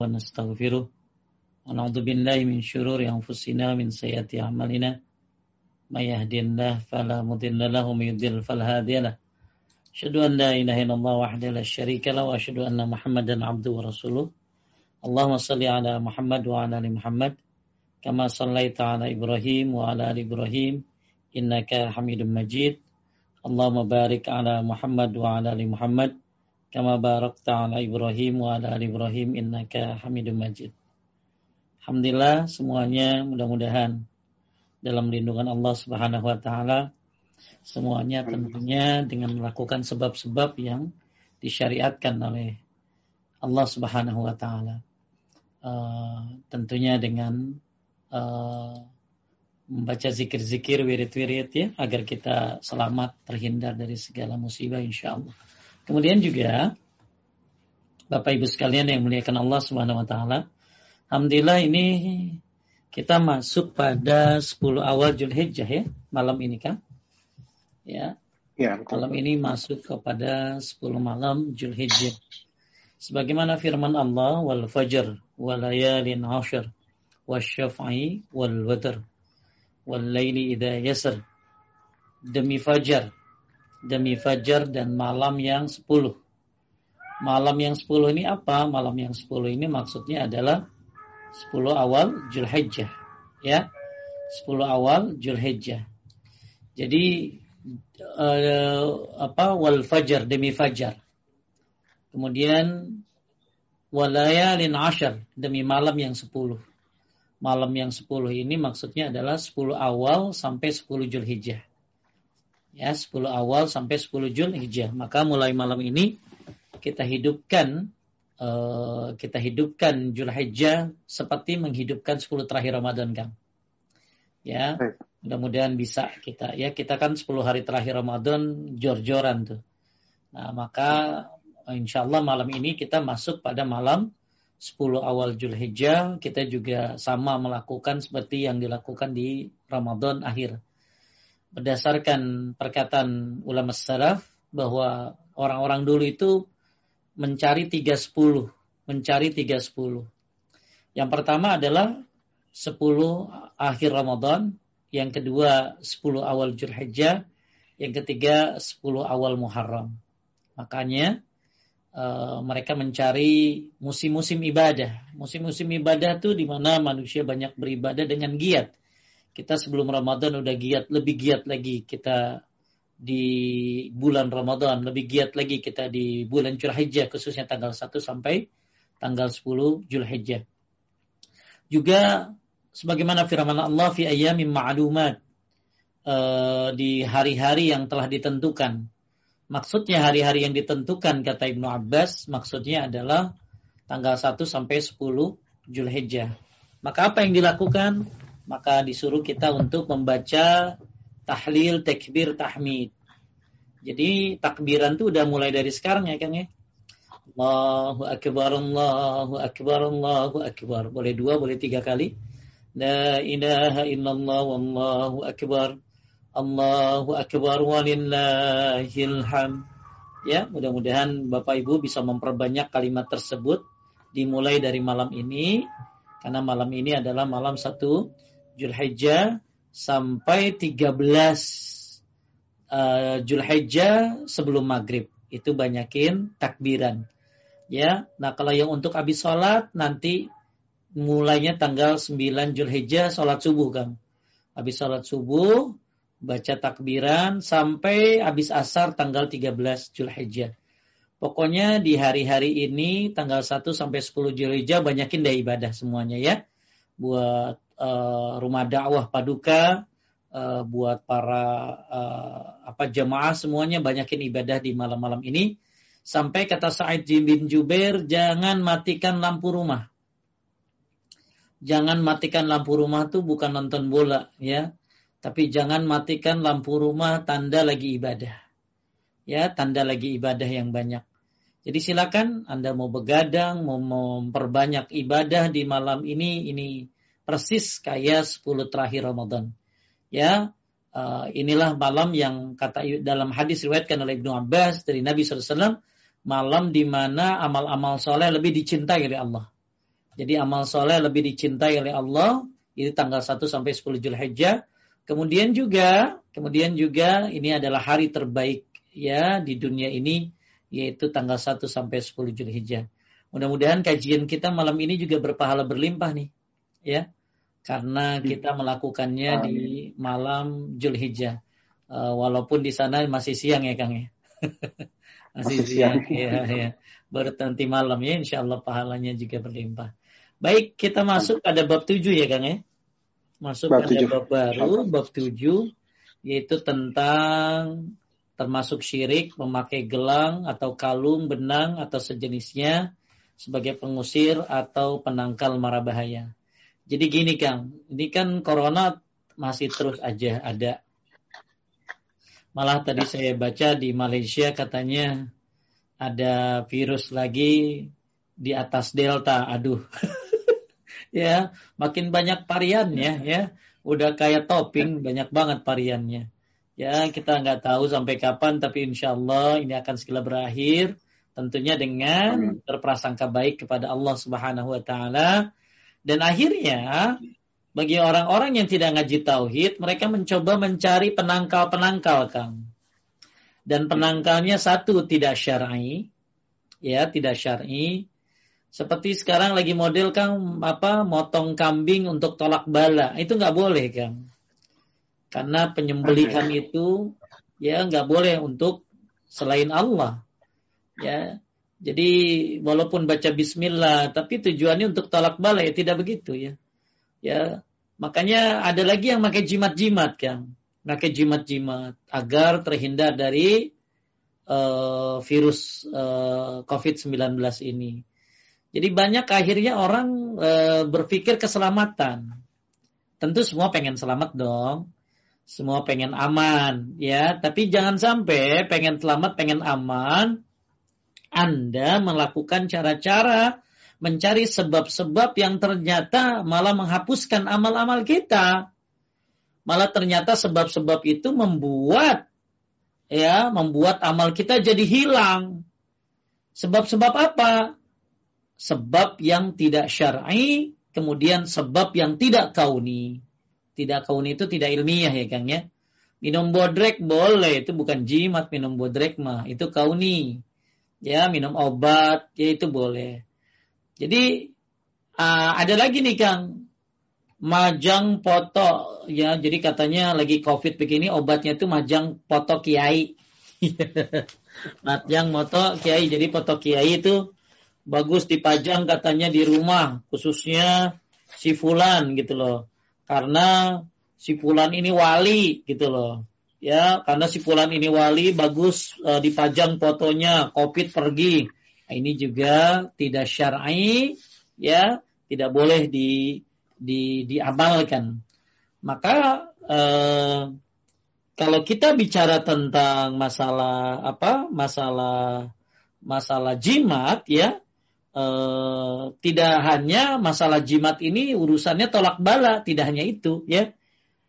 ونستغفره ونعوذ بالله من شرور أنفسنا من سيئات أعمالنا. من يهدي الله فلا مضل له ومن يضلل فلا هادي له. أشهد أن لا إله إلا الله وحده لا شريك له وأشهد أن محمدا عبده ورسوله. اللهم صل على محمد وعلى آل محمد كما صليت على إبراهيم وعلى آل إبراهيم إنك حميد مجيد. اللهم بارك على محمد وعلى آل محمد kama barakta ala Ibrahim wa ala ali Ibrahim innaka Hamidum Majid. Alhamdulillah semuanya mudah-mudahan dalam lindungan Allah Subhanahu wa taala semuanya tentunya dengan melakukan sebab-sebab yang disyariatkan oleh Allah Subhanahu wa taala. Uh, tentunya dengan uh, membaca zikir-zikir wirid-wirid ya agar kita selamat terhindar dari segala musibah insyaallah. Kemudian juga Bapak Ibu sekalian yang muliakan Allah Subhanahu wa taala. Alhamdulillah ini kita masuk pada 10 awal Zulhijjah ya, malam ini kan? Ya. Ya, malam ini masuk kepada 10 malam Zulhijjah. Sebagaimana firman Allah wal fajr wal layalin ashar wasyaf'i wal watr wal laili idza yasr demi fajar demi fajar dan malam yang sepuluh. Malam yang sepuluh ini apa? Malam yang sepuluh ini maksudnya adalah sepuluh awal Julhijjah. Ya, sepuluh awal Julhijjah. Jadi uh, apa? Wal fajar demi fajar. Kemudian walayalin ashar demi malam yang sepuluh. Malam yang sepuluh ini maksudnya adalah sepuluh awal sampai sepuluh Julhijjah ya 10 awal sampai 10 Jul Hijjah. Maka mulai malam ini kita hidupkan uh, kita hidupkan Jul Hijjah seperti menghidupkan 10 terakhir Ramadan Kang. Ya, mudah-mudahan bisa kita ya kita kan 10 hari terakhir Ramadan jor-joran tuh. Nah, maka insya Allah malam ini kita masuk pada malam 10 awal Julhijjah kita juga sama melakukan seperti yang dilakukan di Ramadan akhir berdasarkan perkataan ulama salaf bahwa orang-orang dulu itu mencari tiga sepuluh, mencari tiga sepuluh. Yang pertama adalah sepuluh akhir Ramadan, yang kedua sepuluh awal Julhijjah, yang ketiga sepuluh awal Muharram. Makanya uh, mereka mencari musim-musim ibadah. Musim-musim ibadah itu di mana manusia banyak beribadah dengan giat kita sebelum Ramadan udah giat, lebih giat lagi kita di bulan Ramadan, lebih giat lagi kita di bulan Julhijjah khususnya tanggal 1 sampai tanggal 10 Julhijjah. Juga sebagaimana firman Allah fi ayyamin ma'lumat uh, di hari-hari yang telah ditentukan. Maksudnya hari-hari yang ditentukan kata Ibnu Abbas maksudnya adalah tanggal 1 sampai 10 Julhijjah. Maka apa yang dilakukan? Maka disuruh kita untuk membaca tahlil, takbir, tahmid. Jadi takbiran itu udah mulai dari sekarang ya Kang ya. Allahu Akbar, Allahu Akbar, Allahu Akbar. Boleh dua, boleh tiga kali. La ilaha illallah, Wallahu Akbar. Allahu Akbar walillahil ham. Ya, mudah-mudahan Bapak Ibu bisa memperbanyak kalimat tersebut dimulai dari malam ini karena malam ini adalah malam satu Julhijjah sampai 13 uh, Julhijjah sebelum maghrib. Itu banyakin takbiran. Ya, nah kalau yang untuk habis sholat nanti mulainya tanggal 9 Julhijjah sholat subuh kan. Habis sholat subuh baca takbiran sampai habis asar tanggal 13 Julhijjah. Pokoknya di hari-hari ini tanggal 1 sampai 10 Julhijjah banyakin deh ibadah semuanya ya. Buat uh, rumah dakwah paduka uh, buat para uh, apa jemaah semuanya banyakin ibadah di malam-malam ini. Sampai kata Sa'id bin Jubair jangan matikan lampu rumah. Jangan matikan lampu rumah tuh bukan nonton bola ya. Tapi jangan matikan lampu rumah tanda lagi ibadah. Ya tanda lagi ibadah yang banyak. Jadi silakan Anda mau begadang, mau memperbanyak ibadah di malam ini, ini persis kayak 10 terakhir Ramadan. Ya, uh, inilah malam yang kata dalam hadis riwayatkan oleh Ibnu Abbas dari Nabi SAW, malam di mana amal-amal soleh lebih dicintai oleh Allah. Jadi amal soleh lebih dicintai oleh Allah itu tanggal 1 sampai 10 Zulhijjah. Kemudian juga, kemudian juga ini adalah hari terbaik ya di dunia ini yaitu tanggal 1 sampai 10 Zulhijjah. Mudah-mudahan kajian kita malam ini juga berpahala berlimpah nih. Ya. Karena kita melakukannya di malam Zulhijjah. Uh, walaupun di sana masih siang ya Kang ya. masih, masih siang. ya, ya. Baru nanti malam ya insya Allah pahalanya juga berlimpah. Baik, kita masuk pada bab 7 ya Kang ya. Masuk bab pada 7. bab baru, bab 7 yaitu tentang termasuk syirik memakai gelang atau kalung, benang atau sejenisnya sebagai pengusir atau penangkal mara bahaya. Jadi gini Kang, ini kan corona masih terus aja ada. Malah tadi saya baca di Malaysia katanya ada virus lagi di atas Delta. Aduh. ya, makin banyak variannya ya. Udah kayak topping, banyak banget variannya. Ya, kita nggak tahu sampai kapan, tapi insya Allah ini akan segera berakhir Tentunya dengan berprasangka baik kepada Allah Subhanahu wa taala dan akhirnya bagi orang-orang yang tidak ngaji tauhid, mereka mencoba mencari penangkal-penangkal, Kang. Dan penangkalnya satu tidak syar'i, ya, tidak syar'i. Seperti sekarang lagi model Kang apa motong kambing untuk tolak bala, itu nggak boleh, Kang. Karena penyembelihan itu ya nggak boleh untuk selain Allah ya jadi walaupun baca bismillah tapi tujuannya untuk tolak bala ya tidak begitu ya. Ya makanya ada lagi yang pakai jimat-jimat kan pakai jimat-jimat agar terhindar dari uh, virus uh, eh, COVID-19 ini. Jadi banyak akhirnya orang uh, berpikir keselamatan. Tentu semua pengen selamat dong. Semua pengen aman ya. Tapi jangan sampai pengen selamat pengen aman anda melakukan cara-cara mencari sebab-sebab yang ternyata malah menghapuskan amal-amal kita. Malah ternyata sebab-sebab itu membuat ya, membuat amal kita jadi hilang. Sebab-sebab apa? Sebab yang tidak syar'i, kemudian sebab yang tidak kauni. Tidak kauni itu tidak ilmiah ya Kang ya. Minum bodrek boleh, itu bukan jimat minum bodrek mah, itu kauni ya minum obat ya itu boleh. Jadi uh, ada lagi nih Kang. Majang foto ya. Jadi katanya lagi covid begini obatnya itu majang foto kiai. Majang foto kiai. Jadi foto kiai itu bagus dipajang katanya di rumah khususnya si fulan gitu loh. Karena si fulan ini wali gitu loh ya karena si fulan ini wali bagus e, dipajang fotonya covid pergi. Nah, ini juga tidak syar'i ya tidak boleh di, di diamalkan. Maka e, kalau kita bicara tentang masalah apa masalah masalah jimat ya e, tidak hanya masalah jimat ini urusannya tolak bala tidak hanya itu ya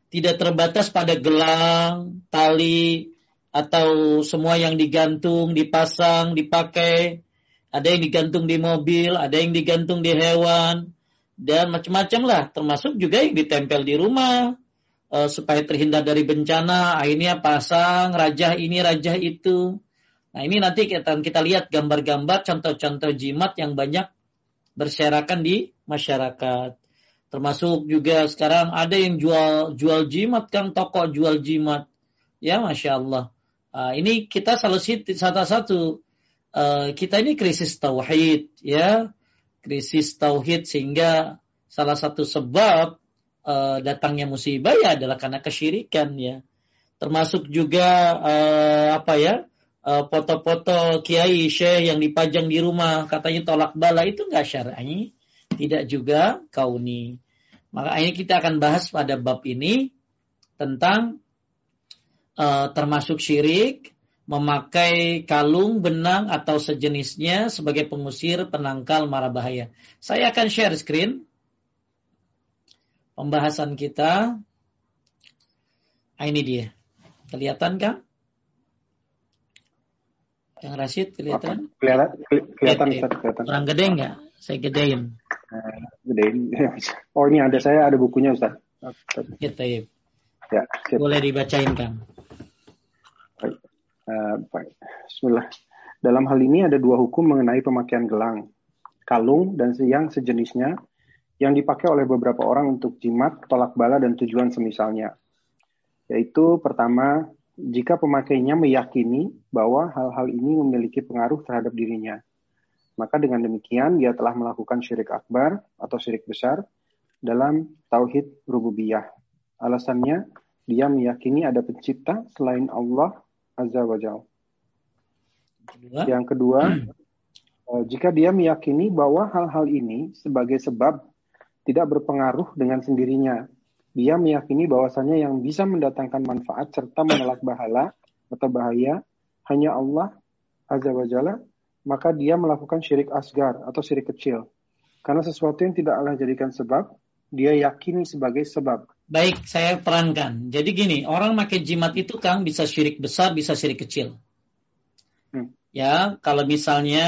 tidak terbatas pada gelang, tali, atau semua yang digantung, dipasang, dipakai. Ada yang digantung di mobil, ada yang digantung di hewan, dan macam-macam lah. Termasuk juga yang ditempel di rumah, uh, supaya terhindar dari bencana. Akhirnya pasang rajah ini, rajah itu. Nah ini nanti kita, kita lihat gambar-gambar, contoh-contoh jimat yang banyak berserakan di masyarakat. Termasuk juga sekarang ada yang jual jual jimat kan toko jual jimat. Ya masya Allah. Uh, ini kita salah satu satu uh, kita ini krisis tauhid ya krisis tauhid sehingga salah satu sebab uh, datangnya musibah ya adalah karena kesyirikan ya termasuk juga uh, apa ya foto-foto uh, kiai syekh yang dipajang di rumah katanya tolak bala itu nggak syar'i tidak juga kauni. Maka ini kita akan bahas pada bab ini tentang uh, termasuk syirik, memakai kalung, benang atau sejenisnya sebagai pengusir, penangkal mara bahaya. Saya akan share screen pembahasan kita. Nah, ini dia. Kelihatan kan? Yang Rashid kelihatan? Kelihatan, kelihatan, kelihatan. Kurang gede nggak? Saya gedein. Eh, Daily. Oh ini ada saya ada bukunya Ustaz. Ya, ya Boleh dibacain Kang. Baik. Uh, baik. Bismillah. Dalam hal ini ada dua hukum mengenai pemakaian gelang, kalung, dan yang sejenisnya yang dipakai oleh beberapa orang untuk jimat, tolak bala, dan tujuan semisalnya. Yaitu pertama, jika pemakainya meyakini bahwa hal-hal ini memiliki pengaruh terhadap dirinya. Maka dengan demikian dia telah melakukan syirik akbar atau syirik besar dalam tauhid rububiyah. Alasannya dia meyakini ada pencipta selain Allah Azza wa Jalla. Yang kedua, eh, jika dia meyakini bahwa hal-hal ini sebagai sebab tidak berpengaruh dengan sendirinya, dia meyakini bahwasanya yang bisa mendatangkan manfaat serta menolak bahala atau bahaya hanya Allah Azza wa Jalla, maka dia melakukan syirik asgar atau syirik kecil. Karena sesuatu yang tidak Allah jadikan sebab, dia yakini sebagai sebab. Baik, saya terangkan. Jadi gini, orang pakai jimat itu Kang bisa syirik besar, bisa syirik kecil. Hmm. Ya, kalau misalnya,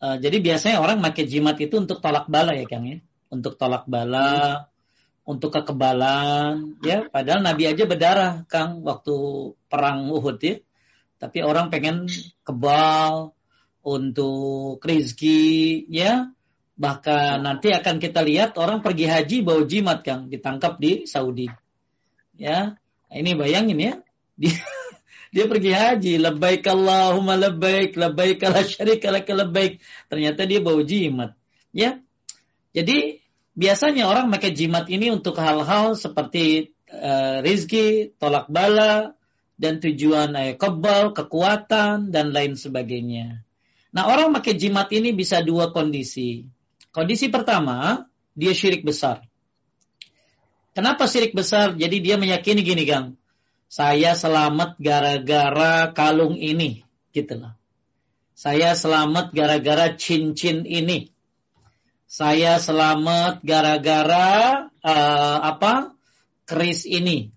uh, jadi biasanya orang pakai jimat itu untuk tolak bala ya Kang ya. Untuk tolak bala, hmm untuk kekebalan ya padahal Nabi aja berdarah Kang waktu perang Uhud ya tapi orang pengen kebal untuk rizki ya bahkan nanti akan kita lihat orang pergi haji bawa jimat Kang ditangkap di Saudi. Ya ini bayangin ya dia dia pergi haji labbaik Allahumma labbaik labbaik la syarika lak labbaik. Ternyata dia bawa jimat ya. Jadi biasanya orang pakai jimat ini untuk hal-hal seperti uh, rizki, tolak bala, dan tujuan eh, kebal, kekuatan, dan lain sebagainya. Nah orang pakai jimat ini bisa dua kondisi. Kondisi pertama, dia syirik besar. Kenapa syirik besar? Jadi dia meyakini gini, Gang. Saya selamat gara-gara kalung ini. Gitu lah. Saya selamat gara-gara cincin ini saya selamat gara-gara uh, apa keris ini.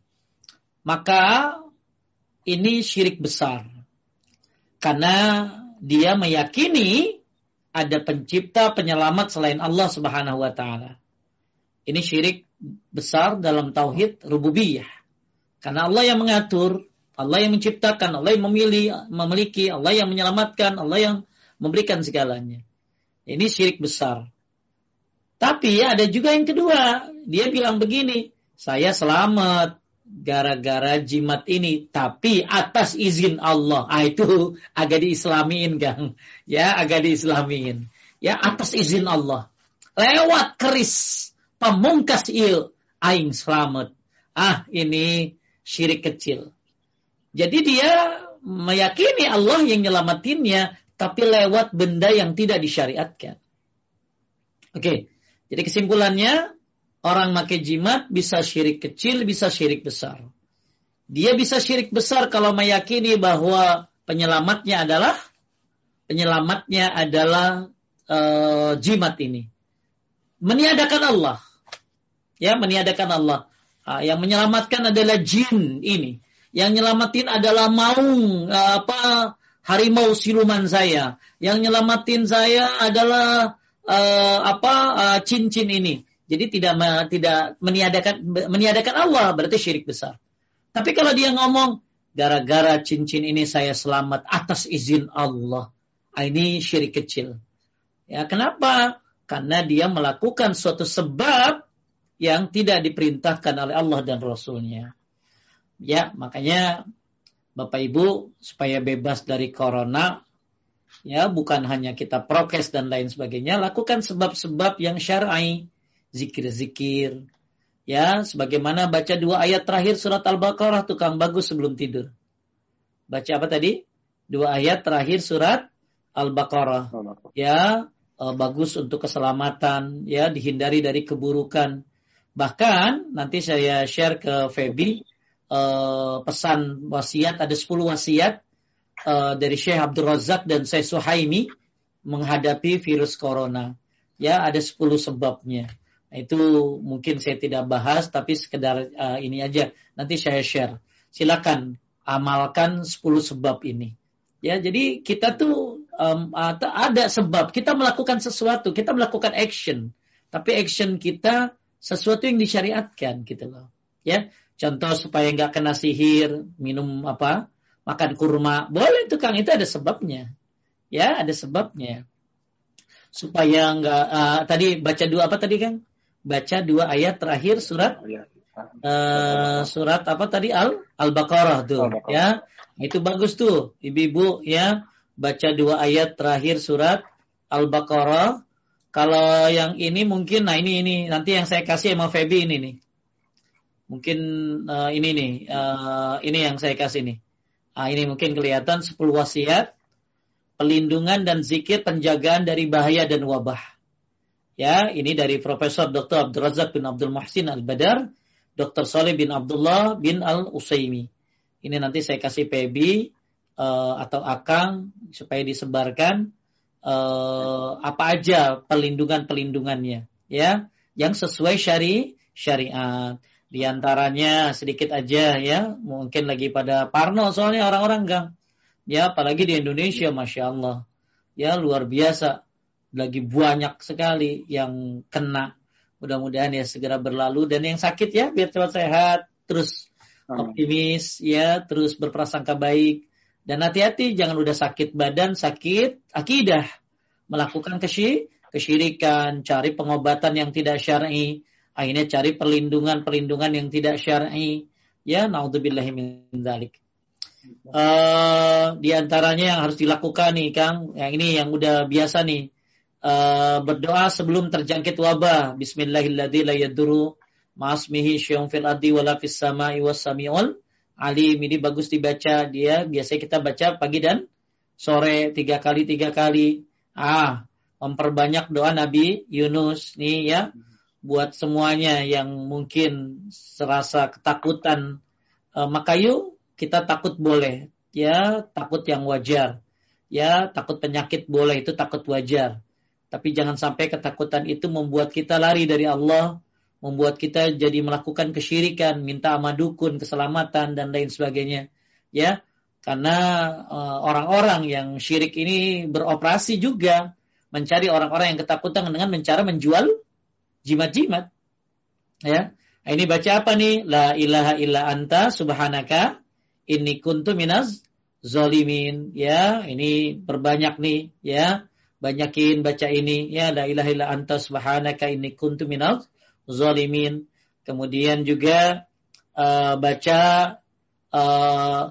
Maka ini syirik besar. Karena dia meyakini ada pencipta penyelamat selain Allah Subhanahu wa taala. Ini syirik besar dalam tauhid rububiyah. Karena Allah yang mengatur, Allah yang menciptakan, Allah yang memilih, memiliki, Allah yang menyelamatkan, Allah yang memberikan segalanya. Ini syirik besar. Tapi ada juga yang kedua, dia bilang begini, saya selamat gara-gara jimat ini, tapi atas izin Allah. Ah itu agak diislamin, Kang. Ya, agak diislamin. Ya, atas izin Allah. Lewat keris pemungkas il aing selamat. Ah, ini syirik kecil. Jadi dia meyakini Allah yang nyelamatinnya, tapi lewat benda yang tidak disyariatkan. Oke. Jadi kesimpulannya, orang pakai jimat bisa syirik kecil, bisa syirik besar. Dia bisa syirik besar kalau meyakini bahwa penyelamatnya adalah penyelamatnya adalah uh, jimat ini. Meniadakan Allah. Ya, meniadakan Allah. Uh, yang menyelamatkan adalah jin ini. Yang nyelamatin adalah maung uh, apa harimau siluman saya. Yang nyelamatin saya adalah uh, apa uh, cincin ini. Jadi tidak tidak meniadakan meniadakan Allah berarti syirik besar. Tapi kalau dia ngomong gara-gara cincin ini saya selamat atas izin Allah, ah, ini syirik kecil. Ya, kenapa? Karena dia melakukan suatu sebab yang tidak diperintahkan oleh Allah dan Rasulnya. Ya, makanya Bapak Ibu supaya bebas dari corona, ya bukan hanya kita prokes dan lain sebagainya, lakukan sebab-sebab yang syar'i, zikir-zikir, ya sebagaimana baca dua ayat terakhir surat Al-Baqarah tukang bagus sebelum tidur. Baca apa tadi? Dua ayat terakhir surat Al-Baqarah. Ya, uh, bagus untuk keselamatan, ya dihindari dari keburukan. Bahkan nanti saya share ke Feby uh, pesan wasiat ada 10 wasiat uh, dari Syekh Abdul Razak dan Syekh Suhaimi menghadapi virus corona. Ya, ada 10 sebabnya. Itu mungkin saya tidak bahas, tapi sekedar uh, ini aja. Nanti saya share. Silakan amalkan 10 sebab ini. Ya, jadi kita tuh um, ada sebab kita melakukan sesuatu, kita melakukan action. tapi action kita sesuatu yang disyariatkan gitu loh. Ya, contoh supaya nggak kena sihir, minum apa, makan kurma, boleh itu Kang itu ada sebabnya. Ya, ada sebabnya. Supaya nggak uh, tadi baca dua apa tadi Kang? Baca dua ayat terakhir surat uh, surat apa tadi? Al al baqarah tuh al -Baqarah. ya. Itu bagus tuh ibu-ibu ya. Baca dua ayat terakhir surat al baqarah kalau yang ini mungkin nah ini ini. Nanti yang saya kasih sama Feby ini nih. Mungkin uh, ini nih uh, ini yang saya kasih nih. Nah, ini mungkin kelihatan 10 wasiat pelindungan dan zikir penjagaan dari bahaya dan wabah ya ini dari Profesor Dr. Abdul Razak bin Abdul Muhsin Al Badar Dr. Saleh bin Abdullah bin Al Usaimi. Ini nanti saya kasih PB uh, eh, atau Akang supaya disebarkan uh, apa aja pelindungan-pelindungannya ya yang sesuai syari syariat. Di antaranya sedikit aja ya, mungkin lagi pada Parno soalnya orang-orang gang. Ya, apalagi di Indonesia, masya Allah, ya luar biasa, lagi banyak sekali yang kena. Mudah-mudahan ya segera berlalu. Dan yang sakit ya biar cepat sehat, terus optimis ya, terus berprasangka baik. Dan hati-hati jangan udah sakit badan, sakit akidah. Melakukan kesy kesyirikan, cari pengobatan yang tidak syar'i, akhirnya cari perlindungan-perlindungan yang tidak syar'i. Ya, naudzubillahi min dzalik. Uh, di antaranya yang harus dilakukan nih Kang, yang ini yang udah biasa nih uh, berdoa sebelum terjangkit wabah. Bismillahirrahmanirrahim la yaduru ma'asmihi syai'un fil ardi wala fis sama'i. Ini bagus dibaca dia. Biasanya kita baca pagi dan sore tiga kali tiga kali. Ah, memperbanyak doa Nabi Yunus nih ya buat semuanya yang mungkin serasa ketakutan uh, maka kita takut boleh ya takut yang wajar ya takut penyakit boleh itu takut wajar tapi jangan sampai ketakutan itu membuat kita lari dari Allah, membuat kita jadi melakukan kesyirikan, minta sama dukun, keselamatan dan lain sebagainya. Ya, karena eh, orang-orang uh, yang syirik ini beroperasi juga mencari orang-orang yang ketakutan dengan mencara menjual jimat-jimat. Ya. Ini baca apa nih? La ilaha illa anta subhanaka inni kuntu minaz zolimin. Ya, ini berbanyak nih ya banyakin baca ini ya la ilaha illa anta subhanaka inni kuntu minal zalimin. Kemudian juga uh, baca uh,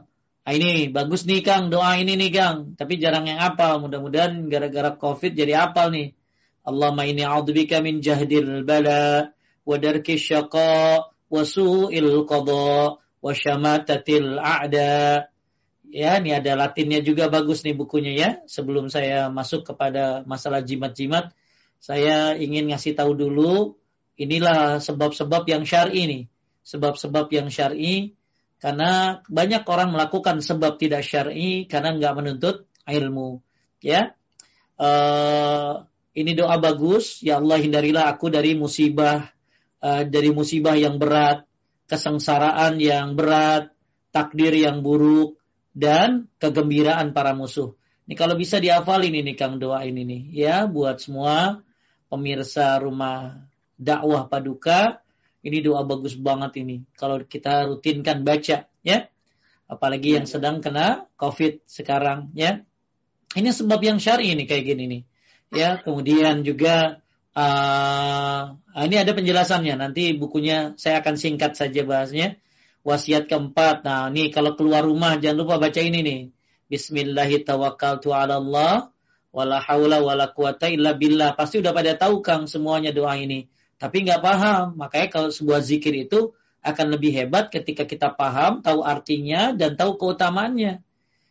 ini bagus nih Kang doa ini nih Kang tapi jarang yang apal mudah-mudahan gara-gara covid jadi apal nih. Allahumma inni a'udzubika min jahdil bala wa darki syaqa wa su'il qada wa syamatatil a'da Ya, ini ada latinnya juga bagus nih bukunya ya. Sebelum saya masuk kepada masalah jimat-jimat, saya ingin ngasih tahu dulu inilah sebab-sebab yang syar'i nih. Sebab-sebab yang syar'i karena banyak orang melakukan sebab tidak syar'i karena nggak menuntut ilmu. Ya, uh, ini doa bagus. Ya Allah hindarilah aku dari musibah, uh, dari musibah yang berat, kesengsaraan yang berat, takdir yang buruk, dan kegembiraan para musuh. Ini kalau bisa dihafalin ini Kang doa ini nih ya buat semua pemirsa rumah dakwah paduka. Ini doa bagus banget ini kalau kita rutinkan baca ya. Apalagi yang sedang kena Covid sekarang ya. Ini sebab yang syar'i ini kayak gini nih. Ya, kemudian juga uh, ini ada penjelasannya. Nanti bukunya saya akan singkat saja bahasnya Wasiat keempat. Nah, ini kalau keluar rumah jangan lupa baca ini nih. Bismillahirrahmanirrahim. Pasti udah pada tahu Kang semuanya doa ini. Tapi nggak paham. Makanya kalau sebuah zikir itu akan lebih hebat ketika kita paham, tahu artinya dan tahu keutamaannya.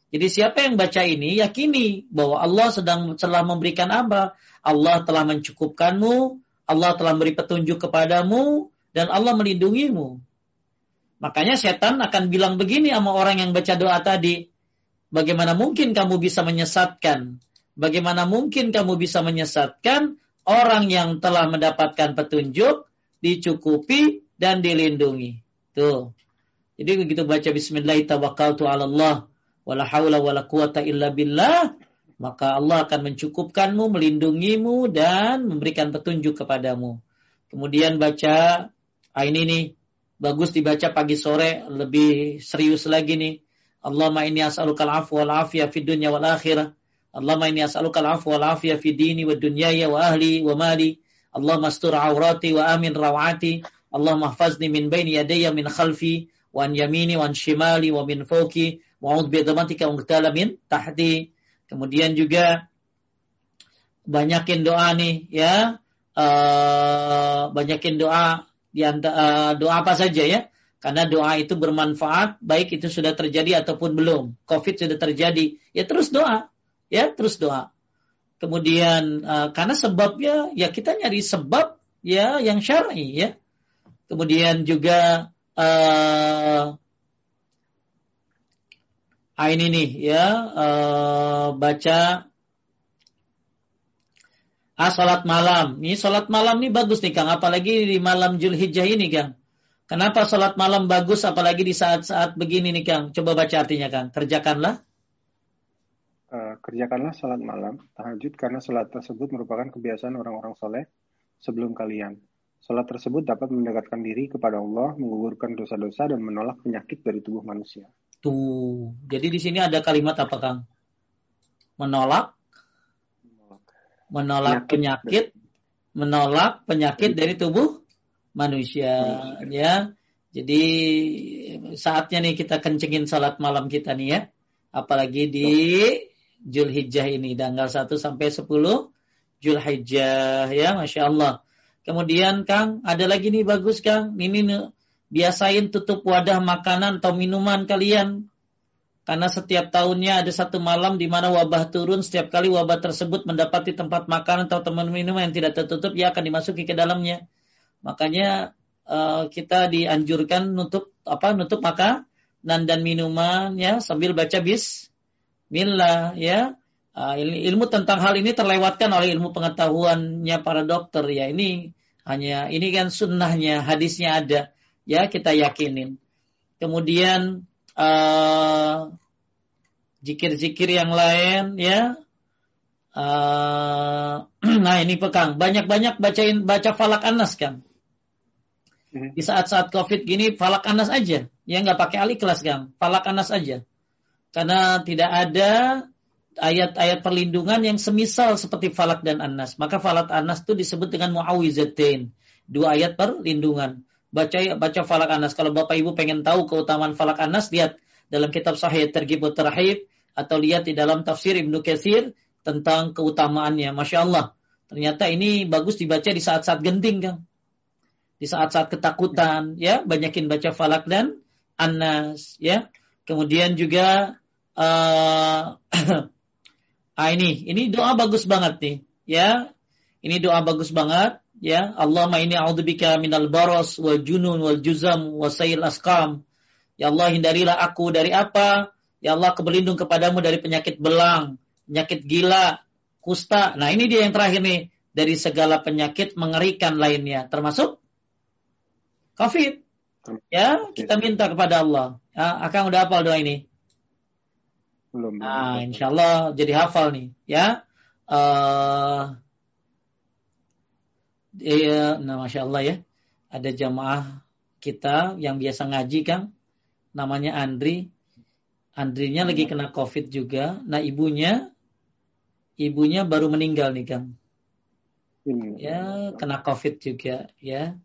Jadi siapa yang baca ini yakini bahwa Allah sedang telah memberikan apa? Allah telah mencukupkanmu, Allah telah memberi petunjuk kepadamu, dan Allah melindungimu. Makanya setan akan bilang begini sama orang yang baca doa tadi. Bagaimana mungkin kamu bisa menyesatkan? Bagaimana mungkin kamu bisa menyesatkan orang yang telah mendapatkan petunjuk, dicukupi, dan dilindungi. Tuh. Jadi begitu baca bismillah tawakkaltu ala Allah wala haula quwata illa billah maka Allah akan mencukupkanmu, melindungimu dan memberikan petunjuk kepadamu. Kemudian baca ah ini nih bagus dibaca pagi sore lebih serius lagi nih. Allahumma inni as'aluka al-afwa wal afiyah fid dunya wal akhirah. Allahumma inni as'aluka al-afwa wal afiyah fid dini wad dunyaya wa ahli wa mali. Allahumma astur awrati wa amin rawati. Allahumma hafazni min baini yadayya min khalfi wa an yamini wa an shimali wa min fawki wa a'udzu bi dhamatika min tahti. Kemudian juga banyakin doa nih ya uh, banyakin doa di antara uh, doa apa saja ya? Karena doa itu bermanfaat baik itu sudah terjadi ataupun belum. Covid sudah terjadi. Ya terus doa. Ya terus doa. Kemudian uh, karena sebabnya ya kita nyari sebab ya yang syar'i ya. Kemudian juga uh, ah ini nih ya uh, baca Ah, salat malam. Ini salat malam ini bagus nih Kang, apalagi di malam Julhijjah ini Kang. Kenapa salat malam bagus apalagi di saat-saat begini nih Kang? Coba baca artinya Kang. Kerjakanlah. Uh, kerjakanlah salat malam, tahajud karena salat tersebut merupakan kebiasaan orang-orang soleh sebelum kalian. Salat tersebut dapat mendekatkan diri kepada Allah, menggugurkan dosa-dosa dan menolak penyakit dari tubuh manusia. Tuh, jadi di sini ada kalimat apa Kang? Menolak menolak penyakit, menolak penyakit dari tubuh manusia ya. Jadi saatnya nih kita kencengin salat malam kita nih ya. Apalagi di Julhijjah ini tanggal 1 sampai 10 Julhijjah ya Masya Allah. Kemudian Kang ada lagi nih bagus Kang. Ini nih, biasain tutup wadah makanan atau minuman kalian karena setiap tahunnya ada satu malam di mana wabah turun, setiap kali wabah tersebut mendapati tempat makan atau teman minum yang tidak tertutup, ia akan dimasuki ke dalamnya. Makanya uh, kita dianjurkan nutup apa nutup makanan dan minuman ya sambil baca bismillah ya. Uh, ilmu tentang hal ini terlewatkan oleh ilmu pengetahuannya para dokter ya. Ini hanya ini kan sunnahnya, hadisnya ada ya kita yakinin. Kemudian uh, zikir-zikir yang lain ya. Uh, nah ini pekang banyak-banyak bacain baca falak anas kan. Hmm. Di saat-saat covid gini falak anas aja, ya nggak pakai alih kelas kan, falak anas aja. Karena tidak ada ayat-ayat perlindungan yang semisal seperti falak dan anas. Maka falak anas itu disebut dengan muawizatain, dua ayat perlindungan baca baca falak anas. Kalau Bapak Ibu pengen tahu keutamaan falak anas, lihat dalam kitab Sahih Tergib Terhib atau lihat di dalam tafsir Ibnu Katsir tentang keutamaannya. Masya Allah. Ternyata ini bagus dibaca di saat-saat genting, Kang. Di saat-saat ketakutan, ya, banyakin baca falak dan anas, ya. Kemudian juga uh, ah ini, ini doa bagus banget nih, ya. Ini doa bagus banget ya Allahumma inni a'udzubika minal baros wal junun wal juzam wa sayil askam ya Allah hindarilah aku dari apa? Ya Allah keberlindung kepadamu dari penyakit belang penyakit gila kusta. Nah ini dia yang terakhir nih. Dari segala penyakit mengerikan lainnya. Termasuk covid. Ya kita minta kepada Allah. Ya, akan udah hafal doa ini? Belum. Nah insyaallah jadi hafal nih. Ya uh, Iya, nah masya Allah ya. Ada jamaah kita yang biasa ngaji kan, namanya Andri. Andrinya lagi kena COVID juga. Nah ibunya, ibunya baru meninggal nih kan. Ya, kena COVID juga ya.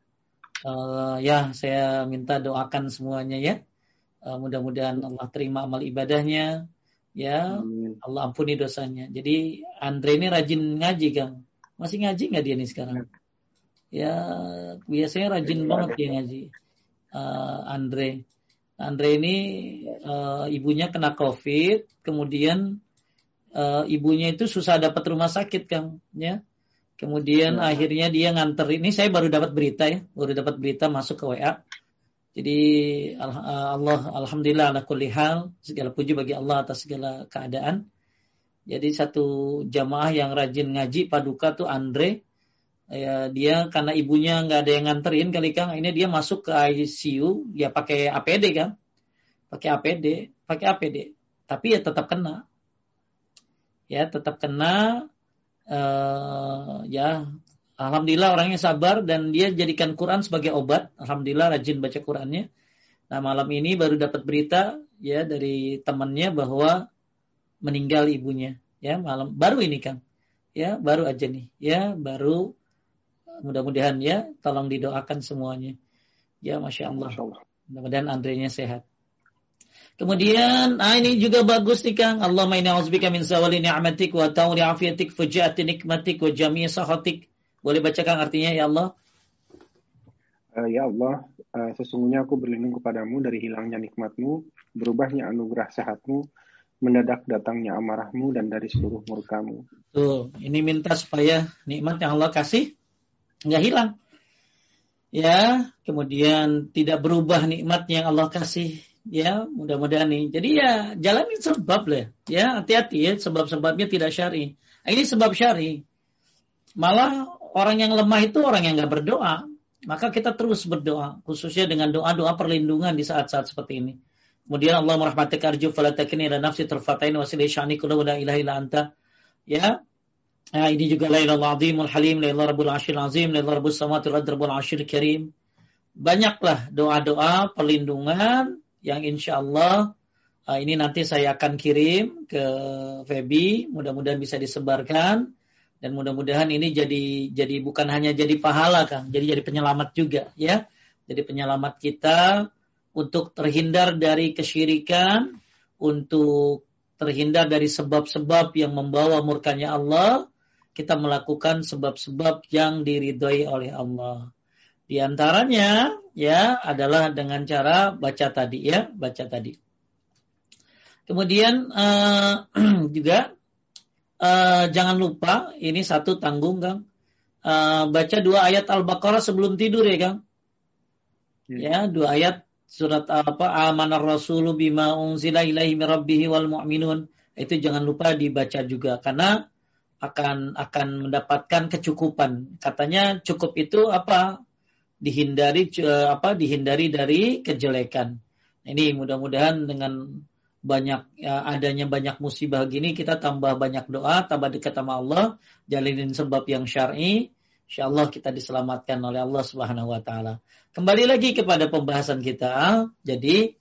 Uh, ya, saya minta doakan semuanya ya. Uh, mudah-mudahan Allah terima amal ibadahnya. Ya, Allah ampuni dosanya. Jadi Andre ini rajin ngaji kan. Masih ngaji nggak dia nih sekarang? Ya biasanya rajin banget dia ngaji uh, Andre. Andre ini uh, ibunya kena COVID kemudian uh, ibunya itu susah dapat rumah sakit kan ya. Kemudian ya. akhirnya dia nganter ini saya baru dapat berita ya baru dapat berita masuk ke WA jadi Allah alhamdulillah ala kulli hal segala puji bagi Allah atas segala keadaan. Jadi satu jamaah yang rajin ngaji paduka tuh Andre ya dia karena ibunya nggak ada yang nganterin kali kang. Ini dia masuk ke ICU ya pakai APD kan pakai APD pakai APD tapi ya tetap kena. Ya tetap kena uh, ya alhamdulillah orangnya sabar dan dia jadikan Quran sebagai obat. Alhamdulillah rajin baca Qurannya. Nah malam ini baru dapat berita ya dari temannya bahwa meninggal ibunya. Ya malam baru ini Kang. Ya baru aja nih. Ya baru mudah-mudahan ya tolong didoakan semuanya ya masya Allah mudah-mudahan Andrenya sehat Kemudian, ah ini juga bagus nih Kang. Allahumma inna a'udzubika min zawali ni'matik wa tawri afiatik fujati nikmatik wa jami'i sahatik. Boleh baca Kang artinya ya Allah? Uh, ya Allah, uh, sesungguhnya aku berlindung kepadamu dari hilangnya nikmatmu, berubahnya anugerah sehatmu, mendadak datangnya amarahmu dan dari seluruh murkamu. Tuh, ini minta supaya nikmat yang Allah kasih nggak hilang. Ya, kemudian tidak berubah nikmat yang Allah kasih ya mudah-mudahan nih. Jadi ya jalanin sebab lah ya hati-hati ya sebab-sebabnya tidak syari. Nah, ini sebab syari. Malah orang yang lemah itu orang yang nggak berdoa. Maka kita terus berdoa, khususnya dengan doa-doa perlindungan di saat-saat seperti ini. Kemudian Allah merahmati arju falatakini ila nafsi terfatain wa silai sya'ni kullu la ilaha anta. Ya. Nah, ini juga la ilaha azimul halim, la ilaha rabbul ashir azim, la ilaha rabbus samawati wal rabbul ashir karim. Banyaklah doa-doa perlindungan yang insya Allah uh, ini nanti saya akan kirim ke Febi, mudah-mudahan bisa disebarkan dan mudah-mudahan ini jadi jadi bukan hanya jadi pahala Kang, jadi jadi penyelamat juga ya. Jadi penyelamat kita untuk terhindar dari kesyirikan, untuk terhindar dari sebab-sebab yang membawa murkanya Allah, kita melakukan sebab-sebab yang diridhoi oleh Allah. Di antaranya ya adalah dengan cara baca tadi ya, baca tadi. Kemudian uh, juga uh, jangan lupa ini satu tanggung Kang. Uh, baca dua ayat Al-Baqarah sebelum tidur ya Kang. Hmm. Ya, dua ayat surat apa amanar rasulu bima unzila ilaihi rabbih wal mu'minun. Itu jangan lupa dibaca juga karena akan akan mendapatkan kecukupan. Katanya cukup itu apa? dihindari eh, apa dihindari dari kejelekan. Ini mudah-mudahan dengan banyak ya, adanya banyak musibah gini kita tambah banyak doa, tambah dekat sama Allah, jalinin sebab yang syar'i, insyaallah kita diselamatkan oleh Allah Subhanahu wa taala. Kembali lagi kepada pembahasan kita. Jadi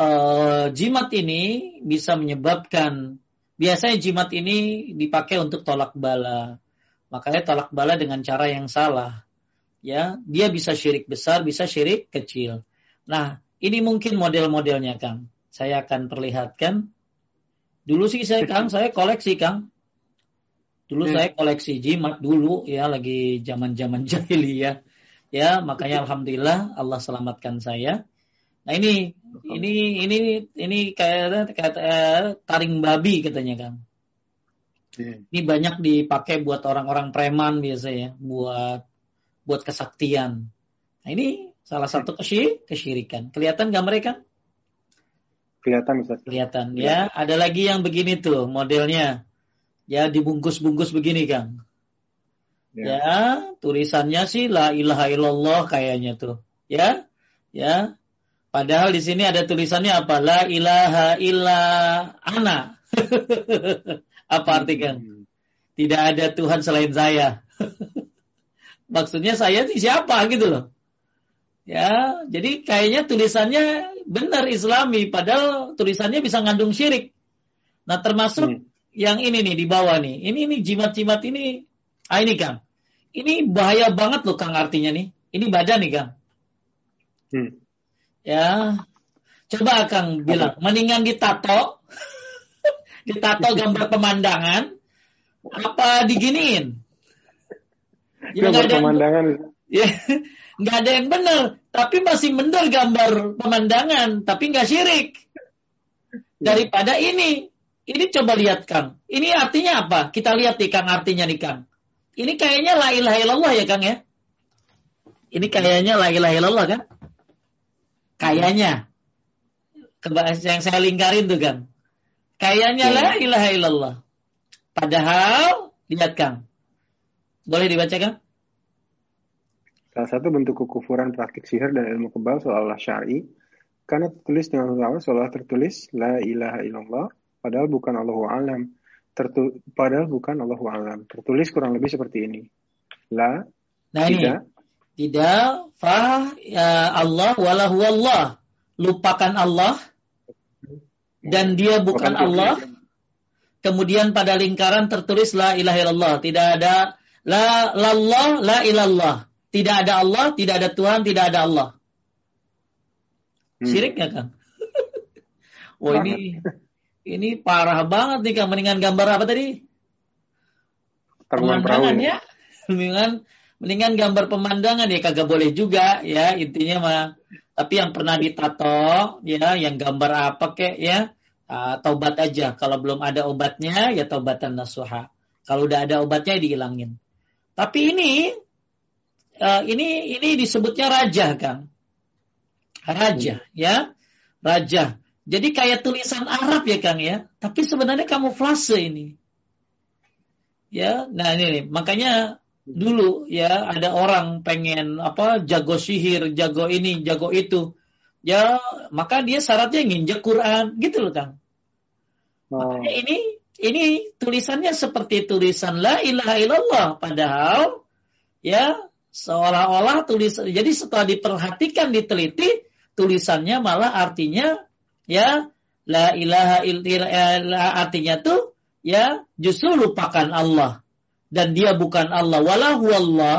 uh, jimat ini bisa menyebabkan biasanya jimat ini dipakai untuk tolak bala. Makanya tolak bala dengan cara yang salah ya dia bisa syirik besar, bisa syirik kecil. Nah, ini mungkin model-modelnya Kang. Saya akan perlihatkan. Dulu sih saya Kang, saya koleksi Kang. Dulu hmm. saya koleksi jimat dulu ya lagi zaman-zaman jahiliyah. Ya, makanya alhamdulillah Allah selamatkan saya. Nah, ini ini ini ini kayak kayak eh, taring babi katanya Kang. Hmm. Ini banyak dipakai buat orang-orang preman biasanya, buat buat kesaktian. Nah, ini salah satu kesyir, kesyirikan. Kelihatan gak mereka? Kelihatan, Ustaz. Kelihatan, ya. Ada lagi yang begini tuh modelnya. Ya, dibungkus-bungkus begini, Kang. Ya. ya, tulisannya sih la ilaha illallah kayaknya tuh. Ya, ya. Padahal di sini ada tulisannya apa? La ilaha illa ana. apa artinya? Hmm. Tidak ada Tuhan selain saya. maksudnya saya ini siapa gitu loh. Ya, jadi kayaknya tulisannya benar Islami, padahal tulisannya bisa ngandung syirik. Nah, termasuk hmm. yang ini nih di bawah nih. Ini nih jimat-jimat ini. Ah ini Kang. Ini bahaya banget loh Kang artinya nih. Ini badan nih Kang. Hmm. Ya. Coba Kang bilang, mendingan ditato. ditato gambar pemandangan apa diginiin? Ya, gambar ada pemandangan. ya, nggak ada yang benar, tapi masih benar gambar pemandangan, tapi nggak syirik. Daripada ini, ini coba lihat Kang. Ini artinya apa? Kita lihat nih Kang artinya nih Kang. Ini kayaknya la ilaha illallah ya Kang ya. Ini kayaknya la ilaha illallah kan? Kayaknya. Yang saya lingkarin tuh Kang. Kayaknya ya. la ilaha illallah. Padahal, lihat Kang. Boleh dibacakan? Salah satu bentuk kekufuran praktik sihir dan ilmu kebal seolah syar'i karena tertulis dengan ulama seolah tertulis la ilaha illallah padahal bukan Allahu alam Tertu padahal bukan Allah alam. Tertulis kurang lebih seperti ini. La Nah ini tidak tidak fa ya Allah wala Allah. Lupakan Allah dan dia bukan Allah. Kemudian pada lingkaran tertulis la ilaha illallah. Tidak ada la lallah la ilallah. Tidak ada Allah, tidak ada Tuhan, tidak ada Allah. Hmm. Syirik nggak kan? Wah ini ini parah banget nih kan. Mendingan gambar apa tadi? Perahu ini. ya. Mendingan mendingan gambar pemandangan ya kagak boleh juga ya intinya mah. Tapi yang pernah ditato ya, yang gambar apa kek ya, ah, taubat aja. Kalau belum ada obatnya ya taubatan nasuha. Kalau udah ada obatnya dihilangin. Tapi ini eh, ini ini disebutnya raja kan. Raja ya. Raja. Jadi kayak tulisan Arab ya Kang ya. Tapi sebenarnya kamuflase ini. Ya, nah ini nih. makanya dulu ya ada orang pengen apa jago sihir, jago ini, jago itu. Ya, maka dia syaratnya nginjek Quran gitu loh Kang. Oh, Makanya ini ini tulisannya seperti tulisan la ilaha illallah padahal ya seolah-olah tulis jadi setelah diperhatikan diteliti tulisannya malah artinya ya la ilaha illallah artinya tuh ya justru lupakan Allah dan dia bukan Allah. Walahu Allah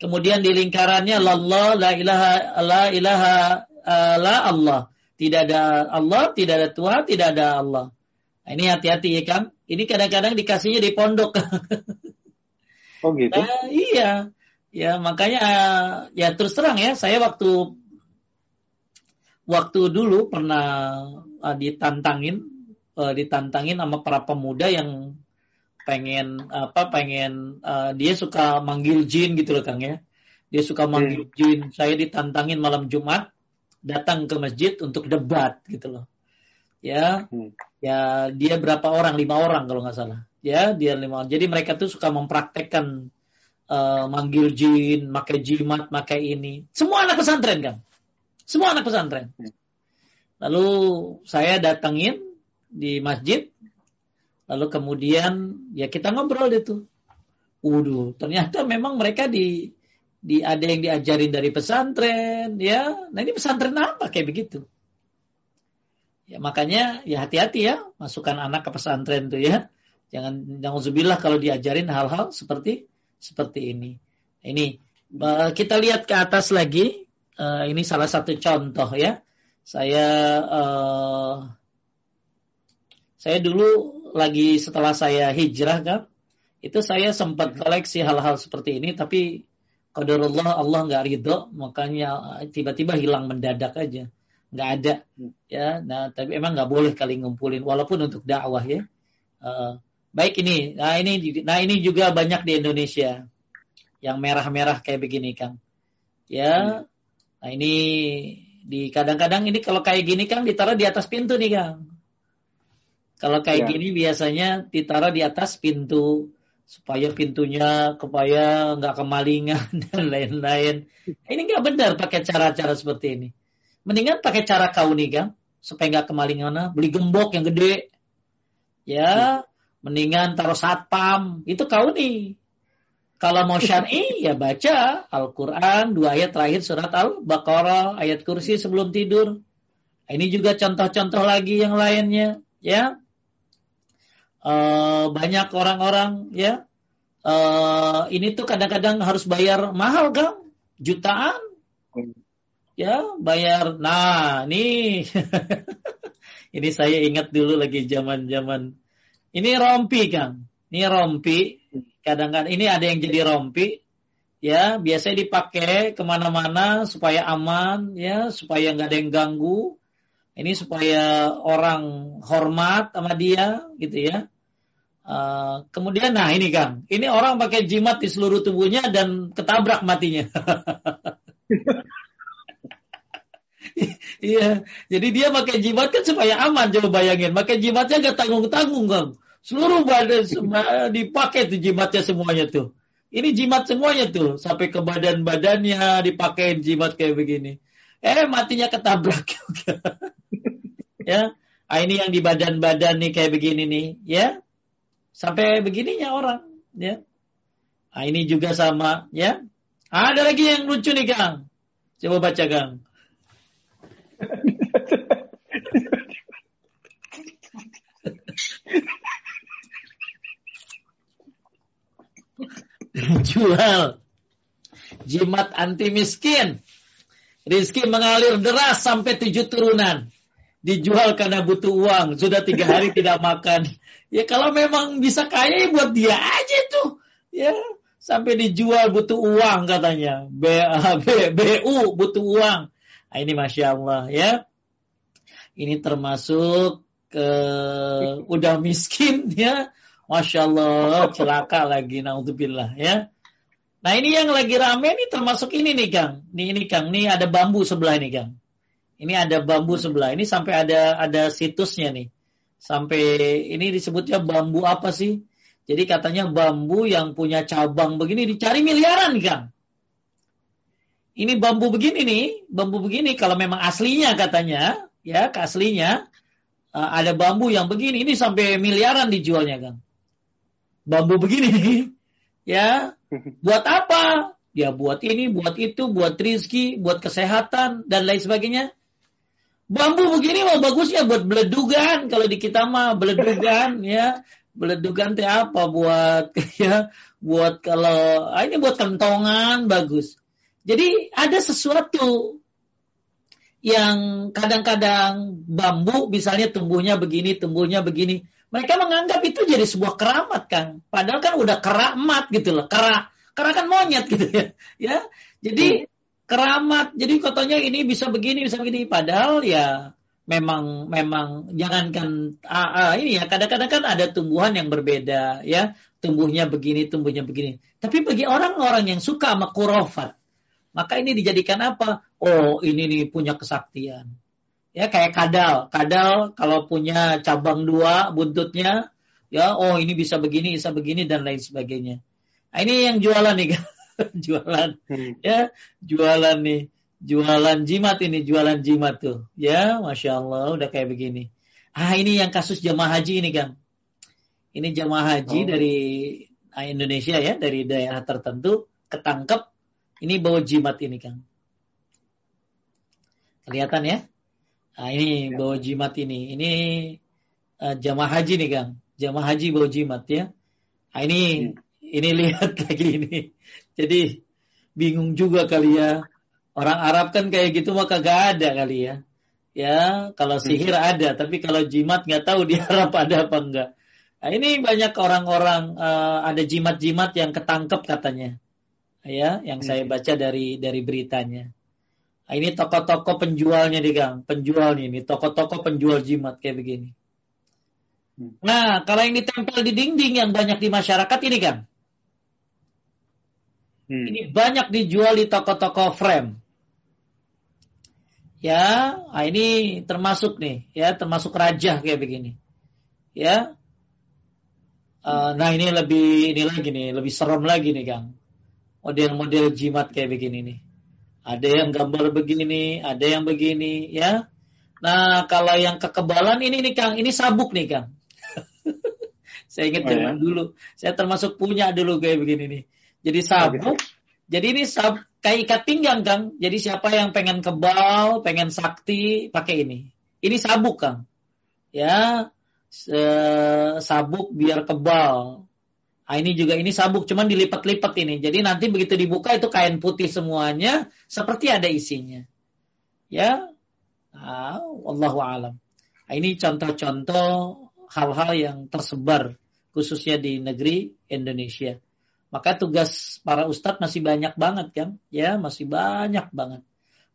kemudian di lingkarannya lallah la ilaha la ilaha eh, la Allah. Tidak ada Allah tidak ada Tuhan tidak ada Allah. Nah, ini hati-hati ya Kang. Ini kadang-kadang dikasihnya di pondok. Oh gitu. Nah, iya. Ya makanya eh, ya terus terang ya saya waktu waktu dulu pernah uh, ditantangin uh, ditantangin sama para pemuda yang pengen apa pengen uh, dia suka manggil jin gitu loh Kang ya. Dia suka manggil jin. Saya ditantangin malam Jumat datang ke masjid untuk debat gitu loh. Ya, Hmm. ya dia berapa orang? Lima orang kalau nggak salah. Ya, dia lima. Jadi mereka tuh suka mempraktekkan uh, manggil jin, pakai jimat, pakai ini. Semua anak pesantren kan. Semua anak pesantren. Lalu saya datangin di masjid. Lalu kemudian ya kita ngobrol itu. Waduh, ternyata memang mereka di di ada yang diajarin dari pesantren ya. Nah ini pesantren apa kayak begitu? Ya makanya ya hati-hati ya masukkan anak ke pesantren tuh ya. Jangan jangan zubillah kalau diajarin hal-hal seperti seperti ini. Ini eh, kita lihat ke atas lagi. Eh, ini salah satu contoh ya. Saya eh, saya dulu lagi setelah saya hijrah kan, itu saya sempat koleksi hal-hal seperti ini, tapi qadarullah Allah nggak ridho, makanya tiba-tiba hilang mendadak aja, nggak ada. Ya, nah tapi emang nggak boleh kali ngumpulin, walaupun untuk dakwah ya. Eh, baik ini, nah ini, nah ini juga banyak di Indonesia yang merah-merah kayak begini kan. Ya, nah ini di kadang-kadang ini kalau kayak gini kan ditaruh di atas pintu nih kang. Kalau kayak Ya. gini biasanya ditaruh di atas pintu supaya pintunya supaya nggak kemalingan dan lain-lain. Ini nggak benar pakai cara-cara seperti ini. Mendingan pakai cara kau nih kang supaya nggak kemalingan. nah, Beli gembok yang gede. Ya, mendingan taruh satpam. Itu kau nih. Kalau mau syar'i ya baca Al-Quran dua ayat terakhir surat Al-Baqarah ayat kursi sebelum tidur. Ini juga contoh-contoh lagi yang lainnya ya. Eh, banyak orang-orang ya. Eh, ini tuh kadang-kadang harus bayar mahal kan jutaan. Ya bayar. Nah nih ini saya ingat dulu lagi zaman-zaman. Ini rompi kan ini rompi. Kadang-kadang ini ada yang jadi rompi. Ya biasanya dipakai ke mana-mana supaya aman ya supaya nggak ada yang ganggu. Ini supaya orang hormat sama dia gitu ya Uh, kemudian nah ini kang ini orang pakai jimat di seluruh tubuhnya dan ketabrak matinya Iya, jadi dia pakai jimat kan supaya aman. Coba bayangin, pakai jimatnya gak tanggung-tanggung kang. Seluruh badan dipakai tuh jimatnya semuanya tuh. Ini jimat semuanya tuh, sampai ke badan-badannya dipakai jimat kayak begini. Eh matinya ketabrak ya, Ah, ini yang di badan-badan nih kayak begini nih, ya. Sampai begininya orang, ya. Ah, ini juga sama, ya. Ah, ada lagi yang lucu nih, Kang. Coba baca, Kang. Jual jimat anti miskin. Rizki mengalir deras sampai tujuh turunan dijual karena butuh uang, sudah tiga hari tidak makan. Ya kalau memang bisa kaya ya buat dia aja tuh. Ya sampai dijual butuh uang katanya. B, B, BU butuh uang. Nah, ini masya Allah ya. Ini termasuk ke udah miskin ya. Masya Allah celaka lagi naudzubillah ya. Nah ini yang lagi rame nih termasuk ini nih Kang. Nih ini Kang, nih ada bambu sebelah ini Kang. Ini ada bambu sebelah. Ini sampai ada ada situsnya nih. Sampai ini disebutnya bambu apa sih? Jadi katanya bambu yang punya cabang begini dicari miliaran, Kang. Ini bambu begini nih, bambu begini kalau memang aslinya katanya, ya, aslinya uh, ada bambu yang begini, ini sampai miliaran dijualnya, Kang. Bambu begini ya, buat apa? Ya buat ini, buat itu, buat rizki, buat kesehatan dan lain sebagainya. Bambu begini mah bagusnya buat beledugan kalau di kita mah beledugan ya. Beledugan teh apa buat ya buat kalau ah, ini buat kentongan bagus. Jadi ada sesuatu yang kadang-kadang bambu misalnya tumbuhnya begini, tumbuhnya begini. Mereka menganggap itu jadi sebuah keramat kan. Padahal kan udah keramat gitu loh. Kera, kera kan monyet gitu ya. ya. Jadi keramat. Jadi katanya ini bisa begini, bisa begini. Padahal ya memang memang jangankan ah, ah, ini ya kadang-kadang kan ada tumbuhan yang berbeda ya. Tumbuhnya begini tumbuhnya begini. Tapi bagi orang-orang yang suka sama kurofat maka ini dijadikan apa? Oh ini nih punya kesaktian. Ya kayak kadal. Kadal kalau punya cabang dua buntutnya ya oh ini bisa begini bisa begini dan lain sebagainya. Nah, ini yang jualan nih jualan. Hmm. ya jualan nih. Jualan jimat ini jualan jimat tuh. Ya masya Allah udah kayak begini. Ah ini yang kasus jamaah haji ini kan ini jamaah haji oh. dari ah, Indonesia ya dari daerah tertentu ketangkep. Ini bawa jimat ini kan kelihatan ya? Nah, ini ya. bawa jimat ini. Ini uh, jamaah haji nih kang. Jamaah haji bawa jimat ya. Nah, ini hmm. ini lihat lagi ini jadi bingung juga kali ya. Orang Arab kan kayak gitu mah kagak ada kali ya. Ya, kalau sihir ada, tapi kalau jimat nggak tahu di Arab ada apa enggak. Nah, ini banyak orang-orang uh, ada jimat-jimat yang ketangkep katanya. Ya, yang saya hmm. baca dari dari beritanya. Nah, ini toko-toko penjualnya nih Kang, penjualnya ini, toko-toko penjual jimat kayak begini. Hmm. Nah, kalau yang ditempel di dinding yang banyak di masyarakat ini kan, Hmm. Ini banyak dijual di toko-toko frame. Ya, nah ini termasuk nih, ya termasuk raja kayak begini. Ya, uh, nah ini lebih ini lagi nih, lebih serem lagi nih Kang. Model-model jimat kayak begini nih. Ada yang gambar begini, ada yang begini, ya. Nah, kalau yang kekebalan ini nih Kang, ini sabuk nih Kang. saya ingat oh, zaman ya? dulu, saya termasuk punya dulu kayak begini nih. Jadi sabuk. Jadi ini sab, kayak ikat pinggang Kang. Jadi siapa yang pengen kebal, pengen sakti, pakai ini. Ini sabuk Kang. Ya, sabuk biar kebal. Nah, ini juga ini sabuk, cuman dilipat-lipat ini. Jadi nanti begitu dibuka itu kain putih semuanya, seperti ada isinya. Ya, nah, Allah alam. Nah, ini contoh-contoh hal-hal yang tersebar khususnya di negeri Indonesia. Maka tugas para ustadz masih banyak banget kan? Ya, masih banyak banget.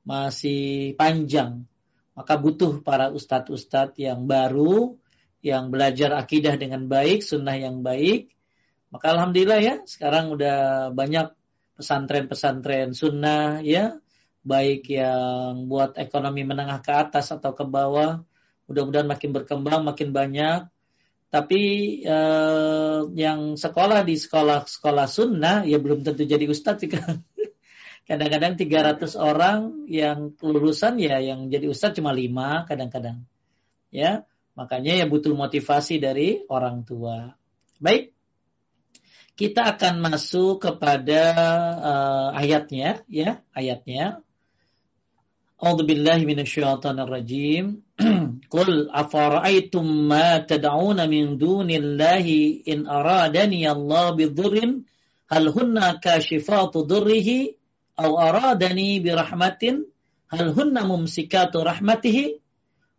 Masih panjang. Maka butuh para ustadz-ustadz yang baru, yang belajar akidah dengan baik, sunnah yang baik. Maka alhamdulillah ya, sekarang udah banyak pesantren-pesantren sunnah ya, baik yang buat ekonomi menengah ke atas atau ke bawah. Mudah-mudahan makin berkembang, makin banyak tapi eh, yang sekolah di sekolah-sekolah sunnah ya belum tentu jadi ustadz. Kadang-kadang 300 orang yang kelulusan ya yang jadi ustadz cuma lima kadang-kadang. Ya, Makanya ya butuh motivasi dari orang tua. Baik, kita akan masuk kepada uh, ayatnya, ya ayatnya. A'udzubillahi minasyaitonirrajim. Qul afara'aytum ma tad'una min dunillahi in aradani Allah bidhurrin hal hunna kashifatu dhurrihi aw aradani birahmatin hal hunna mumsikatu rahmatihi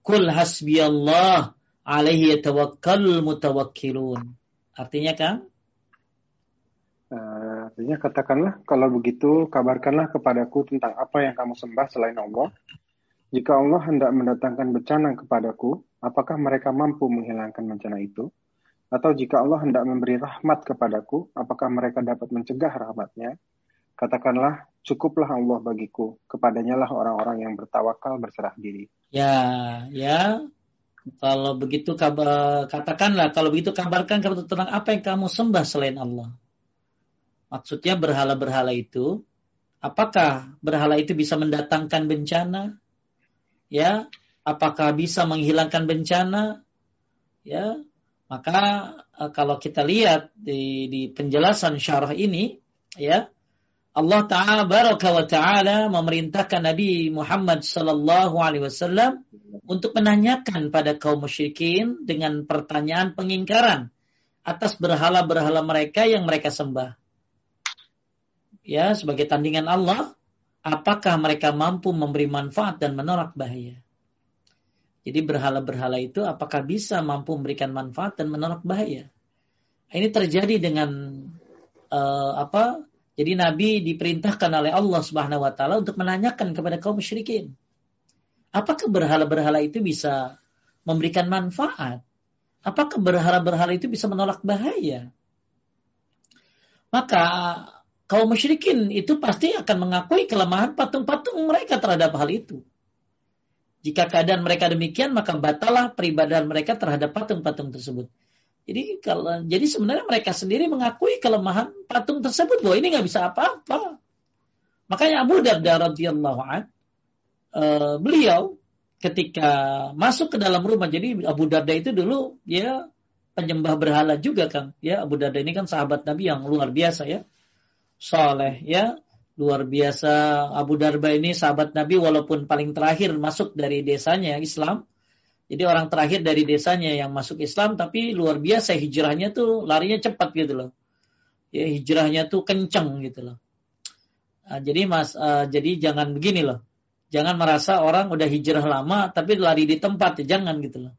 Kul hasbiyallah alaihi yatawakkalul mutawakkilun. Artinya kan? Artinya katakanlah kalau begitu kabarkanlah kepadaku tentang apa yang kamu sembah selain Allah. Jika Allah hendak mendatangkan bencana kepadaku, apakah mereka mampu menghilangkan bencana itu? Atau jika Allah hendak memberi rahmat kepadaku, apakah mereka dapat mencegah rahmatnya? Katakanlah, cukuplah Allah bagiku, kepadanya lah orang-orang yang bertawakal berserah diri. Ya, ya. Kalau begitu katakanlah kalau begitu kabarkan kepada tentang apa yang kamu sembah selain Allah. Maksudnya berhala-berhala itu, apakah berhala itu bisa mendatangkan bencana? Ya, apakah bisa menghilangkan bencana? Ya, maka eh, kalau kita lihat di, di penjelasan syarah ini, ya, Allah Ta'ala baraka wa ta'ala memerintahkan Nabi Muhammad sallallahu alaihi wasallam untuk menanyakan pada kaum musyrikin dengan pertanyaan pengingkaran atas berhala-berhala mereka yang mereka sembah. Ya, sebagai tandingan Allah, apakah mereka mampu memberi manfaat dan menolak bahaya? Jadi berhala-berhala itu apakah bisa mampu memberikan manfaat dan menolak bahaya? Ini terjadi dengan uh, apa? Jadi Nabi diperintahkan oleh Allah Subhanahu wa taala untuk menanyakan kepada kaum musyrikin. Apakah berhala-berhala itu bisa memberikan manfaat? Apakah berhala-berhala itu bisa menolak bahaya? Maka kaum musyrikin itu pasti akan mengakui kelemahan patung-patung mereka terhadap hal itu. Jika keadaan mereka demikian, maka batalah peribadahan mereka terhadap patung-patung tersebut. Jadi kalau jadi sebenarnya mereka sendiri mengakui kelemahan patung tersebut bahwa ini nggak bisa apa-apa. Makanya Abu Darda radhiyallahu an uh, beliau ketika masuk ke dalam rumah jadi Abu Darda itu dulu ya penyembah berhala juga kan ya Abu Darda ini kan sahabat Nabi yang luar biasa ya soleh ya luar biasa Abu Darda ini sahabat Nabi walaupun paling terakhir masuk dari desanya Islam jadi orang terakhir dari desanya yang masuk Islam tapi luar biasa hijrahnya tuh larinya cepat gitu loh. Ya hijrahnya tuh kenceng gitu loh. Nah, jadi Mas uh, jadi jangan begini loh. Jangan merasa orang udah hijrah lama tapi lari di tempat ya jangan gitu loh.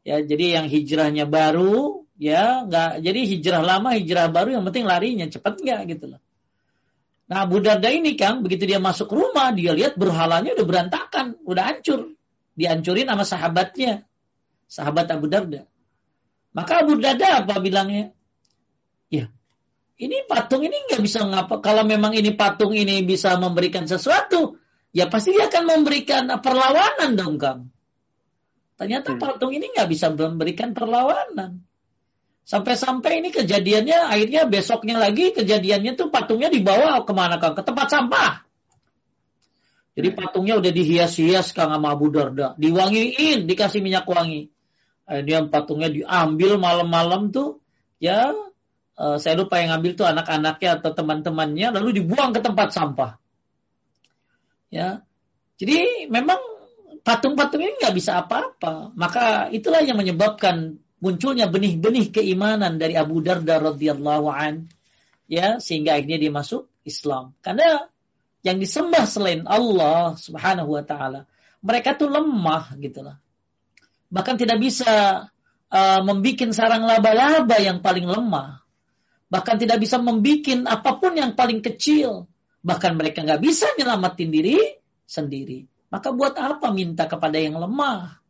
Ya jadi yang hijrahnya baru ya nggak jadi hijrah lama hijrah baru yang penting larinya cepat nggak gitu loh. Nah Abu Darda ini kan begitu dia masuk rumah dia lihat berhalanya udah berantakan, udah hancur dihancurin sama sahabatnya, sahabat Abu Darda. Maka Abu Darda apa bilangnya? Ya, ini patung ini nggak bisa ngapa. Kalau memang ini patung ini bisa memberikan sesuatu, ya pasti dia akan memberikan perlawanan dong, Kang. Ternyata hmm. patung ini nggak bisa memberikan perlawanan. Sampai-sampai ini kejadiannya akhirnya besoknya lagi kejadiannya tuh patungnya dibawa ke mana Kang? Ke tempat sampah. Jadi patungnya udah dihias-hias Kang sama Abu Darda. Diwangiin, dikasih minyak wangi. Dia patungnya diambil malam-malam tuh. Ya, uh, saya lupa yang ngambil tuh anak-anaknya atau teman-temannya. Lalu dibuang ke tempat sampah. Ya, jadi memang patung-patung ini nggak bisa apa-apa. Maka itulah yang menyebabkan munculnya benih-benih keimanan dari Abu Darda radhiyallahu an. Ya, sehingga akhirnya dia masuk Islam. Karena yang disembah selain Allah Subhanahu wa taala, mereka tuh lemah gitu lah. Bahkan tidak bisa uh, membuat sarang laba-laba yang paling lemah. Bahkan tidak bisa membuat apa pun yang paling kecil. Bahkan mereka nggak bisa nyelamatin diri sendiri. Maka buat apa minta kepada yang lemah?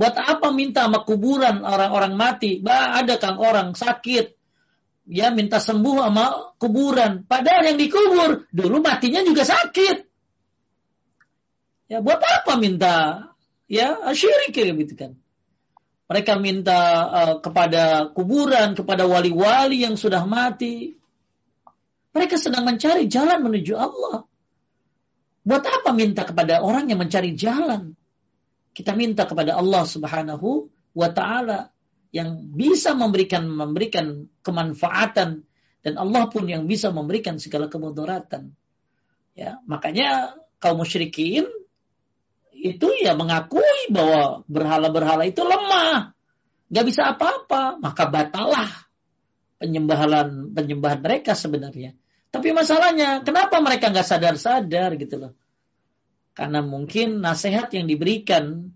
Buat apa minta sama kuburan orang-orang mati? Bah, ada kang orang sakit, ya minta sembuh sama kuburan. Padahal yang dikubur dulu matinya juga sakit. Ya buat apa minta ya syirik ya gitu kan. Mereka minta uh, kepada kuburan, kepada wali-wali yang sudah mati. Mereka sedang mencari jalan menuju Allah. Buat apa minta kepada orang yang mencari jalan? Kita minta kepada Allah Subhanahu wa taala yang bisa memberikan memberikan kemanfaatan dan Allah pun yang bisa memberikan segala kemudaratan. Ya, makanya kaum musyrikin itu ya mengakui bahwa berhala-berhala itu lemah, nggak bisa apa-apa, maka batalah penyembahan penyembahan mereka sebenarnya. Tapi masalahnya, kenapa mereka nggak sadar-sadar gitu loh? Karena mungkin nasihat yang diberikan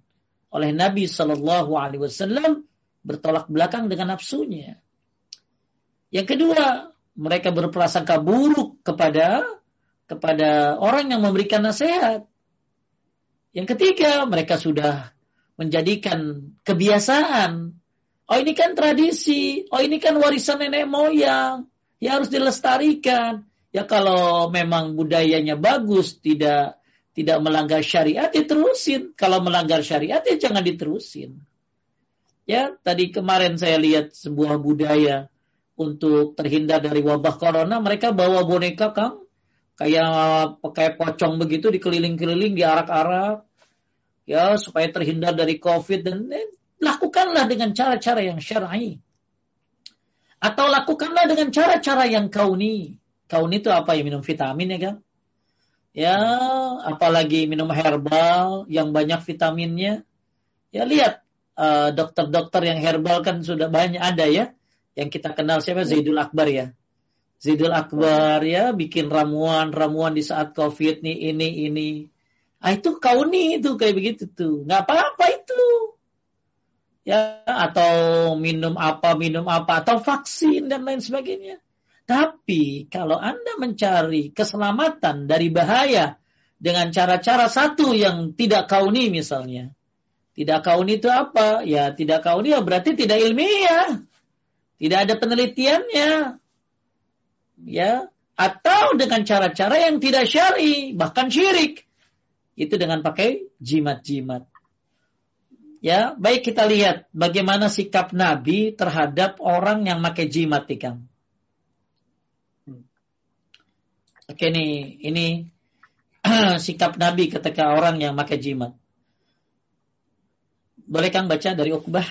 oleh Nabi Shallallahu Alaihi Wasallam bertolak belakang dengan nafsunya. Yang kedua, mereka berprasangka buruk kepada kepada orang yang memberikan nasihat. Yang ketiga, mereka sudah menjadikan kebiasaan. Oh ini kan tradisi, oh ini kan warisan nenek moyang, ya harus dilestarikan. Ya kalau memang budayanya bagus, tidak tidak melanggar syariat, diterusin. Kalau melanggar syariat, ya jangan diterusin. Ya, tadi kemarin saya lihat sebuah budaya untuk terhindar dari wabah corona, mereka bawa boneka, Kang, kayak pakai pocong begitu dikeliling-keliling diarak-arak. Ya supaya terhindar dari covid dan eh, lakukanlah dengan cara-cara yang syar'i. Atau lakukanlah dengan cara-cara yang kauni. Kauni itu apa? Ya minum vitamin ya kan ya apalagi minum herbal yang banyak vitaminnya ya lihat eh, dokter-dokter yang herbal kan sudah banyak ada ya yang kita kenal siapa Zaidul Akbar ya Zidul Akbar ya bikin ramuan-ramuan di saat COVID nih ini ini. Ah itu kauni itu kayak begitu tuh. nggak apa-apa itu. Ya atau minum apa minum apa atau vaksin dan lain sebagainya. Tapi kalau Anda mencari keselamatan dari bahaya dengan cara-cara satu yang tidak kauni misalnya. Tidak kauni itu apa? Ya tidak kauni ya berarti tidak ilmiah. Tidak ada penelitiannya ya atau dengan cara-cara yang tidak syar'i bahkan syirik itu dengan pakai jimat-jimat ya baik kita lihat bagaimana sikap Nabi terhadap orang yang pakai jimat ikam oke nih ini sikap Nabi ketika orang yang pakai jimat boleh Kang baca dari Uqbah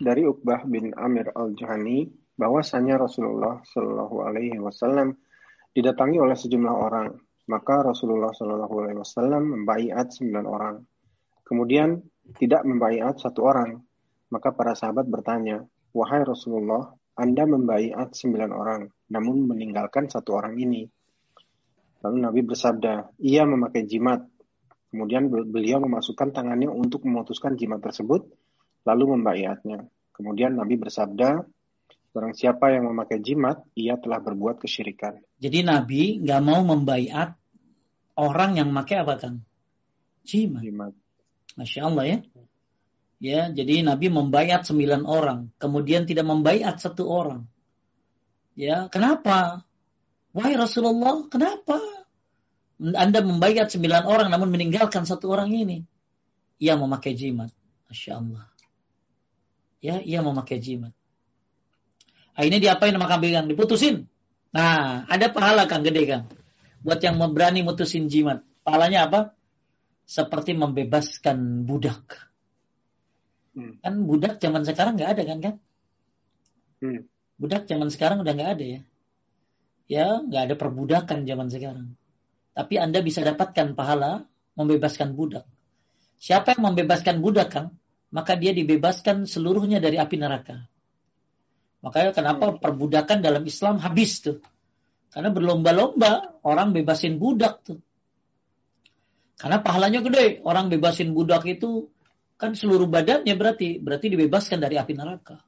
dari Uqbah bin Amir al-Juhani bahwasanya Rasulullah Shallallahu Alaihi Wasallam didatangi oleh sejumlah orang. Maka Rasulullah Shallallahu Alaihi Wasallam membaiat sembilan orang. Kemudian tidak membaiat satu orang. Maka para sahabat bertanya, wahai Rasulullah, Anda membaiat sembilan orang, namun meninggalkan satu orang ini. Lalu Nabi bersabda, ia memakai jimat. Kemudian beliau memasukkan tangannya untuk memutuskan jimat tersebut, lalu membaiatnya. Kemudian Nabi bersabda, Barang siapa yang memakai jimat, ia telah berbuat kesyirikan. Jadi Nabi nggak mau membaiat orang yang memakai apa kan? Jimat. jimat. Masya Allah ya. Ya, jadi Nabi membaiat sembilan orang, kemudian tidak membaiat satu orang. Ya, kenapa? Wahai Rasulullah, kenapa? Anda membaiat sembilan orang namun meninggalkan satu orang ini. Ia memakai jimat. Masya Allah. Ya, ia memakai jimat. Nah, ini diapain sama kambing yang diputusin. Nah, ada pahala kan gede kan. Buat yang berani mutusin jimat. Pahalanya apa? Seperti membebaskan budak. Hmm. Kan budak zaman sekarang nggak ada kan kan? Hmm. Budak zaman sekarang udah nggak ada ya. Ya, nggak ada perbudakan zaman sekarang. Tapi Anda bisa dapatkan pahala membebaskan budak. Siapa yang membebaskan budak kan? Maka dia dibebaskan seluruhnya dari api neraka. Makanya kenapa hmm. perbudakan dalam Islam habis tuh. Karena berlomba-lomba orang bebasin budak tuh. Karena pahalanya gede. Orang bebasin budak itu kan seluruh badannya berarti berarti dibebaskan dari api neraka.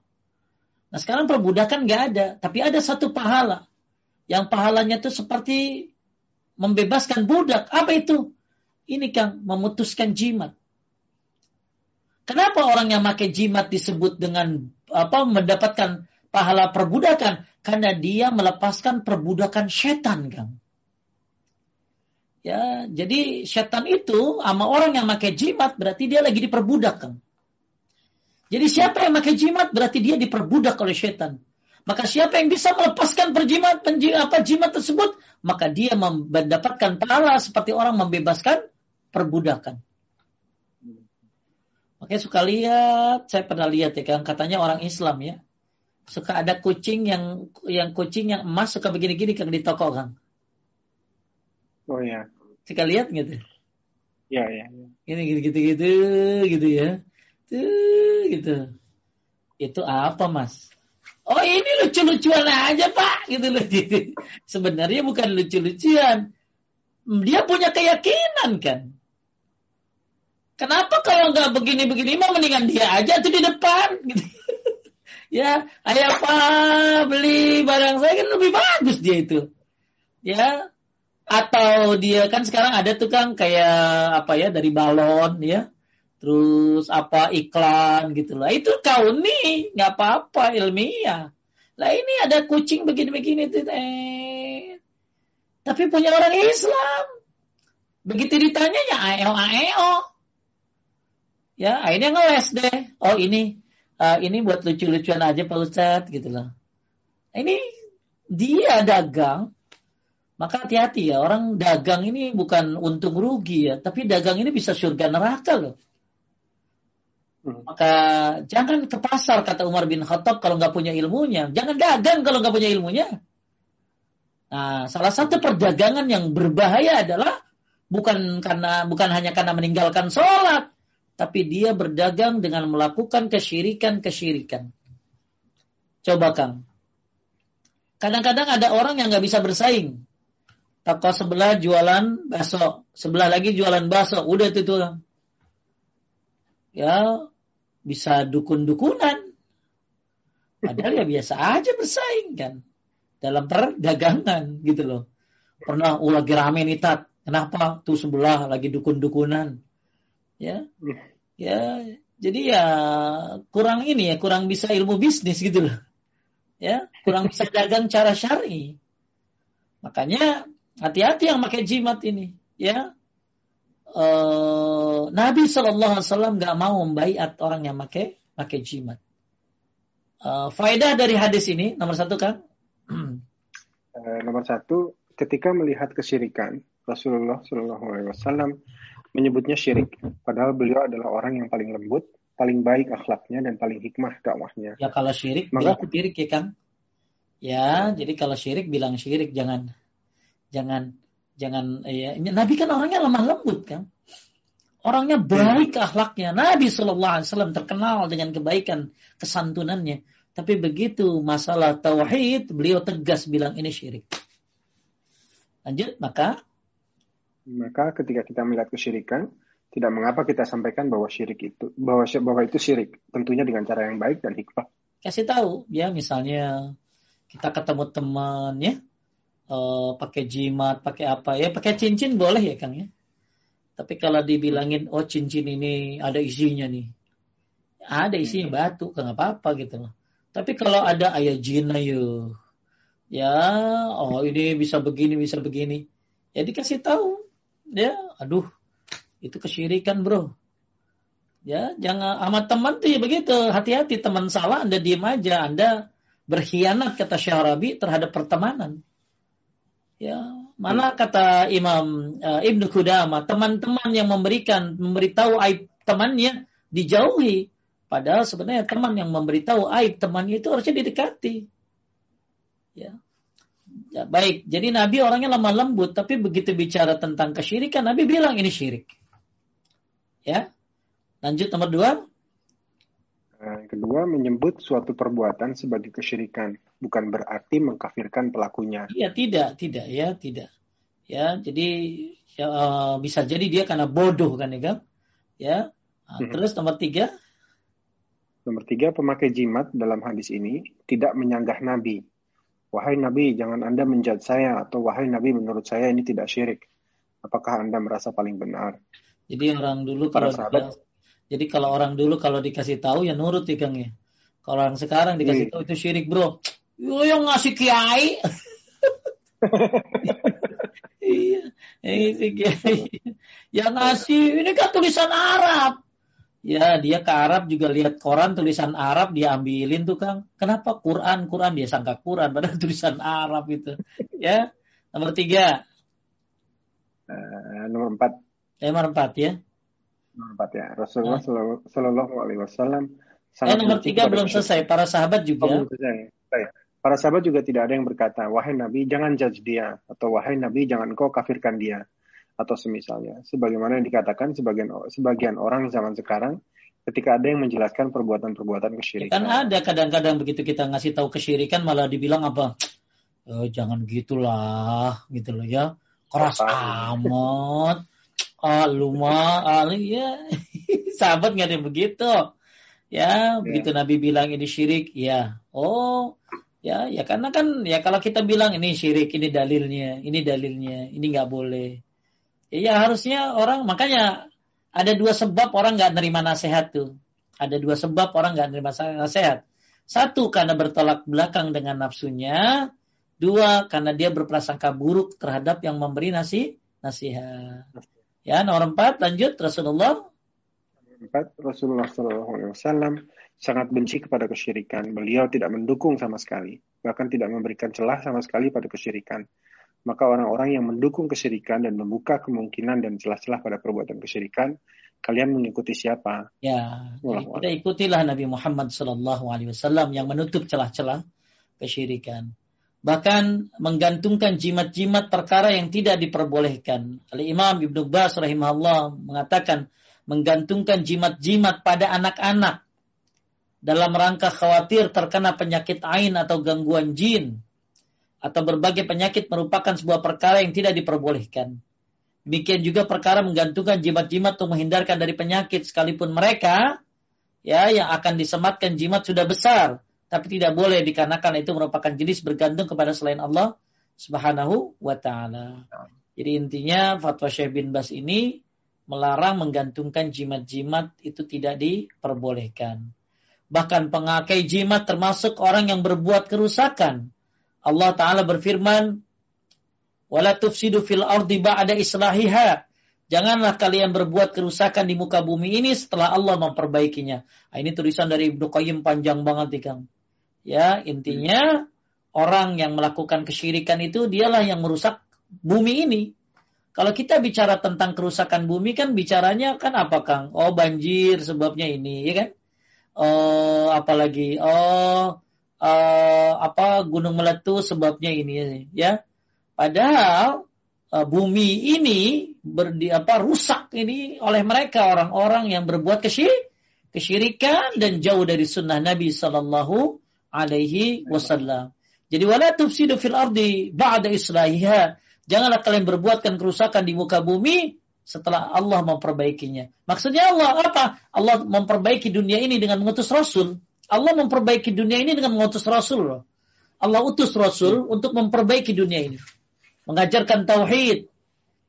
Nah sekarang perbudakan nggak ada, tapi ada satu pahala. Yang pahalanya tuh seperti membebaskan budak. Apa itu? Ini Kang, memutuskan jimat. Kenapa orang yang pakai jimat disebut dengan apa mendapatkan pahala perbudakan karena dia melepaskan perbudakan setan kan. Ya, jadi setan itu sama orang yang pakai jimat berarti dia lagi diperbudak kan. Jadi siapa yang pakai jimat berarti dia diperbudak oleh setan. Maka siapa yang bisa melepaskan perjimat apa jimat tersebut, maka dia mendapatkan pahala seperti orang membebaskan perbudakan. Makanya suka lihat, saya pernah lihat ya kan, katanya orang Islam ya, suka ada kucing yang yang kucing yang emas suka begini-gini kan di toko kan. Oh ya. Suka lihat gitu. Ya ya. Ini gitu-gitu gitu gitu ya. Tuh gitu. Itu apa mas? Oh ini lucu-lucuan aja pak gitu loh. Sebenarnya bukan lucu-lucuan. Dia punya keyakinan kan. Kenapa kalau nggak begini-begini mah mendingan dia aja tuh di depan gitu. ya, ayah pak beli barang saya kan lebih bagus dia itu. Ya, atau dia kan sekarang ada tuh kan kayak apa ya dari balon ya, terus apa iklan gitu lah. Itu kau nih nggak apa-apa ilmiah. Lah ini ada kucing begini-begini. Eh. Tapi punya orang Islam. Begitu ditanya ya aeo aeo ya akhirnya ngeles deh oh ini uh, ini buat lucu-lucuan aja Pak Ustadz gitu loh ini dia dagang maka hati-hati ya orang dagang ini bukan untung rugi ya tapi dagang ini bisa surga neraka loh. Maka jangan ke pasar kata Umar bin Khattab kalau nggak punya ilmunya jangan dagang kalau nggak punya ilmunya nah salah satu perdagangan yang berbahaya adalah bukan karena bukan hanya karena meninggalkan sholat tapi dia berdagang dengan melakukan kesyirikan-kesyirikan. Coba Kang. Kadang-kadang ada orang yang nggak bisa bersaing. Toko sebelah jualan bakso, sebelah lagi jualan bakso, udah itu tuh. Ya, bisa dukun-dukunan. Padahal ya biasa aja bersaing kan. Dalam perdagangan gitu loh. Pernah oh lagi rame nih tat. Kenapa? Tuh sebelah lagi dukun-dukunan ya ya jadi ya kurang ini ya kurang bisa ilmu bisnis gitu loh ya kurang bisa dagang cara syari makanya hati-hati yang pakai jimat ini ya uh, Nabi Shallallahu Alaihi Wasallam nggak mau membaiat orang yang pakai pakai jimat uh, faedah dari hadis ini nomor satu kan uh, nomor satu ketika melihat kesyirikan Rasulullah Shallallahu Alaihi Wasallam menyebutnya syirik. Padahal beliau adalah orang yang paling lembut, paling baik akhlaknya dan paling hikmah dakwahnya. Ya kalau syirik Maka, bilang syirik ya Kang. Ya, jadi kalau syirik bilang syirik jangan jangan jangan ya Nabi kan orangnya lemah lembut kan. Orangnya baik akhlaknya. Nabi Shallallahu Alaihi Wasallam terkenal dengan kebaikan kesantunannya. Tapi begitu masalah tauhid, beliau tegas bilang ini syirik. Lanjut, maka maka ketika kita melihat kesyirikan, tidak mengapa kita sampaikan bahwa syirik itu bahwa bahwa itu syirik, tentunya dengan cara yang baik dan hikmah. Kasih tahu, ya misalnya kita ketemu teman ya, uh, pakai jimat, pakai apa? Ya, pakai cincin boleh ya Kang ya. Tapi kalau dibilangin oh cincin ini ada isinya nih, ada isinya batu, kan apa-apa gitu loh. Tapi kalau ada ayat jin ayo, ya, oh ini bisa begini, bisa begini, ya dikasih tahu. Ya aduh itu kesyirikan bro. Ya jangan amat teman tuh ya begitu. Hati-hati teman salah anda diem aja. Anda berkhianat kata Syarabi terhadap pertemanan ya. Mana kata Imam uh, Ibnu Qudama teman-teman yang memberikan memberitahu aib temannya dijauhi. Padahal sebenarnya teman yang memberitahu aib temannya itu harusnya didekati. Ya. Ya, baik, jadi Nabi orangnya lemah lembut, tapi begitu bicara tentang kesyirikan, Nabi bilang ini syirik. Ya, lanjut nomor dua. Nah, kedua, menyebut suatu perbuatan sebagai kesyirikan, bukan berarti mengkafirkan pelakunya. Iya, tidak, tidak, ya, tidak. Ya, jadi ya, uh, bisa jadi dia karena bodoh kan, ya, kan? Ya, nah, hmm. terus nomor tiga. Nomor tiga, pemakai jimat dalam hadis ini tidak menyanggah Nabi, Wahai Nabi, jangan Anda menjat saya, atau wahai Nabi, menurut saya ini tidak syirik. Apakah Anda merasa paling benar? Jadi orang dulu kalau sahabat, jadi kalau orang dulu kalau dikasih tahu ya nurut ya Kang ya. Kalau orang sekarang dikasih iya. tahu itu syirik, Bro. Yo yang ngasih kiai. iya, ini kiai. Yang ngasih ini kan tulisan Arab. Ya, dia ke Arab juga lihat koran tulisan Arab dia ambilin tuh Kang. Kenapa Quran Quran dia sangka Quran padahal tulisan Arab itu. Ya, nomor tiga. Uh, nomor empat. Eh, nomor empat ya. Empat ya. Rasulullah nah. Shallallahu Alaihi Wasallam. Eh, nomor tiga belum selesai. Para sahabat juga. Oh, belum selesai. Baik. Para sahabat juga tidak ada yang berkata, wahai Nabi jangan judge dia, atau wahai Nabi jangan kau kafirkan dia, atau semisalnya. Sebagaimana yang dikatakan sebagian sebagian orang zaman sekarang, ketika ada yang menjelaskan perbuatan-perbuatan kesyirikan. kan ada kadang-kadang begitu kita ngasih tahu kesyirikan malah dibilang apa? Oh, jangan gitulah, gitu loh ya. Keras amat. Ah, lu mah, ah, ya. Sahabat nggak ada begitu. Ya, ya, begitu Nabi bilang ini syirik, ya. Oh, ya, ya karena kan ya kalau kita bilang ini syirik, ini dalilnya, ini dalilnya, ini nggak boleh. Ya, ya harusnya orang makanya ada dua sebab orang nggak nerima nasihat tuh. Ada dua sebab orang nggak nerima nasihat. Satu karena bertolak belakang dengan nafsunya. Dua karena dia berprasangka buruk terhadap yang memberi nasi nasihat. Ya nomor empat lanjut Rasulullah. Empat Rasulullah SAW sangat benci kepada kesyirikan. Beliau tidak mendukung sama sekali, bahkan tidak memberikan celah sama sekali pada kesyirikan maka orang-orang yang mendukung kesyirikan dan membuka kemungkinan dan celah-celah pada perbuatan kesyirikan, kalian mengikuti siapa? Ya, kita ikutilah Nabi Muhammad Sallallahu Alaihi Wasallam yang menutup celah-celah kesyirikan. Bahkan menggantungkan jimat-jimat perkara yang tidak diperbolehkan. Al Imam Ibnu Bas rahimahullah mengatakan menggantungkan jimat-jimat pada anak-anak dalam rangka khawatir terkena penyakit ain atau gangguan jin atau berbagai penyakit merupakan sebuah perkara yang tidak diperbolehkan. Demikian juga perkara menggantungkan jimat-jimat untuk menghindarkan dari penyakit sekalipun mereka ya yang akan disematkan jimat sudah besar tapi tidak boleh dikarenakan itu merupakan jenis bergantung kepada selain Allah Subhanahu wa taala. Jadi intinya fatwa Syekh bin Bas ini melarang menggantungkan jimat-jimat itu tidak diperbolehkan. Bahkan pengakai jimat termasuk orang yang berbuat kerusakan Allah Ta'ala berfirman, Wala tufsidu fil ardi ba'da islahiha. Janganlah kalian berbuat kerusakan di muka bumi ini setelah Allah memperbaikinya. Nah, ini tulisan dari Ibnu Qayyim panjang banget nih Kang. Ya, intinya orang yang melakukan kesyirikan itu dialah yang merusak bumi ini. Kalau kita bicara tentang kerusakan bumi kan bicaranya kan apa Kang? Oh banjir sebabnya ini, ya kan? Oh apalagi oh uh, apa gunung meletus sebabnya ini ya. Padahal uh, bumi ini berdi apa rusak ini oleh mereka orang-orang yang berbuat kesyirik, kesyirikan dan jauh dari sunnah Nabi Sallallahu Alaihi Wasallam. Jadi wala tufsidu fil ardi ba'da islahiha. Janganlah kalian berbuatkan kerusakan di muka bumi setelah Allah memperbaikinya. Maksudnya Allah apa? Allah memperbaiki dunia ini dengan mengutus Rasul. Allah memperbaiki dunia ini dengan mengutus Rasul. Allah utus Rasul untuk memperbaiki dunia ini. Mengajarkan tauhid.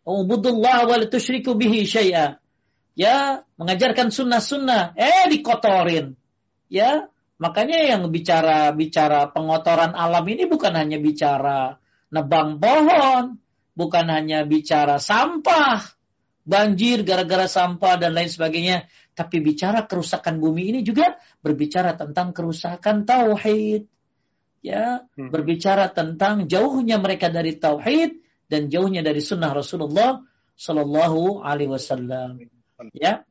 Ubudullah wa tusyriku bihi syai'a. Ya, mengajarkan sunnah-sunnah. Eh, dikotorin. Ya, makanya yang bicara bicara pengotoran alam ini bukan hanya bicara nebang pohon, bukan hanya bicara sampah, banjir gara-gara sampah dan lain sebagainya, tapi bicara kerusakan bumi ini juga berbicara tentang kerusakan tauhid. Ya, hmm. berbicara tentang jauhnya mereka dari tauhid dan jauhnya dari sunnah Rasulullah Shallallahu Alaihi Wasallam. Ya,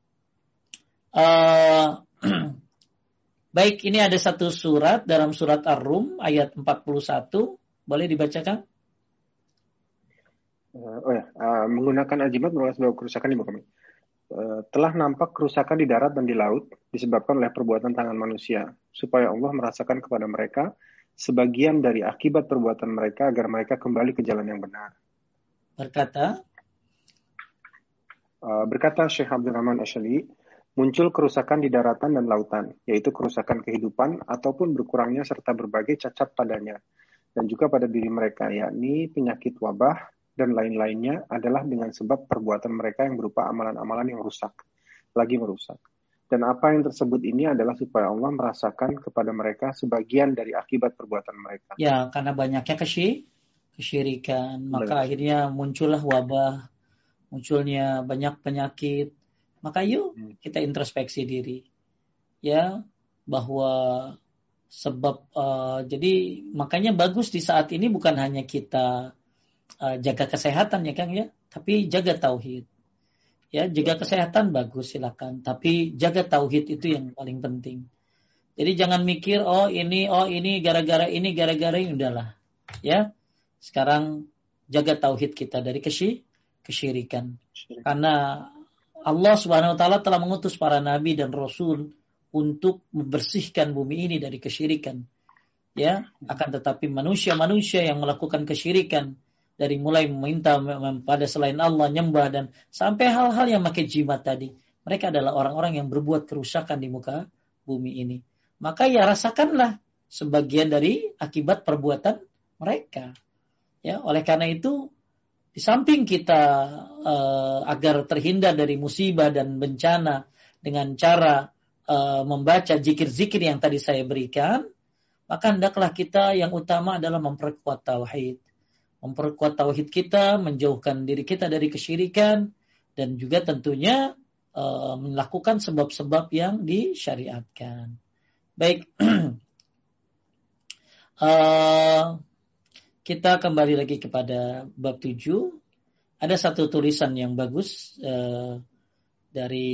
uh, baik ini ada satu surat dalam surat Ar-Rum ayat 41 boleh dibacakan? Uh, oh ya, uh, menggunakan ajimat merupakan sebuah kerusakan di bumi. Eh, telah nampak kerusakan di darat dan di laut disebabkan oleh perbuatan tangan manusia, supaya Allah merasakan kepada mereka sebagian dari akibat perbuatan mereka agar mereka kembali ke jalan yang benar. Berkata, uh, berkata Syekh Abdul Rahman Ashali, muncul kerusakan di daratan dan lautan, yaitu kerusakan kehidupan ataupun berkurangnya serta berbagai cacat padanya, dan juga pada diri mereka, yakni penyakit wabah, dan lain-lainnya adalah dengan sebab perbuatan mereka yang berupa amalan-amalan yang rusak, lagi merusak. Dan apa yang tersebut ini adalah supaya Allah merasakan kepada mereka sebagian dari akibat perbuatan mereka. Ya, karena banyaknya kesy kesyirikan, maka Benar. akhirnya muncullah wabah, munculnya banyak penyakit. Maka yuk hmm. kita introspeksi diri. Ya, bahwa sebab uh, jadi makanya bagus di saat ini bukan hanya kita uh, jaga kesehatan ya Kang ya, tapi jaga tauhid. Ya, jaga kesehatan bagus silakan, tapi jaga tauhid itu yang paling penting. Jadi jangan mikir oh ini oh ini gara-gara ini gara-gara ini udahlah. Ya. Sekarang jaga tauhid kita dari kesy kesyirikan. Karena Allah Subhanahu wa taala telah mengutus para nabi dan rasul untuk membersihkan bumi ini dari kesyirikan. Ya, akan tetapi manusia-manusia yang melakukan kesyirikan dari mulai meminta pada selain Allah nyembah dan sampai hal-hal yang pakai jimat tadi. Mereka adalah orang-orang yang berbuat kerusakan di muka bumi ini. Maka ya rasakanlah sebagian dari akibat perbuatan mereka. Ya, oleh karena itu di samping kita uh, agar terhindar dari musibah dan bencana dengan cara uh, membaca zikir-zikir yang tadi saya berikan, maka hendaklah kita yang utama adalah memperkuat tauhid memperkuat tauhid kita, menjauhkan diri kita dari kesyirikan, dan juga tentunya uh, melakukan sebab-sebab yang disyariatkan. Baik, uh, kita kembali lagi kepada bab 7. Ada satu tulisan yang bagus uh, dari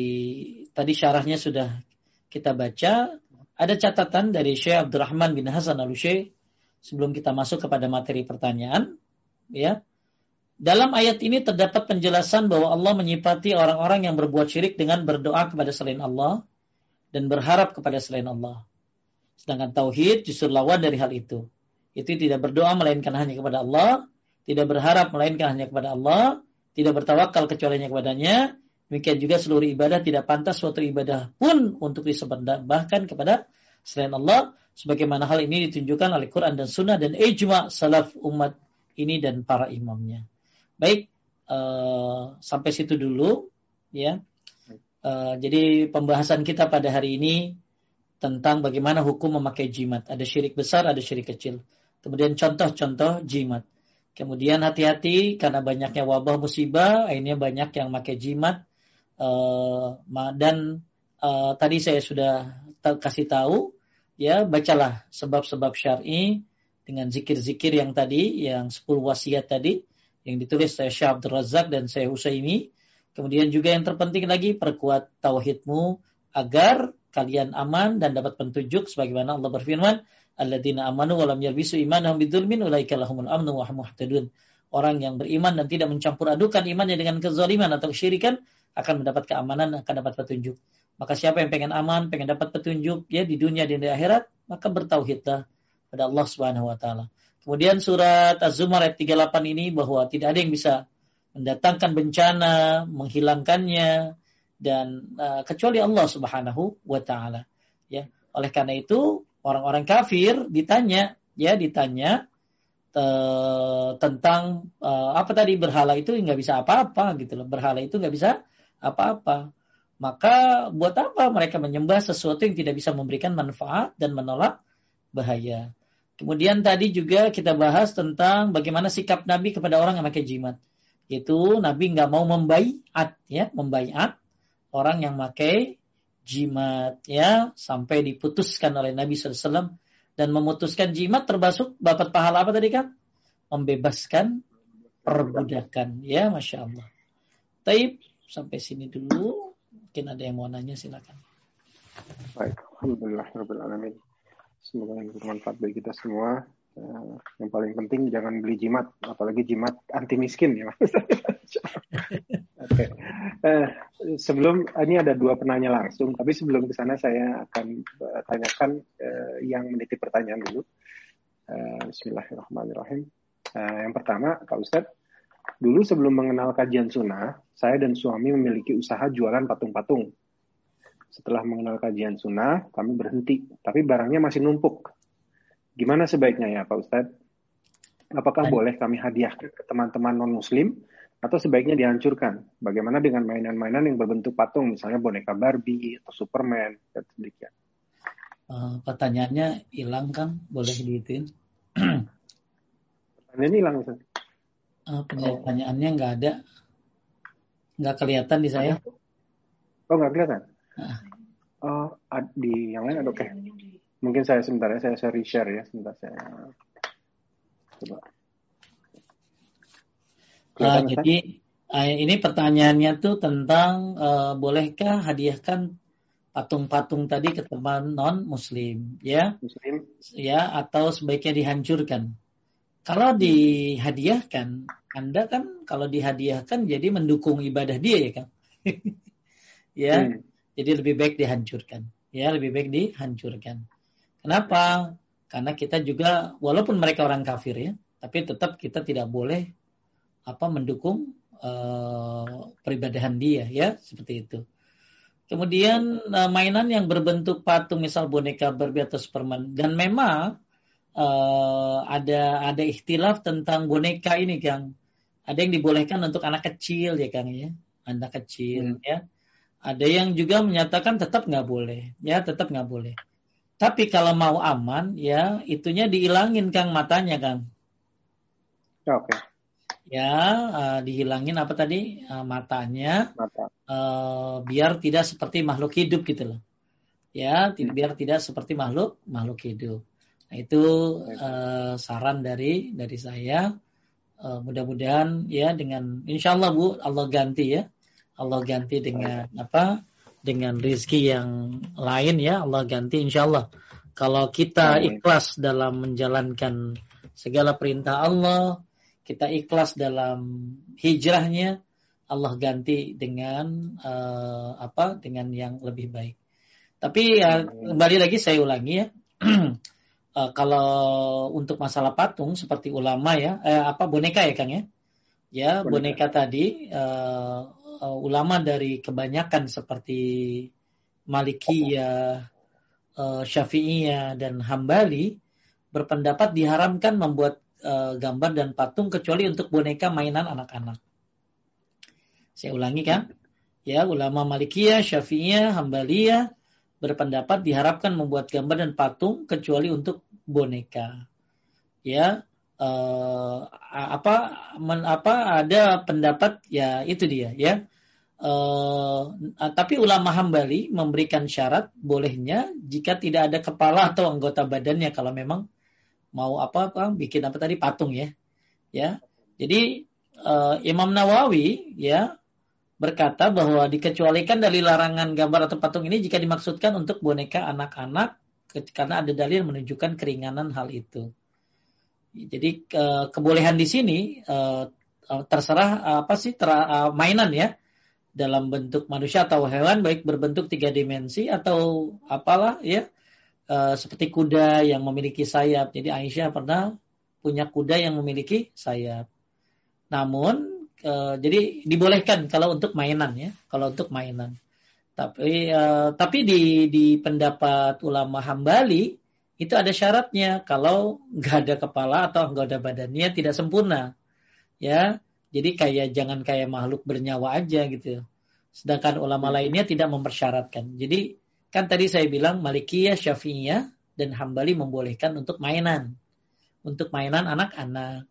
tadi syarahnya sudah kita baca. Ada catatan dari Syekh Abdurrahman bin Hasan al sebelum kita masuk kepada materi pertanyaan ya. Dalam ayat ini terdapat penjelasan bahwa Allah menyifati orang-orang yang berbuat syirik dengan berdoa kepada selain Allah dan berharap kepada selain Allah. Sedangkan tauhid justru lawan dari hal itu. Itu tidak berdoa melainkan hanya kepada Allah, tidak berharap melainkan hanya kepada Allah, tidak bertawakal kecuali hanya kepadanya. Demikian juga seluruh ibadah tidak pantas suatu ibadah pun untuk disembahkan kepada selain Allah. Sebagaimana hal ini ditunjukkan oleh Quran dan Sunnah dan ijma salaf umat ini dan para imamnya. Baik, uh, sampai situ dulu ya. Uh, jadi pembahasan kita pada hari ini tentang bagaimana hukum memakai jimat. Ada syirik besar, ada syirik kecil. Kemudian contoh-contoh jimat. Kemudian hati-hati karena banyaknya wabah musibah, akhirnya banyak yang memakai jimat. Uh, dan uh, tadi saya sudah kasih tahu, ya bacalah sebab-sebab syar'i dengan zikir-zikir yang tadi, yang 10 wasiat tadi, yang ditulis saya Syah Abdul Razak dan saya Husaini. Kemudian juga yang terpenting lagi, perkuat tauhidmu agar kalian aman dan dapat petunjuk sebagaimana Allah berfirman, alladzina amanu wa lam yalbisu imanahum bidzulmin ulaika lahumul amnu wa muhtadun. Orang yang beriman dan tidak mencampur adukan imannya dengan kezaliman atau kesyirikan akan mendapat keamanan, akan dapat petunjuk. Maka siapa yang pengen aman, pengen dapat petunjuk ya di dunia dan di akhirat, maka bertauhidlah pada Allah Subhanahu wa taala. Kemudian surat Az-Zumar ayat 38 ini bahwa tidak ada yang bisa mendatangkan bencana, menghilangkannya dan uh, kecuali Allah Subhanahu wa taala. Ya. Oleh karena itu orang-orang kafir ditanya ya ditanya uh, tentang uh, apa tadi berhala itu nggak bisa apa-apa gitu loh. Berhala itu nggak bisa apa-apa. Maka buat apa mereka menyembah sesuatu yang tidak bisa memberikan manfaat dan menolak bahaya. Kemudian tadi juga kita bahas tentang bagaimana sikap Nabi kepada orang yang pakai jimat. Itu Nabi nggak mau membaiat ya, membaiat orang yang pakai jimat ya sampai diputuskan oleh Nabi SAW dan memutuskan jimat termasuk dapat pahala apa tadi kan? Membebaskan perbudakan ya, masya Allah. Taib sampai sini dulu. Mungkin ada yang mau nanya silakan. Baik, alhamdulillah, alamin. Semoga bermanfaat bagi kita semua. Uh, yang paling penting jangan beli jimat, apalagi jimat anti miskin ya. Oke. okay. Uh, sebelum ini ada dua penanya langsung, tapi sebelum ke sana saya akan uh, tanyakan uh, yang menitip pertanyaan dulu. Uh, Bismillahirrahmanirrahim. Uh, yang pertama, Kak Ustadz, dulu sebelum mengenal kajian sunnah, saya dan suami memiliki usaha jualan patung-patung setelah mengenal kajian sunnah, kami berhenti, tapi barangnya masih numpuk. Gimana sebaiknya ya Pak Ustadz? Apakah boleh kami hadiahkan ke teman-teman non-muslim atau sebaiknya dihancurkan? Bagaimana dengan mainan-mainan yang berbentuk patung, misalnya boneka Barbie atau Superman, dan sedikit? Uh, pertanyaannya hilang kan? Boleh diituin? Pertanyaan hilang Ustaz. Uh, pertanyaannya nggak ada. Nggak kelihatan di saya. Oh, nggak kelihatan? Oh, di yang lain ada oke. Okay. Mungkin saya sebentar ya, saya, saya share ya, sebentar saya coba. Uh, jadi ini pertanyaannya tuh tentang uh, bolehkah hadiahkan patung-patung tadi ke teman non muslim ya? Muslim. Ya atau sebaiknya dihancurkan? Kalau dihadiahkan anda kan kalau dihadiahkan jadi mendukung ibadah dia ya kan? Ya hmm. jadi lebih baik dihancurkan ya lebih baik dihancurkan kenapa karena kita juga walaupun mereka orang kafir ya tapi tetap kita tidak boleh apa mendukung uh, peribadahan dia ya seperti itu Kemudian uh, mainan yang berbentuk patung misal boneka Barbie atau Superman dan memang uh, ada ada ikhtilaf tentang boneka ini Kang. Ada yang dibolehkan untuk anak kecil ya Kang ya, anak kecil hmm. ya. Ada yang juga menyatakan tetap nggak boleh, ya tetap nggak boleh. Tapi kalau mau aman ya itunya dihilangin Kang matanya Kang. Oke. Okay ya uh, dihilangin apa tadi uh, matanya Mata. uh, biar tidak seperti makhluk hidup gitu loh ya hmm. biar tidak seperti makhluk makhluk hidup nah, itu uh, saran dari dari saya uh, mudah-mudahan ya dengan insya Allah bu Allah ganti ya Allah ganti dengan apa dengan rizki yang lain ya Allah ganti insya Allah kalau kita ikhlas dalam menjalankan segala perintah Allah kita ikhlas dalam hijrahnya, Allah ganti dengan uh, apa? Dengan yang lebih baik. Tapi ya kembali lagi saya ulangi ya. uh, kalau untuk masalah patung seperti ulama ya, eh, apa boneka ya Kang ya? Ya boneka, boneka tadi uh, uh, ulama dari kebanyakan seperti Malikiyah, uh, Syafi'iyah dan Hambali berpendapat diharamkan membuat uh, gambar dan patung kecuali untuk boneka mainan anak-anak. Saya ulangi kan? Ya, ulama Malikiyah, Syafi'iyah, Hambaliyah berpendapat diharapkan membuat gambar dan patung kecuali untuk boneka. Ya, uh, apa men, apa ada pendapat ya itu dia ya. Uh, tapi ulama Hambali memberikan syarat bolehnya jika tidak ada kepala atau anggota badannya kalau memang mau apa apa bikin apa tadi patung ya. Ya. Jadi uh, Imam Nawawi ya berkata bahwa dikecualikan dari larangan gambar atau patung ini jika dimaksudkan untuk boneka anak-anak karena ada dalil menunjukkan keringanan hal itu. Jadi ke, kebolehan di sini terserah apa sih ter, mainan ya dalam bentuk manusia atau hewan baik berbentuk tiga dimensi atau apalah ya uh, seperti kuda yang memiliki sayap. Jadi Aisyah pernah punya kuda yang memiliki sayap. Namun uh, jadi dibolehkan kalau untuk mainan ya, kalau untuk mainan. Tapi uh, tapi di di pendapat ulama Hambali itu ada syaratnya kalau nggak ada kepala atau nggak ada badannya tidak sempurna. Ya, jadi kayak jangan kayak makhluk bernyawa aja gitu. Sedangkan ulama lainnya tidak mempersyaratkan. Jadi Kan tadi saya bilang Malikiyah, Syafi'iyah, dan Hambali membolehkan untuk mainan. Untuk mainan anak-anak.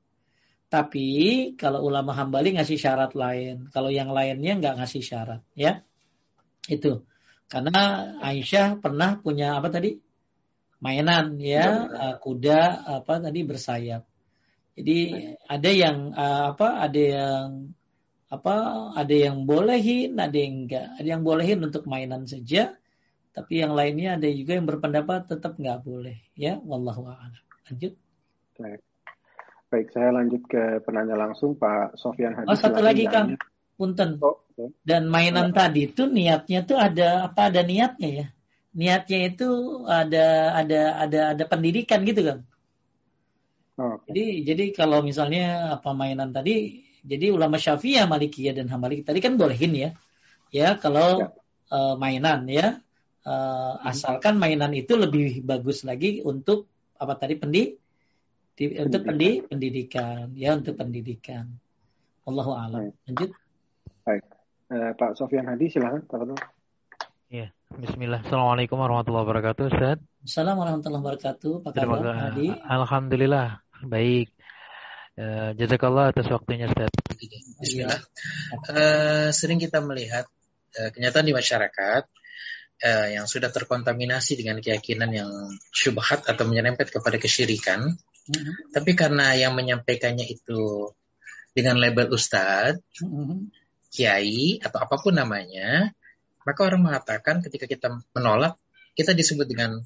Tapi kalau ulama Hambali ngasih syarat lain. Kalau yang lainnya nggak ngasih syarat. ya Itu. Karena Aisyah pernah punya apa tadi? Mainan ya, uh, kuda apa tadi bersayap. Jadi ada yang uh, apa? Ada yang apa? Ada yang bolehin, ada yang enggak. Ada yang bolehin untuk mainan saja, tapi yang lainnya ada juga yang berpendapat tetap nggak boleh. Ya, wallahu a'lam. Lanjut. Baik. Baik, saya lanjut ke penanya langsung Pak Sofian Hadi. Oh, satu lagi Kang. Punten. Oh, okay. Dan mainan oh. tadi itu niatnya tuh ada apa ada niatnya ya? Niatnya itu ada ada ada ada pendidikan gitu kan? Oh, okay. Jadi jadi kalau misalnya apa mainan tadi, jadi ulama Syafi'iyah, Malikiyah dan Hambali tadi kan bolehin ya. Ya, kalau ya. Uh, mainan ya uh, asalkan mainan itu lebih bagus lagi untuk apa tadi pendi di, pendidikan. untuk pendi pendidikan ya untuk pendidikan Allahu a'lam lanjut baik uh, Pak Sofian Hadi silakan Pak Iya, Bismillah. Assalamualaikum warahmatullahi wabarakatuh, Ustaz. Assalamualaikum warahmatullahi wabarakatuh, Pak Kabar, Hadi. Alhamdulillah, baik. Uh, jazakallah atas waktunya, Ustaz. Bismillah. Uh, sering kita melihat uh, kenyataan di masyarakat uh, yang sudah terkontaminasi dengan keyakinan yang syubhat atau menyerempet kepada kesyirikan. Mm-hmm. Tapi karena yang menyampaikannya itu dengan label ustadz, mm-hmm. kiai atau apa pun namanya, maka orang mengatakan ketika kita menolak, kita disebut dengan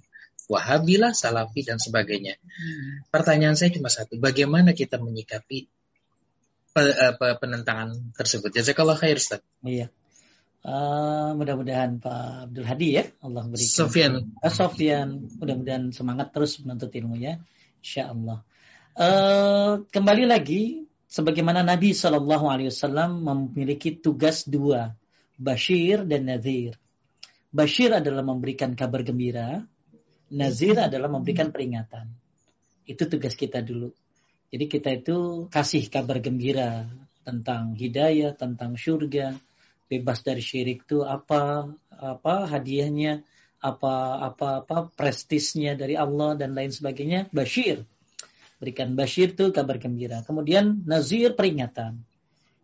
wahabilah, salafi dan sebagainya. Hmm. Pertanyaan saya cuma satu, bagaimana kita menyikapi penentangan tersebut? Jazakallah khair Ustaz. Iya. Uh, mudah-mudahan Pak Abdul Hadi ya Allah berikan. Sofian. Uh, Sofian, mudah-mudahan semangat terus menuntut ilmu ya, Insya Allah. Uh, kembali lagi, sebagaimana Nabi Shallallahu Alaihi Wasallam memiliki tugas dua, Bashir dan Nazir. Bashir adalah memberikan kabar gembira, Nazir adalah memberikan peringatan. Itu tugas kita dulu. Jadi kita itu kasih kabar gembira tentang hidayah, tentang surga, bebas dari syirik itu apa apa hadiahnya, apa apa apa prestisnya dari Allah dan lain sebagainya. Bashir Berikan basyir itu kabar gembira. Kemudian nazir peringatan.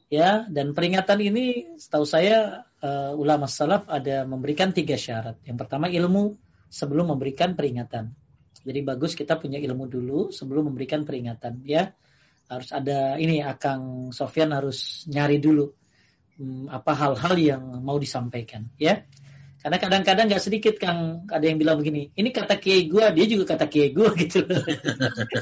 Ya, dan peringatan ini setahu saya uh, ulama salaf ada memberikan tiga syarat. Yang pertama ilmu sebelum memberikan peringatan. Jadi bagus kita punya ilmu dulu sebelum memberikan peringatan ya. Harus ada ini Akang Sofyan harus nyari dulu hmm, apa hal-hal yang mau disampaikan ya. Karena kadang-kadang nggak sedikit Kang ada yang bilang begini, ini kata kiai gue, dia juga kata kiai gue gitu.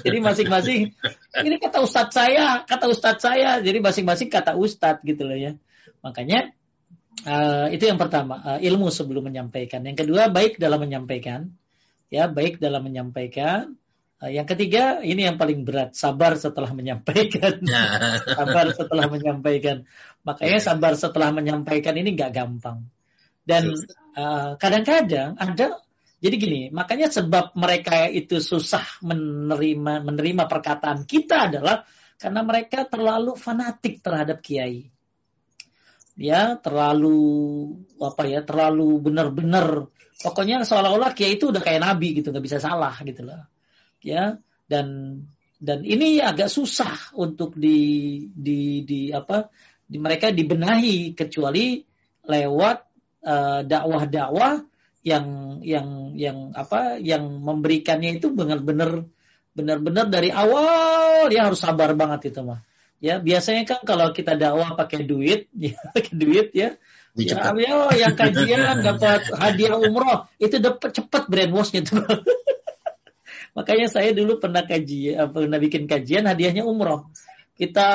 jadi masing-masing, ini kata ustadz saya, kata ustadz saya, jadi masing-masing kata ustadz gitu loh ya. Makanya uh, itu yang pertama, uh, ilmu sebelum menyampaikan. Yang kedua baik dalam menyampaikan, ya baik dalam menyampaikan. Uh, yang ketiga ini yang paling berat, sabar setelah menyampaikan. sabar setelah menyampaikan. Makanya sabar setelah menyampaikan ini nggak gampang. Dan Eh, kadang-kadang uh, ada jadi gini, makanya sebab mereka itu susah menerima menerima perkataan kita adalah karena mereka terlalu fanatik terhadap kiai. Ya, terlalu apa ya, terlalu benar-benar pokoknya seolah-olah kiai itu udah kayak nabi gitu, nggak bisa salah gitu loh. Ya, dan dan ini agak susah untuk di di di apa di mereka dibenahi kecuali lewat Eh, dakwah-dakwah yang yang yang apa yang memberikannya itu benar-benar benar-benar dari awal ya harus sabar banget itu mah. Ya, biasanya kan kalau kita dakwah pakai duit, ya pakai duit ya. Ya, ya, yang kajian dapat hadiah umroh itu dapat cepat brainwashnya tuh. Makanya saya dulu pernah kaji, pernah bikin kajian hadiahnya umroh. Kita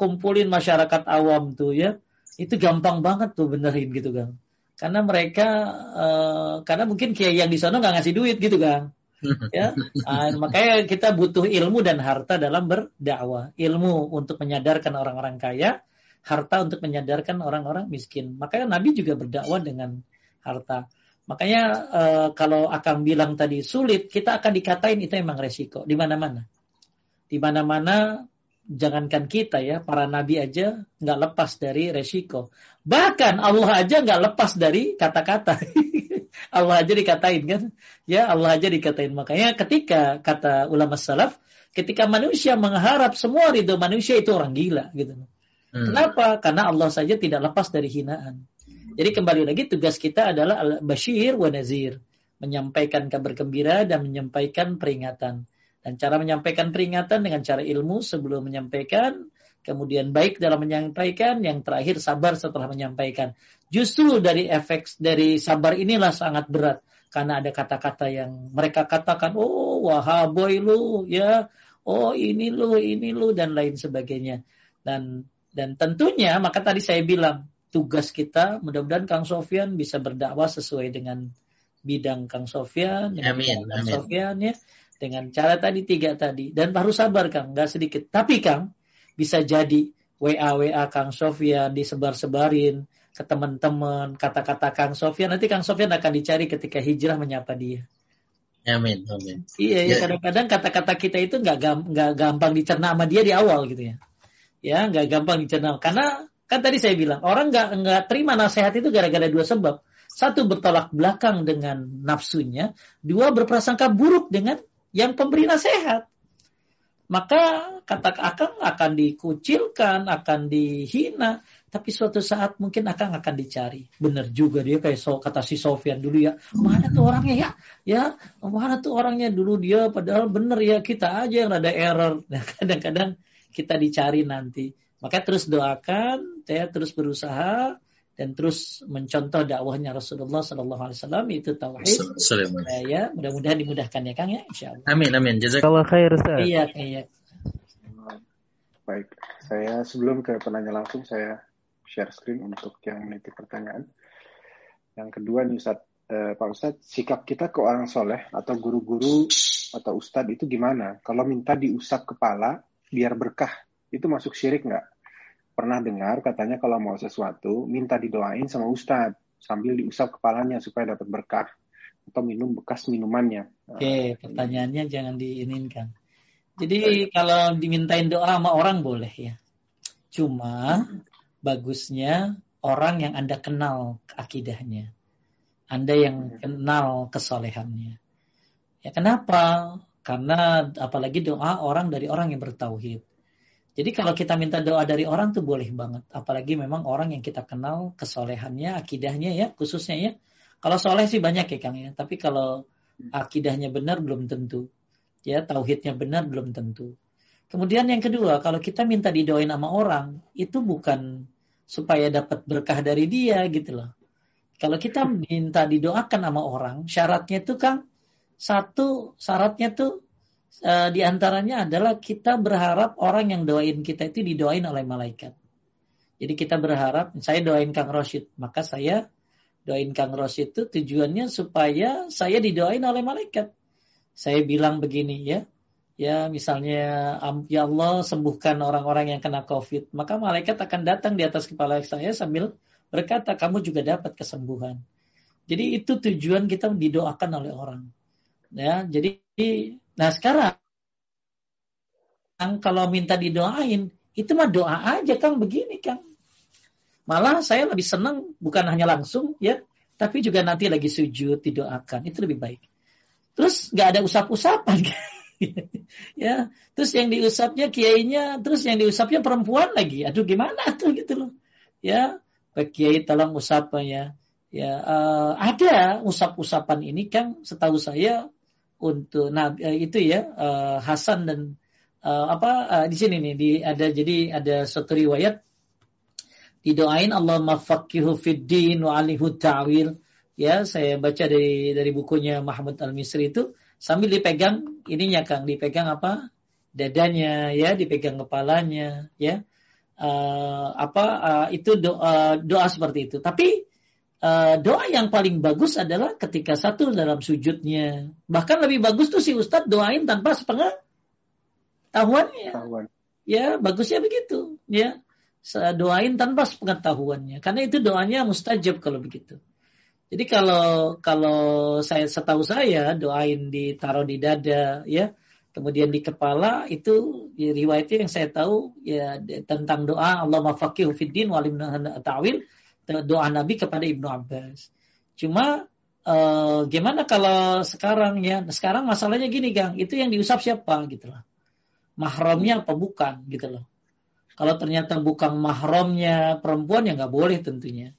kumpulin masyarakat awam tuh ya, itu gampang banget tuh benerin gitu kan karena mereka uh, karena mungkin kiai yang di sana nggak ngasih duit gitu kan ya. Uh, makanya kita butuh ilmu dan harta dalam berdakwah. Ilmu untuk menyadarkan orang-orang kaya harta untuk menyadarkan orang-orang miskin. Makanya Nabi juga berdakwah dengan harta. Makanya uh, kalau akan bilang tadi sulit kita akan dikatain itu emang resiko. Di mana-mana. Di mana-mana jangankan kita ya, para nabi aja nggak lepas dari resiko. Bahkan Allah aja nggak lepas dari kata-kata. Allah aja dikatain kan, ya Allah aja dikatain. Makanya ketika kata ulama salaf, ketika manusia mengharap semua ridho manusia itu orang gila gitu. Hmm. Kenapa? Karena Allah saja tidak lepas dari hinaan. Jadi kembali lagi tugas kita adalah al-bashir wa nazir, menyampaikan kabar gembira dan menyampaikan peringatan. Dan cara menyampaikan peringatan dengan cara ilmu sebelum menyampaikan, kemudian baik dalam menyampaikan, yang terakhir sabar setelah menyampaikan. Justru dari efek dari sabar inilah sangat berat. Karena ada kata-kata yang mereka katakan, oh wahaboy lu, ya, oh ini lu, ini lu dan lain sebagainya. Dan dan tentunya maka tadi saya bilang tugas kita mudah-mudahan Kang Sofyan bisa berdakwah sesuai dengan bidang Kang dengan amin, Kang amin. Sofyan ya. Dengan cara tadi tiga tadi. Dan baru sabar Kang. Nggak sedikit. Tapi Kang bisa jadi WA WA Kang Sofian disebar-sebarin ke teman-teman kata-kata Kang Sofian nanti Kang Sofian akan dicari ketika hijrah menyapa dia Amin, amin. Iya, ya. kadang-kadang kata-kata kita itu nggak nggak gampang dicerna sama dia di awal gitu ya. Ya, nggak gampang dicerna karena kan tadi saya bilang orang nggak nggak terima nasihat itu gara-gara dua sebab. Satu bertolak belakang dengan nafsunya, dua berprasangka buruk dengan yang pemberi nasihat. Maka kata Akang akan dikucilkan, akan dihina, tapi suatu saat mungkin Akang akan dicari. Benar juga dia kayak so, kata si Sofian dulu ya, mana tuh orangnya ya? Ya, mana tuh orangnya dulu dia padahal benar ya kita aja yang ada error. Nah, kadang-kadang kita dicari nanti. Maka terus doakan, ya terus berusaha dan terus mencontoh dakwahnya Rasulullah Sallallahu Alaihi Wasallam itu tauhid. Ya, ya mudah-mudahan dimudahkan ya Kang ya, Insya Allah. Amin amin. Jazakallah khair Ustaz. Iya iya. Baik, saya sebelum ke penanya langsung saya share screen untuk yang meniti pertanyaan. Yang kedua nih Ustaz, eh, Pak Ustadz, sikap kita ke orang soleh atau guru-guru atau ustadz itu gimana? Kalau minta diusap kepala biar berkah, itu masuk syirik nggak? Pernah dengar katanya kalau mau sesuatu, minta didoain sama ustadz sambil diusap kepalanya supaya dapat berkah atau minum bekas minumannya. Oke, pertanyaannya jangan diinginkan. Jadi kalau dimintain doa sama orang boleh ya. Cuma bagusnya orang yang Anda kenal akidahnya. Anda yang kenal kesolehannya. Ya kenapa? Karena apalagi doa orang dari orang yang bertauhid. Jadi kalau kita minta doa dari orang tuh boleh banget. Apalagi memang orang yang kita kenal kesolehannya, akidahnya ya, khususnya ya. Kalau soleh sih banyak ya Kang ya. Tapi kalau akidahnya benar belum tentu. Ya, tauhidnya benar belum tentu. Kemudian yang kedua, kalau kita minta didoain sama orang, itu bukan supaya dapat berkah dari dia gitu loh. Kalau kita minta didoakan sama orang, syaratnya itu kan satu syaratnya tuh e, di antaranya adalah kita berharap orang yang doain kita itu didoain oleh malaikat. Jadi kita berharap, saya doain Kang Roshid, maka saya doain Kang Roshid itu tujuannya supaya saya didoain oleh malaikat. Saya bilang begini ya, ya misalnya ya Allah sembuhkan orang-orang yang kena COVID, maka malaikat akan datang di atas kepala saya sambil berkata kamu juga dapat kesembuhan. Jadi itu tujuan kita didoakan oleh orang. Ya, jadi nah sekarang kalau minta didoain itu mah doa aja Kang begini Kang. Malah saya lebih senang bukan hanya langsung ya, tapi juga nanti lagi sujud didoakan itu lebih baik. Terus nggak ada usap-usapan ya, terus yang diusapnya kiainya, terus yang diusapnya perempuan lagi. Aduh gimana tuh gitu loh. Ya, Pak Kiai tolong usap ya. Uh, ada usap-usapan ini kan setahu saya untuk nah itu ya uh, Hasan dan uh, apa uh, di sini nih di ada jadi ada satu riwayat didoain Allah mafakihu fiddin wa alihu ta'wil ya saya baca dari dari bukunya Mahmud Al Misri itu sambil dipegang ininya Kang dipegang apa dadanya ya dipegang kepalanya ya uh, apa uh, itu doa doa seperti itu. Tapi uh, doa yang paling bagus adalah ketika satu dalam sujudnya. Bahkan lebih bagus tuh si ustadz doain tanpa sepengetahuannya. Tahuan. Ya, bagusnya begitu. Ya, doain tanpa sepengetahuannya. Karena itu doanya mustajab kalau begitu. Jadi kalau kalau saya setahu saya doain ditaruh di dada ya Kemudian di kepala itu di riwayatnya yang saya tahu ya tentang doa Allah mafaqihu fiddin walim ta'wil doa Nabi kepada Ibnu Abbas. Cuma eh, gimana kalau sekarang ya? Sekarang masalahnya gini, Gang, itu yang diusap siapa gitu loh. Mahramnya apa bukan gitu loh. Kalau ternyata bukan mahramnya perempuan ya nggak boleh tentunya.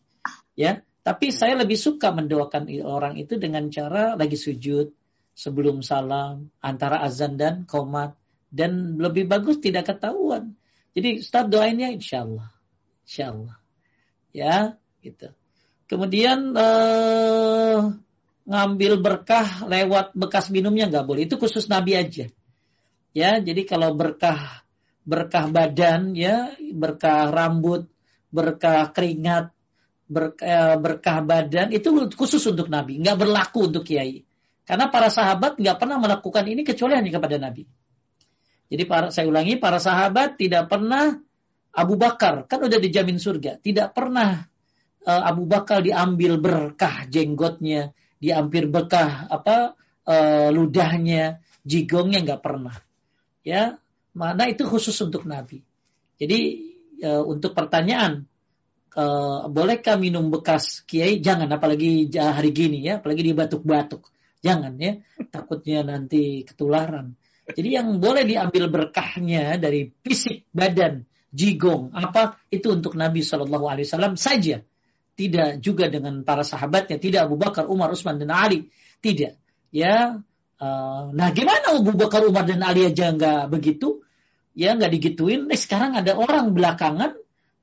Ya, tapi saya lebih suka mendoakan orang itu dengan cara lagi sujud, sebelum salam, antara azan dan komat. Dan lebih bagus tidak ketahuan. Jadi start doainnya insya Allah. Insya Allah. Ya, gitu. Kemudian eh, ngambil berkah lewat bekas minumnya nggak boleh. Itu khusus Nabi aja. Ya, jadi kalau berkah berkah badan, ya berkah rambut, berkah keringat, berkah, eh, berkah badan itu khusus untuk Nabi, nggak berlaku untuk kiai. Karena para sahabat nggak pernah melakukan ini kecuali hanya kepada Nabi. Jadi para, saya ulangi, para sahabat tidak pernah Abu Bakar kan udah dijamin surga, tidak pernah uh, Abu Bakar diambil berkah jenggotnya, diambil berkah apa uh, ludahnya, jigongnya nggak pernah. Ya, mana itu khusus untuk Nabi. Jadi uh, untuk pertanyaan uh, bolehkah minum bekas kiai? Jangan, apalagi hari gini ya, apalagi di batuk-batuk. Jangan ya, takutnya nanti ketularan. Jadi yang boleh diambil berkahnya dari fisik badan, jigong, apa itu untuk Nabi Shallallahu Alaihi Wasallam saja. Tidak juga dengan para sahabatnya, tidak Abu Bakar, Umar, Utsman dan Ali, tidak. Ya, uh, nah gimana Abu Bakar, Umar dan Ali aja nggak begitu? ya nggak digituin. Eh sekarang ada orang belakangan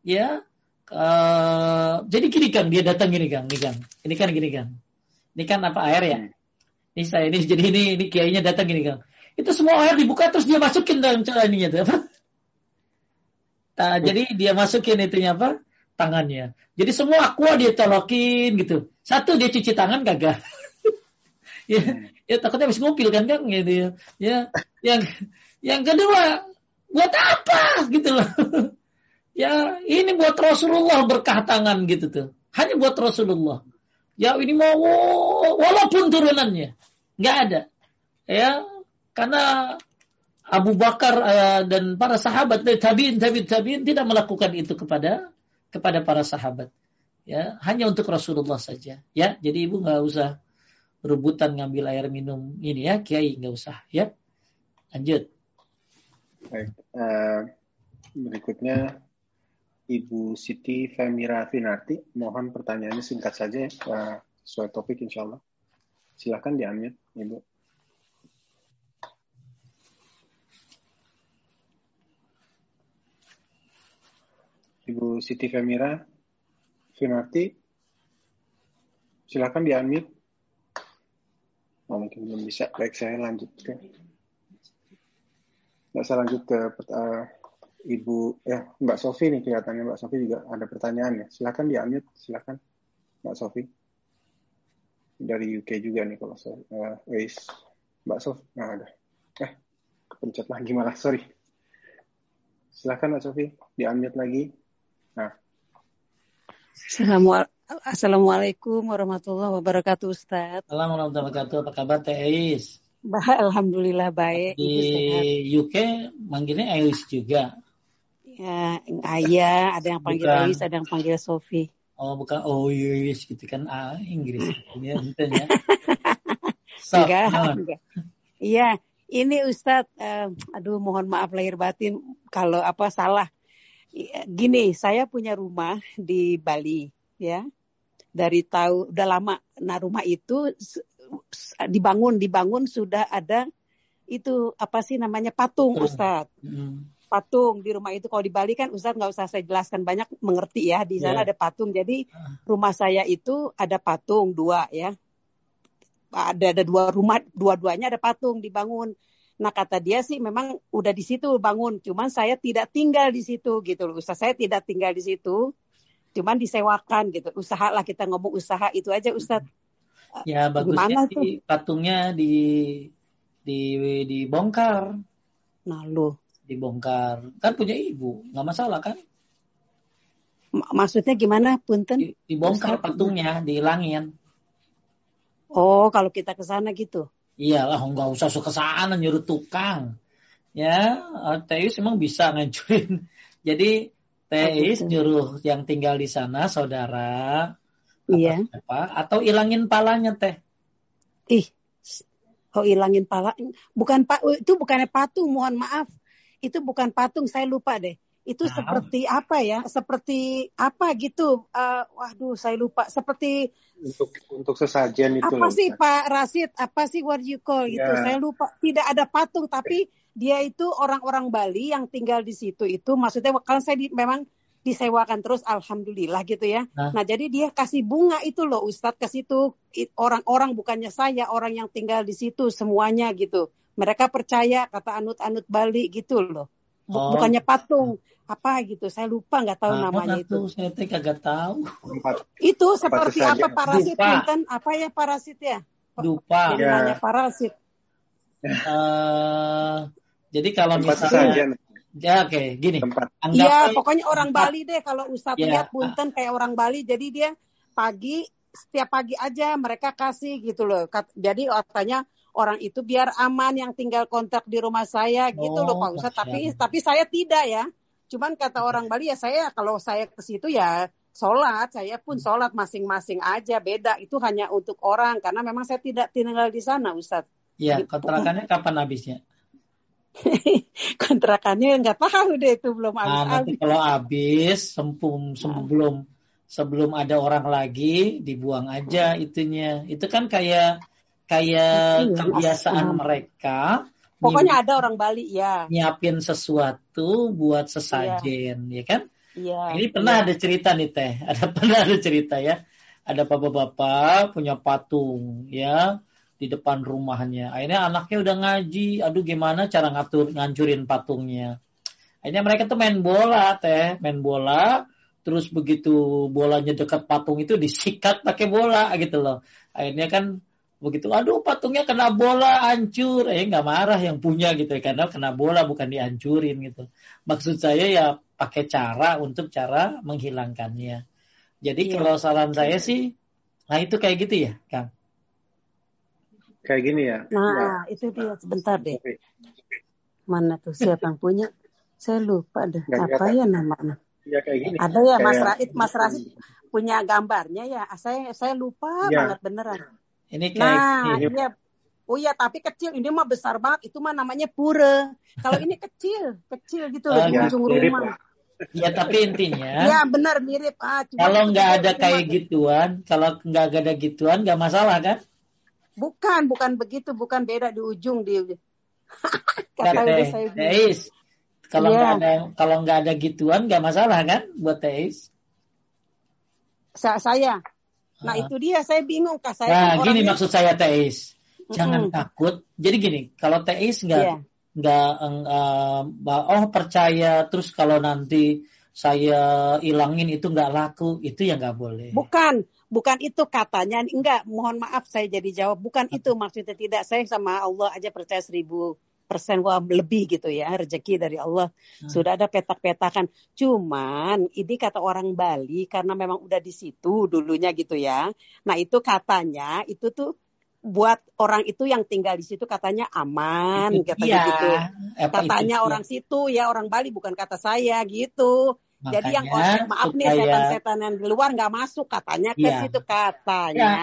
ya uh, jadi gini kang dia datang gini kang, ini kang, ini kan gini kang, ini kan apa air ya? Ini saya ini jadi ini ini kiainya datang gini kang. Itu semua air dibuka terus dia masukin dalam cara ininya tuh apa? Nah, jadi dia masukin itunya apa? Tangannya. Jadi semua aqua dia colokin gitu. Satu dia cuci tangan kagak. ya, ya takutnya habis ngupil kan kan gitu ya. ya. Yang yang kedua buat apa gitu loh. ya ini buat Rasulullah berkah tangan gitu tuh. Hanya buat Rasulullah. Ya ini mau walaupun turunannya nggak ada. Ya karena Abu Bakar uh, dan para sahabat dari tabiin tabiin tabiin tidak melakukan itu kepada kepada para sahabat ya hanya untuk Rasulullah saja ya jadi ibu nggak usah rebutan ngambil air minum ini ya kiai nggak usah ya lanjut baik uh, berikutnya Ibu Siti Femira Finarti mohon pertanyaannya singkat saja uh, sesuai topik insya Allah silakan diambil Ibu Ibu Siti Femira Finarti. Silakan di unmute. Oh, mungkin belum bisa. Baik, saya lanjut ke. Nggak saya lanjut ke uh, Ibu, ya Mbak Sofi nih kelihatannya Mbak Sofi juga ada pertanyaan ya. Silakan di unmute, silakan Mbak Sofi. Dari UK juga nih kalau saya. Uh, Mbak Sofi, nah ada. Eh, kepencet lagi malah, sorry. Silakan Mbak Sofi, di unmute lagi. Nah, Assalamualaikum warahmatullahi wabarakatuh Ustaz. Assalamualaikum warahmatullahi wabarakatuh. Apa kabar Teh Ais? Alhamdulillah baik. Di UK manggilnya Ais juga. Ya, ayah, ada yang panggil bukan. Ais, ada yang panggil Sofi. Oh, bukan Ais gitu kan ah, Inggris. Ini ya. so, enggak, enggak. Iya, ini Ustadz, uh, aduh mohon maaf lahir batin kalau apa salah Iya, gini, saya punya rumah di Bali, ya. Dari tahu udah lama. Nah, rumah itu dibangun, dibangun sudah ada itu apa sih namanya patung, Ustadz. Hmm. Patung di rumah itu kalau di Bali kan Ustadz nggak usah saya jelaskan banyak mengerti ya. Di sana yeah. ada patung. Jadi ah. rumah saya itu ada patung dua ya. Ada ada dua rumah, dua-duanya ada patung dibangun Nah kata dia sih memang udah di situ bangun, cuman saya tidak tinggal di situ gitu loh. Ustaz saya tidak tinggal di situ, cuman disewakan gitu. Usaha lah kita ngomong usaha itu aja Ustaz. Ya bagusnya sih patungnya di di dibongkar. Nah lo dibongkar kan punya ibu nggak masalah kan? Maksudnya gimana punten? Dibongkar patungnya, dihilangin. Oh, kalau kita ke sana gitu. Iyalah, nggak usah suka sana nyuruh tukang. Ya, teis emang bisa ngancurin. Jadi teis oh, nyuruh yang tinggal di sana saudara. Iya. Apa, atau ilangin palanya teh. Ih, oh ilangin pala. Bukan pak, itu bukannya patung. Mohon maaf, itu bukan patung. Saya lupa deh itu nah. seperti apa ya? Seperti apa gitu? Uh, waduh, saya lupa. Seperti untuk untuk sesajen itu. Apa sih Pak Rasid? Apa sih what you call gitu? Ya. Saya lupa. Tidak ada patung, tapi dia itu orang-orang Bali yang tinggal di situ itu. Maksudnya kalau saya di, memang disewakan terus, alhamdulillah gitu ya. Nah. nah, jadi dia kasih bunga itu loh, Ustadz ke situ. Orang-orang bukannya saya, orang yang tinggal di situ semuanya gitu. Mereka percaya kata anut-anut Bali gitu loh. Oh. Bukannya patung apa gitu saya lupa nggak tahu nah, namanya itu. saya teh kagak tahu. Itu seperti apa parasit punten apa ya parasit ya? Lupa. Ya. namanya parasit. Uh, jadi kalau misalnya ya oke okay, gini iya pokoknya orang Bali deh kalau Ustadz ya. lihat punten kayak orang Bali jadi dia pagi setiap pagi aja mereka kasih gitu loh. Jadi katanya orang itu biar aman yang tinggal kontak di rumah saya gitu oh, loh Pak Ustadz tapi tapi saya tidak ya Cuman kata orang Bali ya saya kalau saya ke situ ya sholat, saya pun sholat masing-masing aja beda. Itu hanya untuk orang karena memang saya tidak tinggal di sana, Ustadz. Iya, gitu. kontrakannya kapan habisnya? kontrakannya nggak tahu deh itu belum habis. Nah, nanti kalau habis sempum sebelum sebelum ada orang lagi dibuang aja itunya. Itu kan kayak kayak iya, kebiasaan mereka Pokoknya ada orang Bali ya. Nyiapin sesuatu buat sesajen, ya, ya kan? Iya. Ini pernah ya. ada cerita nih teh, ada pernah ada cerita ya. Ada bapak-bapak punya patung ya di depan rumahnya. Akhirnya anaknya udah ngaji, aduh gimana cara ngatur ngancurin patungnya. Akhirnya mereka tuh main bola teh, main bola, terus begitu bolanya dekat patung itu disikat pakai bola gitu loh. Akhirnya kan begitu aduh patungnya kena bola hancur. Eh nggak marah yang punya gitu ya karena kena bola bukan dihancurin gitu. Maksud saya ya pakai cara untuk cara menghilangkannya. Jadi iya. kalau saran saya sih nah itu kayak gitu ya kang. Kayak gini ya? Nah ya. itu dia sebentar deh. Mana tuh siapa yang punya? Saya lupa deh Gak apa ya namanya? Ya, kayak gini. ada ya Mas Raid Mas Raid punya gambarnya ya. Saya saya lupa ya. banget beneran ini kayak Nah, iya. Oh iya, tapi kecil. Ini mah besar banget. Itu mah namanya pura. Kalau ini kecil, kecil gitu loh, di ujung rumah. Ya tapi intinya. Ya benar mirip. Ah, kalau nggak ada kayak gituan, kalau nggak ada gituan nggak masalah kan? Bukan, bukan begitu, bukan beda di ujung di. Kata saya Teis, kalau nggak ya. ada kalau nggak ada gituan nggak masalah kan buat Teis? Sa saya, Nah itu dia saya bingung kak saya. Nah kan gini maksud saya teis, jangan mm -hmm. takut. Jadi gini, kalau teis nggak yeah. nggak uh, oh percaya terus kalau nanti saya ilangin itu nggak laku itu ya nggak boleh. Bukan, bukan itu katanya. Enggak, mohon maaf saya jadi jawab. Bukan itu maksudnya tidak. Saya sama Allah aja percaya seribu persen wah lebih gitu ya rezeki dari Allah. Hmm. sudah ada petak-petakan. Cuman ini kata orang Bali karena memang udah di situ dulunya gitu ya. Nah itu katanya itu tuh buat orang itu yang tinggal di situ katanya aman itu katanya iya. gitu. Katanya itu, orang situ ya orang Bali bukan kata saya gitu. Makanya, jadi yang orang maaf supaya... nih setan-setan yang di luar nggak masuk katanya ke iya. situ katanya. Ya.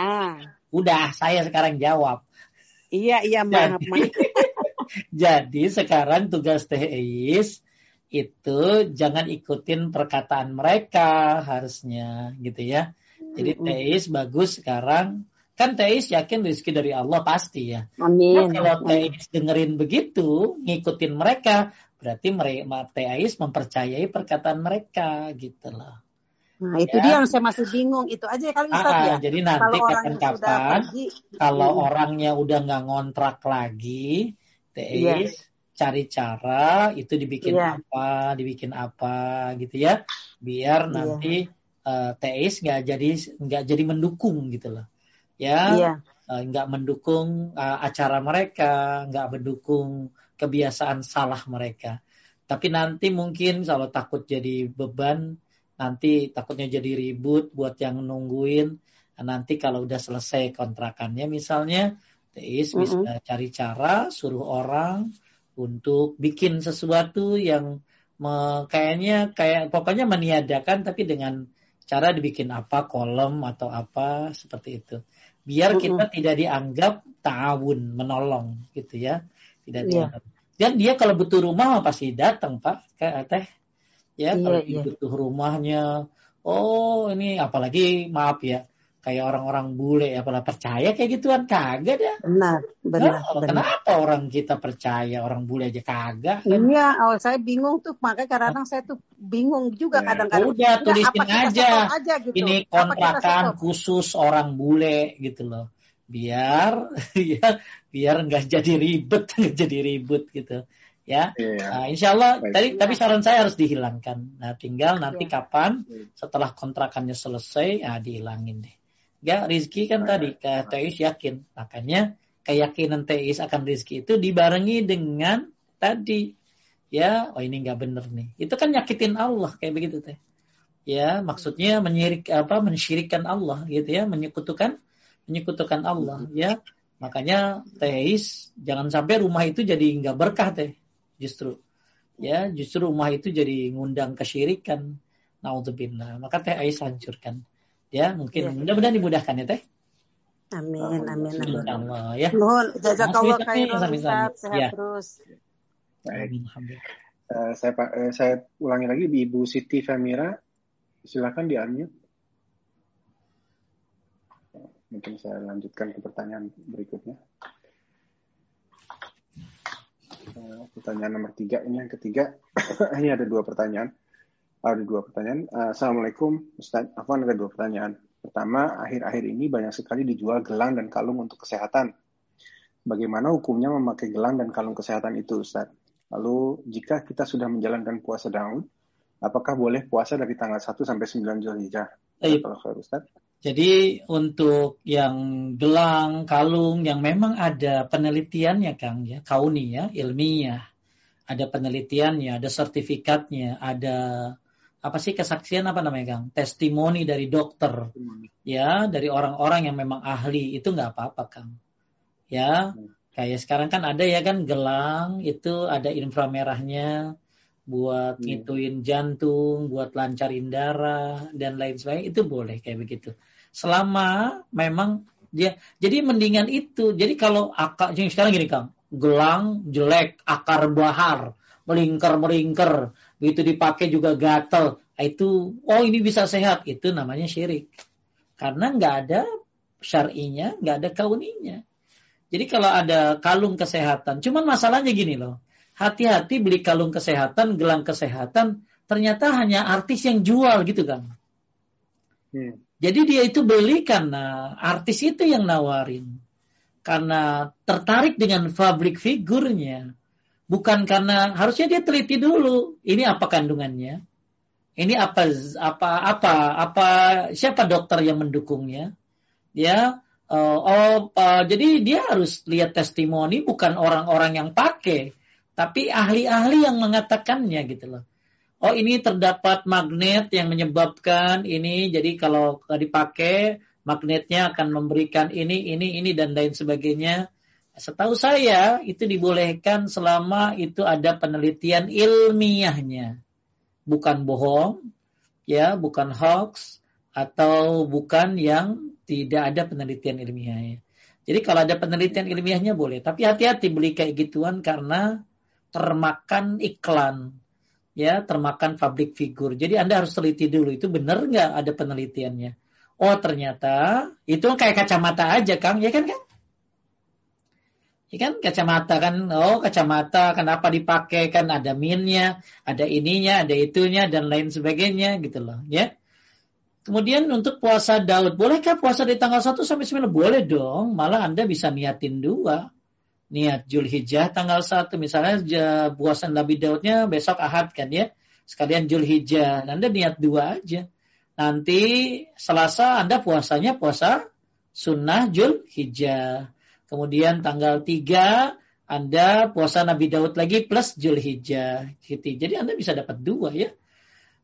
udah saya sekarang jawab. Iya iya maaf maaf Jadi sekarang tugas teis itu jangan ikutin perkataan mereka harusnya gitu ya. Jadi teis bagus sekarang kan teis yakin rezeki dari Allah pasti ya. Amin. Nah, kalau teis dengerin begitu, ngikutin mereka, berarti mereka teis mempercayai perkataan mereka gitu loh. Nah, itu ya. dia yang saya masih bingung. Itu aja kali Ustaz ah, ya. Jadi nanti kapan-kapan kalau hmm. orangnya udah nggak ngontrak lagi, teis yeah. cari cara itu dibikin yeah. apa dibikin apa gitu ya biar yeah. nanti uh, teis nggak jadi nggak jadi mendukung gitu loh ya yeah. uh, nggak mendukung uh, acara mereka nggak mendukung kebiasaan salah mereka tapi nanti mungkin kalau takut jadi beban nanti takutnya jadi ribut buat yang nungguin nanti kalau udah selesai kontrakannya misalnya Teis bisa mm -hmm. cari cara suruh orang untuk bikin sesuatu yang me, kayaknya kayak pokoknya meniadakan tapi dengan cara dibikin apa kolom atau apa seperti itu biar mm -hmm. kita tidak dianggap ta'awun menolong gitu ya tidak yeah. dianggap dan dia kalau butuh rumah pasti datang pak kayak teh ya yeah, kalau yeah. butuh rumahnya oh ini apalagi maaf ya kayak orang-orang bule ya pernah percaya kayak gituan kagak ya benar benar, nah, benar kenapa orang kita percaya orang bule aja kagak kan? iya oh saya bingung tuh makanya kadang-kadang saya tuh bingung juga ya, kadang-kadang udah tulisin aja, aja gitu. ini kontrakan khusus orang bule gitu loh biar ya biar nggak jadi ribet nggak jadi ribut gitu ya. Yeah. Nah, insya Allah Baik. tadi tapi saran saya harus dihilangkan. Nah, tinggal nanti yeah. kapan setelah kontrakannya selesai, ya dihilangin deh. Ya, rizki kan tadi teis yakin. Makanya keyakinan teis akan rizki itu dibarengi dengan tadi ya, oh ini nggak bener nih. Itu kan nyakitin Allah kayak begitu teh. Ya, maksudnya menyirik apa mensyirikan Allah gitu ya, menyekutukan menyekutukan Allah ya. Makanya teis jangan sampai rumah itu jadi nggak berkah teh justru. Ya, justru rumah itu jadi ngundang kesyirikan. Naudzubillah. Maka teh Ais hancurkan. Ya, mungkin ya. mudah-mudahan dimudahkan ya Teh. Amin, amin, amin. Allah ya. Mohon jazakallah khairan sehat ya. terus. Baik. Uh, saya uh, saya ulangi lagi Ibu Siti Famira, silakan di unmute. Mungkin saya lanjutkan ke pertanyaan berikutnya. Uh, pertanyaan nomor tiga ini yang ketiga ini ada dua pertanyaan ada dua pertanyaan. Uh, assalamualaikum Ustaz Afwan ada dua pertanyaan. Pertama akhir-akhir ini banyak sekali dijual gelang dan kalung untuk kesehatan. Bagaimana hukumnya memakai gelang dan kalung kesehatan itu Ustaz lalu jika kita sudah menjalankan puasa Daud apakah boleh puasa dari tanggal 1 sampai 9 Zulhijjah? Kalau Ustaz jadi untuk yang gelang, kalung yang memang ada penelitiannya Kang ya, kauni ya, ilmiah. Ada penelitiannya, ada sertifikatnya, ada apa sih kesaksian apa namanya Kang? Testimoni dari dokter. Ya, dari orang-orang yang memang ahli itu nggak apa-apa Kang. Ya, kayak sekarang kan ada ya kan gelang itu ada inframerahnya, buat hmm. ngituin jantung, buat lancarin darah dan lain sebagainya itu boleh kayak begitu. Selama memang dia jadi mendingan itu. Jadi kalau akar sekarang gini Kang, gelang jelek, akar bahar, melingkar-melingkar, begitu dipakai juga gatel. Nah, itu oh ini bisa sehat, itu namanya syirik. Karena nggak ada syar'inya, nggak ada kauninya. Jadi kalau ada kalung kesehatan, cuman masalahnya gini loh hati-hati beli kalung kesehatan, gelang kesehatan, ternyata hanya artis yang jual gitu kan. Hmm. Jadi dia itu beli karena artis itu yang nawarin. Karena tertarik dengan public figurnya. Bukan karena harusnya dia teliti dulu. Ini apa kandungannya? Ini apa apa apa apa siapa dokter yang mendukungnya? Ya, uh, oh, uh, jadi dia harus lihat testimoni bukan orang-orang yang pakai, tapi ahli-ahli yang mengatakannya gitu loh. Oh ini terdapat magnet yang menyebabkan ini, jadi kalau dipakai magnetnya akan memberikan ini, ini, ini dan lain sebagainya. Setahu saya itu dibolehkan selama itu ada penelitian ilmiahnya, bukan bohong, ya, bukan hoax atau bukan yang tidak ada penelitian ilmiahnya. Jadi kalau ada penelitian ilmiahnya boleh, tapi hati-hati beli kayak gituan karena termakan iklan, ya termakan public figure. Jadi Anda harus teliti dulu itu benar nggak ada penelitiannya. Oh ternyata itu kayak kacamata aja Kang, ya kan kan? Ya kan kacamata kan, oh kacamata kenapa dipakai? Kan ada minnya, ada ininya, ada itunya dan lain sebagainya gitu loh, ya. Kemudian untuk puasa Daud, bolehkah puasa di tanggal 1 sampai 9? Boleh dong, malah Anda bisa niatin dua. Niat Julhijjah tanggal 1 misalnya puasa Nabi Daudnya besok Ahad kan ya. Sekalian Julhijjah Anda niat dua aja. Nanti Selasa Anda puasanya puasa sunnah Julhijjah kemudian tanggal 3 anda puasa Nabi Daud lagi plus Julhijjah gitu. Jadi Anda bisa dapat dua ya.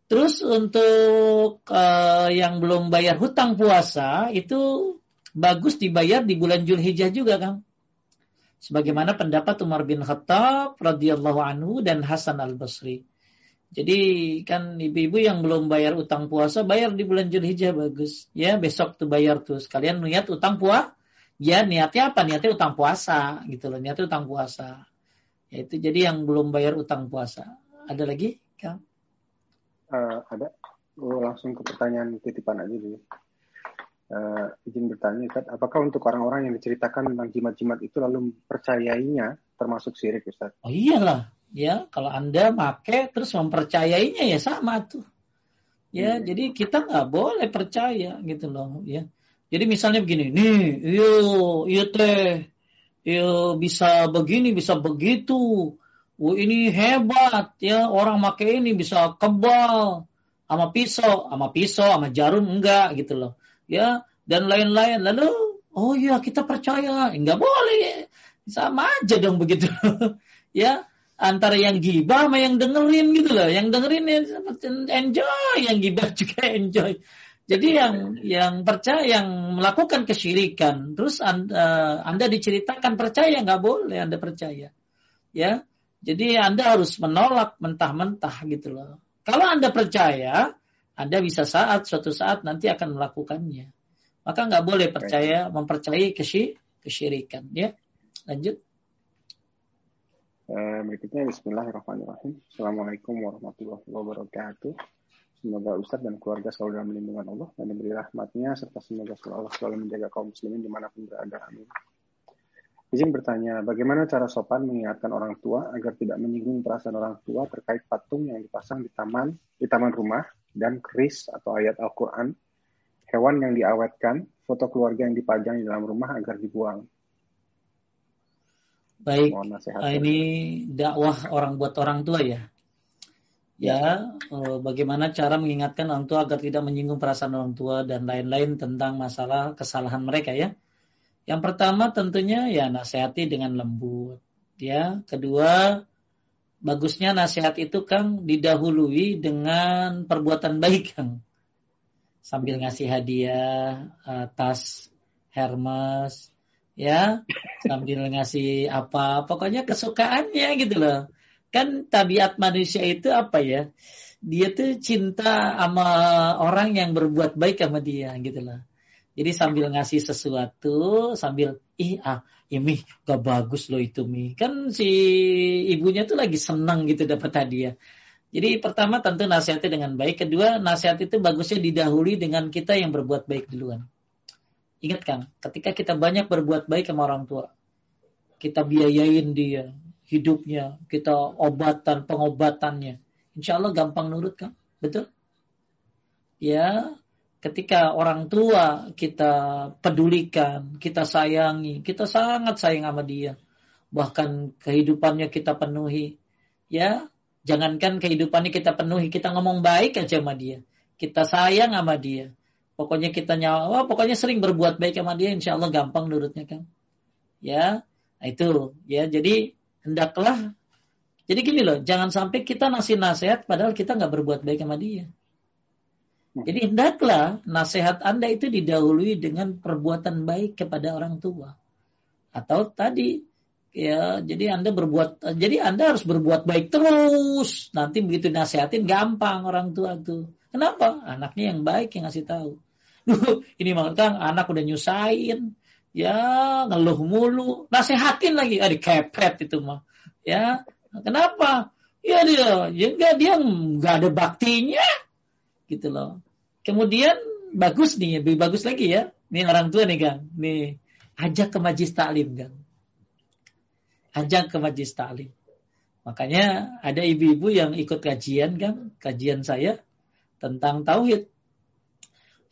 Terus untuk uh, yang belum bayar hutang puasa itu bagus dibayar di bulan Julhijjah juga, Kang sebagaimana pendapat Umar bin Khattab radhiyallahu anhu dan Hasan al Basri. Jadi kan ibu-ibu yang belum bayar utang puasa bayar di bulan Zulhijjah bagus. Ya besok tuh bayar tuh sekalian niat utang puasa. Ya niatnya apa? Niatnya utang puasa gitu loh. Niatnya utang puasa. Ya, itu jadi yang belum bayar utang puasa. Ada lagi, Kang? Uh, ada. Oh, langsung ke pertanyaan titipan aja dulu uh, izin bertanya, Ustaz, apakah untuk orang-orang yang diceritakan tentang jimat-jimat itu lalu percayainya termasuk syirik, Ustaz? Oh iyalah, ya kalau Anda make terus mempercayainya ya sama tuh. Ya, hmm. jadi kita nggak boleh percaya gitu loh, ya. Jadi misalnya begini, nih, yo, yo teh, yo bisa begini, bisa begitu. Wah ini hebat ya orang make ini bisa kebal sama pisau, sama pisau, sama jarum enggak gitu loh ya dan lain-lain. Lalu oh ya kita percaya, enggak boleh. Sama aja dong begitu. ya antara yang gibah sama yang dengerin gitu loh. Yang dengerin ya enjoy, yang gibah juga enjoy. Jadi yang yang percaya yang melakukan kesyirikan, terus anda, anda diceritakan percaya nggak boleh anda percaya, ya. Jadi anda harus menolak mentah-mentah gitu loh. Kalau anda percaya, anda bisa saat suatu saat nanti akan melakukannya. Maka nggak boleh percaya mempercayai kesy kesyirikan. Ya, lanjut. Uh, berikutnya Bismillahirrahmanirrahim. Assalamualaikum warahmatullahi wabarakatuh. Semoga Ustadz dan keluarga selalu dalam lindungan Allah dan diberi rahmatnya serta semoga Allah selalu menjaga kaum muslimin di mana pun berada. Amin. Izin bertanya, bagaimana cara sopan mengingatkan orang tua agar tidak menyinggung perasaan orang tua terkait patung yang dipasang di taman di taman rumah dan keris atau ayat Al-Quran, hewan yang diawetkan, foto keluarga yang dipajang di dalam rumah agar dibuang. Baik, ini dakwah orang buat orang tua ya. Ya, eh, bagaimana cara mengingatkan orang tua agar tidak menyinggung perasaan orang tua dan lain-lain tentang masalah kesalahan mereka ya. Yang pertama tentunya ya nasihati dengan lembut. Ya, kedua bagusnya nasihat itu Kang didahului dengan perbuatan baik Kang. Sambil ngasih hadiah uh, tas Hermes ya, sambil ngasih apa, pokoknya kesukaannya gitu loh. Kan tabiat manusia itu apa ya? Dia tuh cinta sama orang yang berbuat baik sama dia gitu loh. Jadi sambil ngasih sesuatu, sambil ih ah, ini gak bagus loh itu mi. Kan si ibunya tuh lagi senang gitu dapat hadiah. Jadi pertama tentu nasihatnya dengan baik. Kedua nasihat itu bagusnya didahului dengan kita yang berbuat baik duluan. Ingat kan, ketika kita banyak berbuat baik sama orang tua, kita biayain dia hidupnya, kita obatan pengobatannya, insya Allah gampang nurut kan, betul? Ya, ketika orang tua kita pedulikan, kita sayangi, kita sangat sayang sama dia. Bahkan kehidupannya kita penuhi. Ya, jangankan kehidupannya kita penuhi, kita ngomong baik aja sama dia. Kita sayang sama dia. Pokoknya kita nyawa, pokoknya sering berbuat baik sama dia, insya Allah gampang nurutnya kan. Ya, nah itu. Ya, jadi hendaklah. Jadi gini loh, jangan sampai kita ngasih nasihat padahal kita nggak berbuat baik sama dia. Jadi hendaklah nasihat Anda itu didahului dengan perbuatan baik kepada orang tua. Atau tadi ya jadi Anda berbuat jadi Anda harus berbuat baik terus. Nanti begitu nasihatin gampang orang tua tuh. Kenapa? Anaknya yang baik yang ngasih tahu. Duh, ini Kang anak udah nyusahin. Ya, ngeluh mulu. Nasihatin lagi. Ah, kepret itu mah. Ya, kenapa? Ya dia, ya dia nggak ada baktinya gitu loh. Kemudian bagus nih, lebih bagus lagi ya. Nih orang tua nih Kang. Nih, ajak ke majlis taklim Kang. Ajak ke majlis taklim. Makanya ada ibu-ibu yang ikut kajian kan, kajian saya tentang tauhid.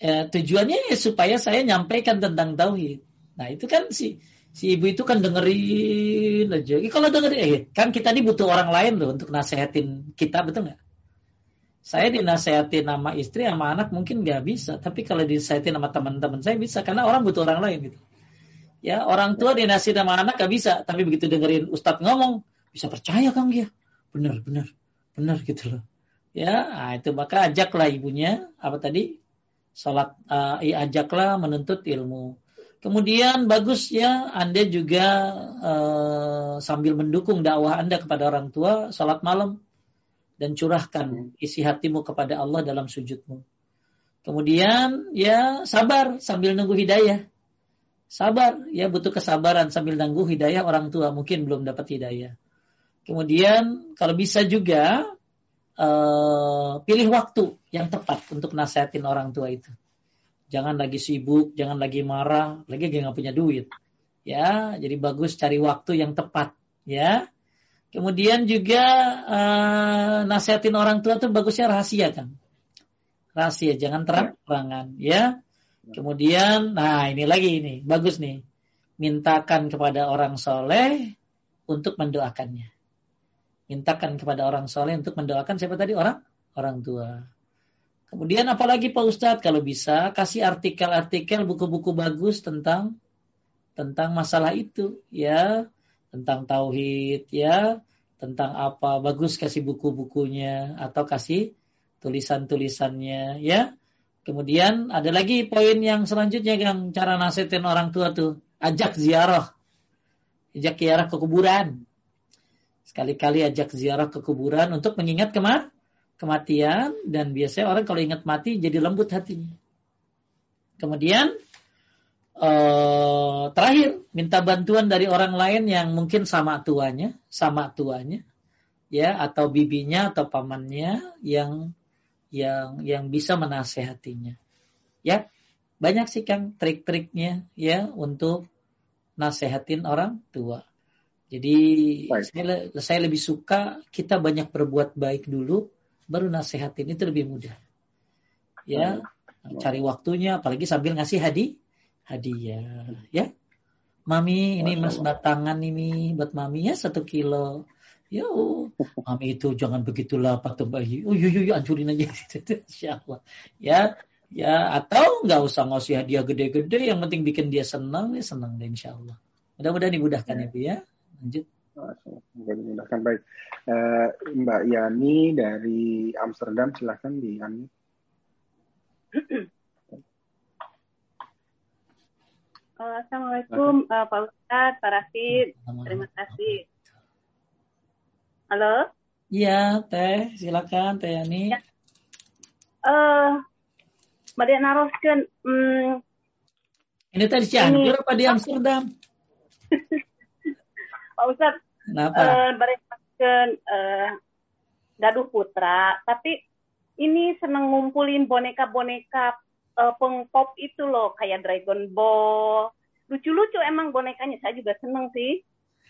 Eh, tujuannya ya supaya saya nyampaikan tentang tauhid. Nah itu kan si si ibu itu kan dengerin aja. Kalau dengerin, eh, kan kita ini butuh orang lain loh untuk nasehatin kita, betul nggak? Saya dinasehati nama istri sama anak mungkin nggak bisa, tapi kalau dinasehati nama teman-teman saya bisa karena orang butuh orang lain gitu. Ya orang tua dinasihati nama anak nggak bisa, tapi begitu dengerin Ustadz ngomong bisa percaya kang dia, benar benar benar gitu loh. Ya nah, itu maka ajaklah ibunya apa tadi sholat uh, ajaklah menuntut ilmu. Kemudian bagus ya Anda juga uh, sambil mendukung dakwah Anda kepada orang tua sholat malam dan curahkan hmm. isi hatimu kepada Allah dalam sujudmu. Kemudian ya sabar sambil nunggu hidayah. Sabar, ya butuh kesabaran sambil nunggu hidayah orang tua mungkin belum dapat hidayah. Kemudian kalau bisa juga uh, pilih waktu yang tepat untuk nasihatin orang tua itu. Jangan lagi sibuk, jangan lagi marah, lagi nggak punya duit. Ya, jadi bagus cari waktu yang tepat. Ya, Kemudian juga uh, nasihatin orang tua tuh bagusnya rahasia kan. Rahasia, jangan terang-terangan ya. Kemudian, nah ini lagi ini, bagus nih. Mintakan kepada orang soleh untuk mendoakannya. Mintakan kepada orang soleh untuk mendoakan siapa tadi orang? Orang tua. Kemudian apalagi Pak Ustadz kalau bisa kasih artikel-artikel buku-buku bagus tentang tentang masalah itu ya tentang tauhid ya, tentang apa bagus kasih buku-bukunya atau kasih tulisan-tulisannya ya. Kemudian ada lagi poin yang selanjutnya yang cara nasihatin orang tua tuh, ajak ziarah. Ajak ziarah ke kuburan. Sekali-kali ajak ziarah ke kuburan untuk mengingat kemar kematian dan biasanya orang kalau ingat mati jadi lembut hatinya. Kemudian uh, terakhir minta bantuan dari orang lain yang mungkin sama tuanya, sama tuanya, ya atau bibinya atau pamannya yang yang yang bisa menasehatinya. Ya, banyak sih Kang trik-triknya ya untuk nasehatin orang tua. Jadi saya, saya lebih suka kita banyak berbuat baik dulu, baru nasehatin itu lebih mudah. Ya, cari waktunya, apalagi sambil ngasih hadi, hadiah. Ya, mami ini mas batangan ini buat mami ya satu kilo. Ya, oh, mami itu jangan begitulah patung bayi. Oh, yuk, yuk, ancurin aja. Insya Allah. Ya, ya atau nggak usah ngasih hadiah gede-gede, yang penting bikin dia senang, ya senang deh insya Allah. Mudah-mudahan dimudahkan ya, Bu ya. Lanjut. Semoga dimudahkan baik. Uh, Mbak Yani dari Amsterdam silahkan di unmute. Uh, Assalamualaikum uh, Pak Ustadz, Pak Rafid. Terima kasih. Halo? Iya, Teh. Silakan, Teh Yani. Ya. Uh, Mbak Dia naroskan. Um, ini tadi Cianjur apa di Amsterdam? Pak Ustadz, Kenapa? Uh, Barengkan uh, gaduh putra, tapi ini seneng ngumpulin boneka-boneka uh, pengpop itu loh, kayak Dragon Ball. Lucu-lucu emang bonekanya, saya juga seneng sih.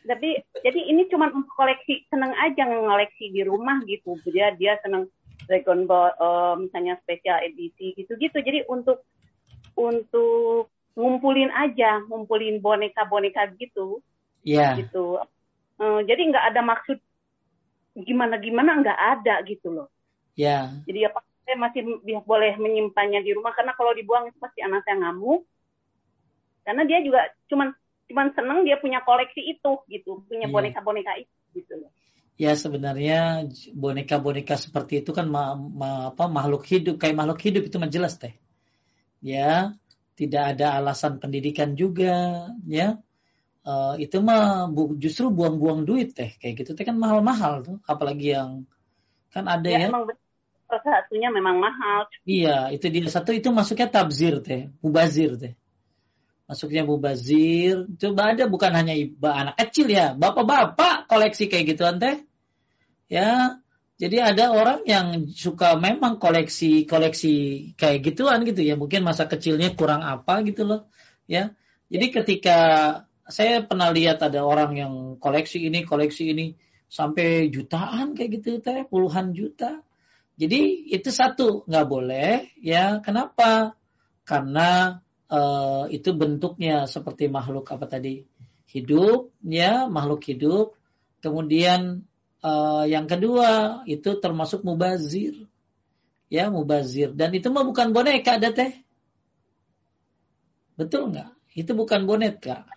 Tapi jadi ini cuma untuk koleksi, seneng aja ngoleksi di rumah gitu. Dia dia seneng Dragon Ball, uh, misalnya spesial edisi gitu-gitu. Jadi untuk untuk ngumpulin aja, ngumpulin boneka-boneka gitu. Iya. Yeah. Gitu. Uh, jadi nggak ada maksud gimana-gimana nggak ada gitu loh. Yeah. Jadi ya saya masih boleh menyimpannya di rumah karena kalau dibuang itu pasti anak saya ngamuk. Karena dia juga cuman cuman seneng dia punya koleksi itu gitu, punya iya. boneka-boneka itu gitu loh. Ya sebenarnya boneka-boneka seperti itu kan ma ma apa makhluk hidup kayak makhluk hidup itu menjelas teh. Ya, tidak ada alasan pendidikan juga, ya uh, itu mah bu, justru buang-buang duit teh. Kayak gitu teh kan mahal-mahal tuh. Apalagi yang kan ada ya, ya. emang satunya memang mahal. Iya itu dia. Satu itu masuknya tabzir teh. Mubazir teh. Masuknya mubazir. Coba ada bukan hanya iba anak kecil ya. Bapak-bapak koleksi kayak gituan teh. Ya jadi ada orang yang suka memang koleksi koleksi kayak gituan gitu ya. Mungkin masa kecilnya kurang apa gitu loh. Ya jadi ketika saya pernah lihat ada orang yang koleksi ini, koleksi ini sampai jutaan kayak gitu teh, puluhan juta. Jadi itu satu nggak boleh ya. Kenapa? Karena uh, itu bentuknya seperti makhluk apa tadi hidup ya makhluk hidup. Kemudian uh, yang kedua itu termasuk mubazir ya mubazir dan itu mah bukan boneka ada teh. Betul nggak? Itu bukan boneka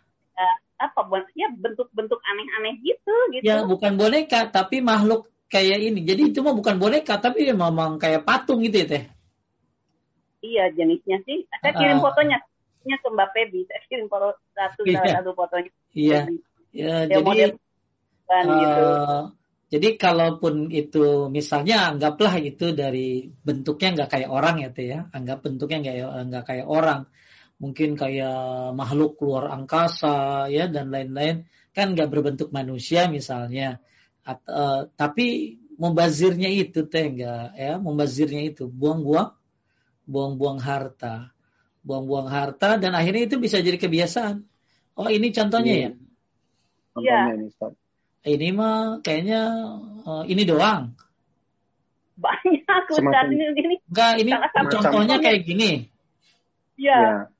apa ya bentuk-bentuk aneh-aneh gitu gitu. Ya bukan boneka tapi makhluk kayak ini. Jadi itu mah bukan boneka tapi memang kayak patung gitu ya teh. Iya jenisnya sih. Saya kirim uh, fotonya ke Mbak Pebi. Saya kirim foto satu iya. satu fotonya. Iya. Ya, ya jadi uh, gitu. Jadi kalaupun itu misalnya anggaplah itu dari bentuknya nggak kayak orang ya teh ya, anggap bentuknya nggak nggak kayak orang mungkin kayak makhluk luar angkasa ya dan lain-lain. Kan nggak berbentuk manusia misalnya. At, uh, tapi membazirnya itu teh enggak ya membazirnya itu. Buang-buang buang-buang harta. Buang-buang harta dan akhirnya itu bisa jadi kebiasaan. Oh ini contohnya ya? Iya. ini mah kayaknya uh, ini doang. Banyak Ustaz. Ini enggak ini contohnya kayak gini. Iya. Ya.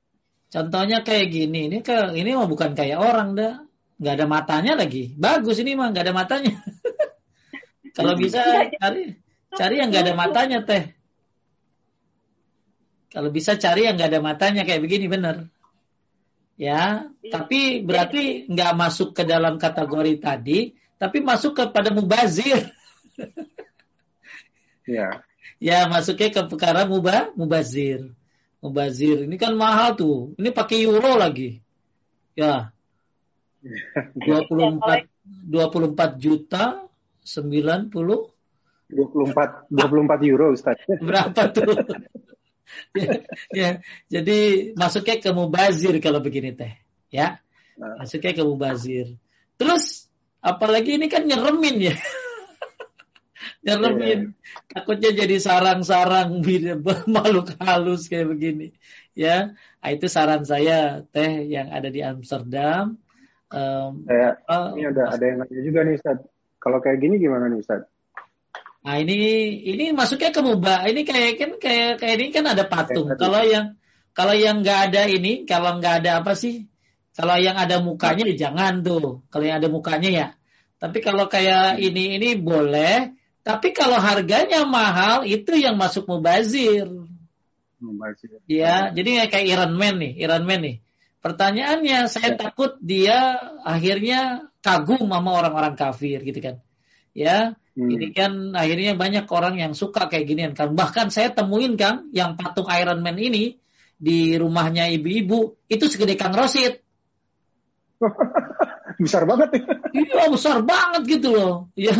Contohnya kayak gini, ini ke ini mah bukan kayak orang dah, nggak ada matanya lagi. Bagus ini mah nggak ada matanya. Kalau bisa cari cari yang nggak ada matanya teh. Kalau bisa cari yang nggak ada matanya kayak begini bener. Ya, tapi berarti nggak masuk ke dalam kategori tadi, tapi masuk kepada mubazir. ya. Ya, masuknya ke perkara mubah, mubazir. Mubazir. Ini kan mahal tuh. Ini pakai euro lagi. Ya. 24 24 juta 90 24 24 euro Ustaz. Berapa tuh? ya, ya, jadi masuknya ke mubazir kalau begini teh, ya. Nah. Masuknya ke mubazir. Terus apalagi ini kan nyeremin ya. Nyermin. Yeah. Takutnya jadi sarang-sarang makhluk halus kayak begini. Ya, nah, itu saran saya teh yang ada di Amsterdam. Um, saya, uh, ini ada ada yang nanya juga nih Ustaz. Kalau kayak gini gimana nih Ustaz? Nah ini ini masuknya ke mubah. Ini kayak kan kayak kayak ini kan ada patung. Kalau yang kalau yang nggak ada ini, kalau nggak ada apa sih? Kalau yang ada mukanya ya jangan tuh. Kalau yang ada mukanya ya. Tapi kalau kayak ini ini boleh. Tapi kalau harganya mahal itu yang masuk mubazir. Mubazir. Ya, jadi kayak Iron Man nih, Iron Man nih. Pertanyaannya, saya ya. takut dia akhirnya kagum sama orang-orang kafir gitu kan. Ya, hmm. ini kan akhirnya banyak orang yang suka kayak ginian kan. Bahkan saya temuin kan yang patung Iron Man ini di rumahnya ibu-ibu itu segede Kang Rosid. besar banget ya. Iya besar banget gitu loh. Ya,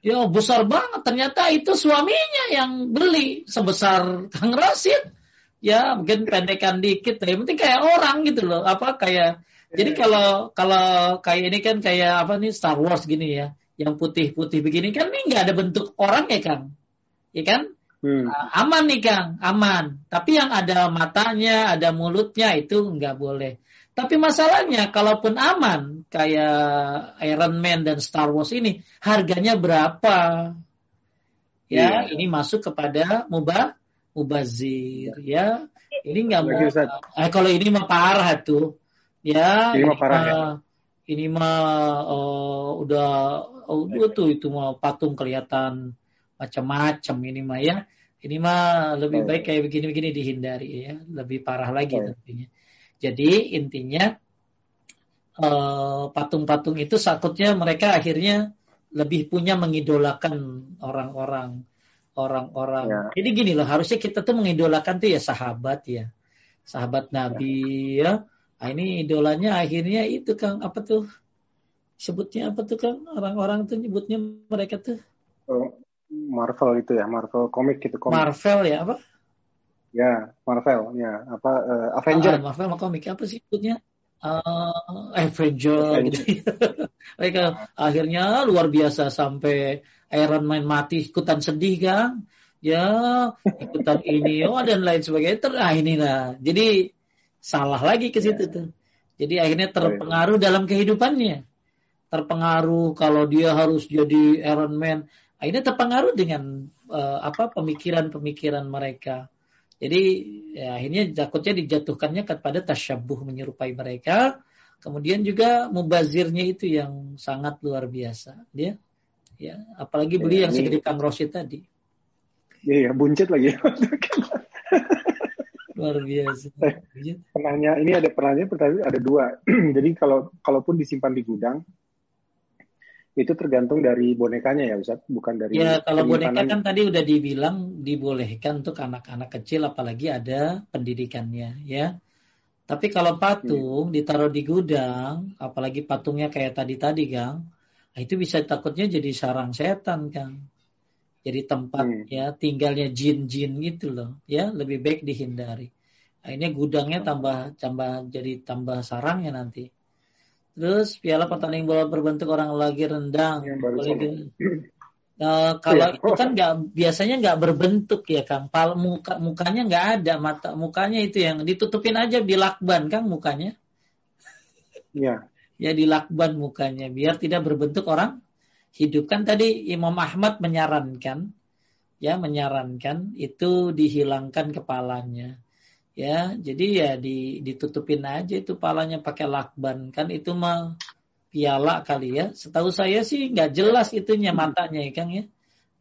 ya besar banget. Ternyata itu suaminya yang beli sebesar Kang Rosid. Ya mungkin pendekan dikit. Ya penting kayak orang gitu loh. Apa kayak jadi iya. kalau kalau kayak ini kan kayak apa nih Star Wars gini ya, yang putih-putih begini kan ini nggak ada bentuk orang ya Kang, ya kan? Hmm. aman nih Kang, aman. Tapi yang ada matanya, ada mulutnya itu nggak boleh. Tapi masalahnya, kalaupun aman, kayak Iron Man dan Star Wars ini, harganya berapa? Ya, yeah. ini masuk kepada mubah, mubazir. Ya, ini nggak mau. Eh, kalau ini mah parah tuh. Ya, ini mah parah. Ya? Ini mah uh, udah, udah tuh itu mah patung kelihatan macam-macam ini mah ya. Ini mah lebih baik kayak begini-begini dihindari ya, lebih parah lagi tentunya. Jadi intinya eh, patung-patung uh, itu takutnya mereka akhirnya lebih punya mengidolakan orang-orang orang-orang. Ya. Jadi gini loh, harusnya kita tuh mengidolakan tuh ya sahabat ya. Sahabat Nabi ya. ya. Nah, ini idolanya akhirnya itu Kang apa tuh? Sebutnya apa tuh Kang? Orang-orang tuh nyebutnya mereka tuh. Oh, Marvel itu ya, Marvel komik gitu komik. Marvel ya apa? Ya, Marvel, ya. Apa uh, Avenger? Uh, Marvel komik apa sih sebutnya? Uh, Avenger, Avenger. gitu. Mereka akhirnya luar biasa sampai Iron Man mati ikutan sedih kan? Ya, ikutan ini, oh dan lain sebagainya. Ter, ah inilah. Jadi salah lagi ke situ yeah. tuh. Jadi akhirnya terpengaruh dalam kehidupannya. Terpengaruh kalau dia harus jadi Iron Man. Akhirnya terpengaruh dengan uh, apa pemikiran-pemikiran mereka jadi ya, akhirnya takutnya dijatuhkannya kepada tasyabuh menyerupai mereka. Kemudian juga mubazirnya itu yang sangat luar biasa. Dia ya apalagi beli ya, yang segede Kang Rosid tadi. Iya, ya, buncit lagi. luar biasa. Eh, penanya ini ada penanya pertanyaan ada dua. Jadi kalau kalaupun disimpan di gudang, itu tergantung dari bonekanya ya Ustaz, bukan dari Ya, kalau boneka kan tadi udah dibilang dibolehkan untuk anak-anak kecil apalagi ada pendidikannya ya. Tapi kalau patung hmm. ditaruh di gudang, apalagi patungnya kayak tadi-tadi Kang, nah itu bisa takutnya jadi sarang setan Kang. Jadi tempat hmm. ya tinggalnya jin-jin gitu loh, ya lebih baik dihindari. Akhirnya gudangnya tambah tambah jadi tambah sarangnya nanti. Terus piala pertandingan bola berbentuk orang lagi rendang. Boleh uh, kalau ya. itu kan nggak biasanya nggak berbentuk ya Kang. Pal muka mukanya nggak ada mata mukanya itu yang ditutupin aja bilakban Kang mukanya. Ya. ya dilakban mukanya biar tidak berbentuk orang hidup kan tadi Imam Ahmad menyarankan ya menyarankan itu dihilangkan kepalanya ya jadi ya di, ditutupin aja itu palanya pakai lakban. Kan itu mah piala kali ya. Setahu saya sih nggak jelas itunya matanya ya kang ya.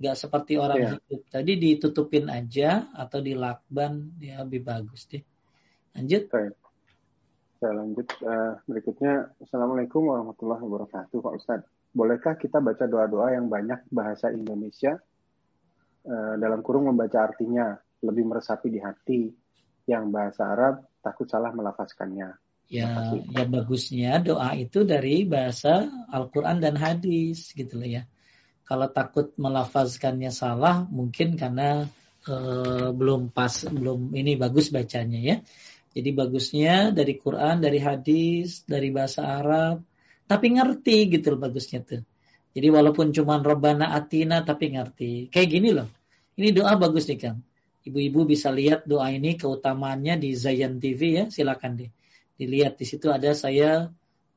Nggak seperti orang ya. hidup. Tadi ditutupin aja atau dilakban ya lebih bagus deh. Lanjut. Baik. saya lanjut uh, berikutnya. Assalamualaikum warahmatullahi wabarakatuh pak ustadz. Bolehkah kita baca doa-doa yang banyak bahasa Indonesia uh, dalam kurung membaca artinya lebih meresapi di hati yang bahasa Arab takut salah melafazkannya. Ya, ya bagusnya doa itu dari bahasa Al-Quran dan hadis gitu loh ya. Kalau takut melafazkannya salah mungkin karena uh, belum pas, belum ini bagus bacanya ya. Jadi bagusnya dari Quran, dari hadis, dari bahasa Arab, tapi ngerti gitu loh bagusnya tuh. Jadi walaupun cuma Robbana Atina tapi ngerti. Kayak gini loh. Ini doa bagus nih Kang. Ibu-ibu bisa lihat doa ini keutamaannya di Zayan TV ya, silakan deh. Dilihat di situ ada saya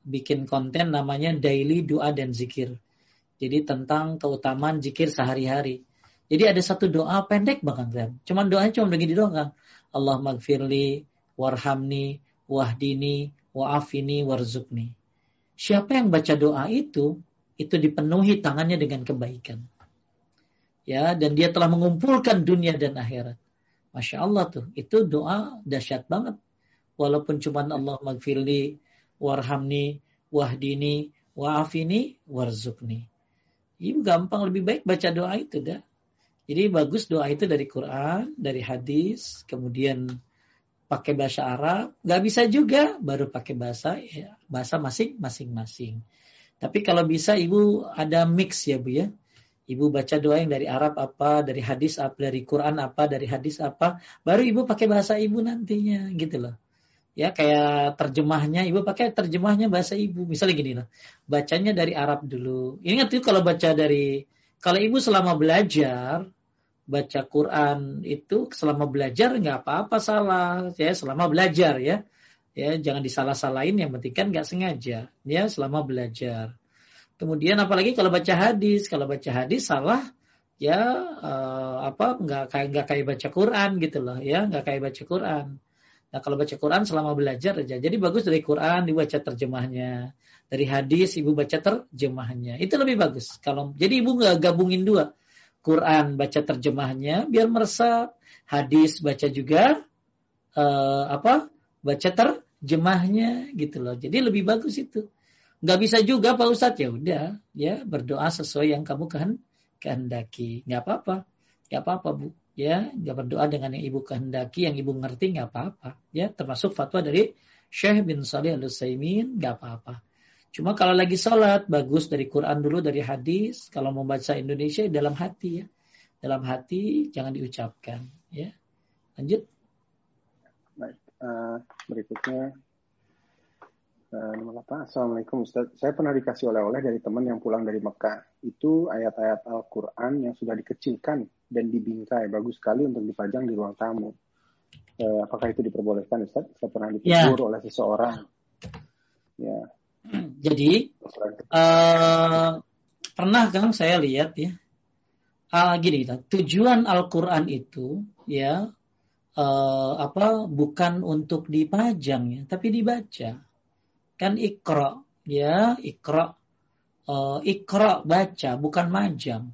bikin konten namanya Daily Doa dan Zikir. Jadi tentang keutamaan zikir sehari-hari. Jadi ada satu doa pendek banget kan. Cuman doanya cuma begini doang kan. Allah magfirli, warhamni, wahdini, wa'afini, warzukni. Siapa yang baca doa itu, itu dipenuhi tangannya dengan kebaikan. Ya, dan dia telah mengumpulkan dunia dan akhirat. Masya Allah tuh, itu doa dahsyat banget. Walaupun cuma Allah magfirli, warhamni, wahdini, wa'afini, warzukni. Ibu gampang lebih baik baca doa itu dah. Jadi bagus doa itu dari Quran, dari hadis, kemudian pakai bahasa Arab, nggak bisa juga baru pakai bahasa ya, bahasa masing masing-masing. Tapi kalau bisa ibu ada mix ya bu ya. Ibu baca doa yang dari Arab apa, dari hadis apa, dari Quran apa, dari hadis apa, baru ibu pakai bahasa ibu nantinya gitu loh. Ya kayak terjemahnya ibu pakai terjemahnya bahasa ibu. Misalnya gini lah bacanya dari Arab dulu. Ingat tuh kalau baca dari kalau ibu selama belajar baca Quran itu selama belajar nggak apa-apa salah ya selama belajar ya. Ya jangan disalah-salahin yang penting kan nggak sengaja ya selama belajar kemudian apalagi kalau baca hadis kalau baca hadis salah ya uh, apa nggak kayak nggak kayak baca Quran gitu loh ya nggak kayak baca Quran Nah kalau baca Quran selama belajar aja. Jadi bagus dari Quran dibaca terjemahnya. Dari hadis ibu baca terjemahnya. Itu lebih bagus. Kalau jadi ibu nggak gabungin dua. Quran baca terjemahnya biar meresap. Hadis baca juga uh, apa? Baca terjemahnya gitu loh. Jadi lebih bagus itu. Nggak bisa juga Pak Ustadz. Ya udah ya berdoa sesuai yang kamu kehendaki. Nggak apa-apa. Nggak apa-apa Bu. Ya nggak berdoa dengan yang ibu kehendaki yang ibu ngerti nggak apa-apa. Ya termasuk fatwa dari Syekh bin Salih al Utsaimin nggak apa-apa. Cuma kalau lagi sholat bagus dari Quran dulu dari hadis. Kalau mau baca Indonesia dalam hati ya. Dalam hati jangan diucapkan. Ya lanjut. Baik uh, berikutnya apa Assalamualaikum Ustaz saya pernah dikasih oleh-oleh dari teman yang pulang dari Mekah itu ayat-ayat Al-Quran yang sudah dikecilkan dan dibingkai bagus sekali untuk dipajang di ruang tamu. Eh, apakah itu diperbolehkan Ustaz? Saya pernah ditegur ya. oleh seseorang. Ya. Jadi uh, pernah kan saya lihat ya. Uh, gini, tujuan Al-Quran itu ya uh, apa bukan untuk dipajang ya, tapi dibaca. Kan ikra ya, ikra uh, ikra baca bukan majang.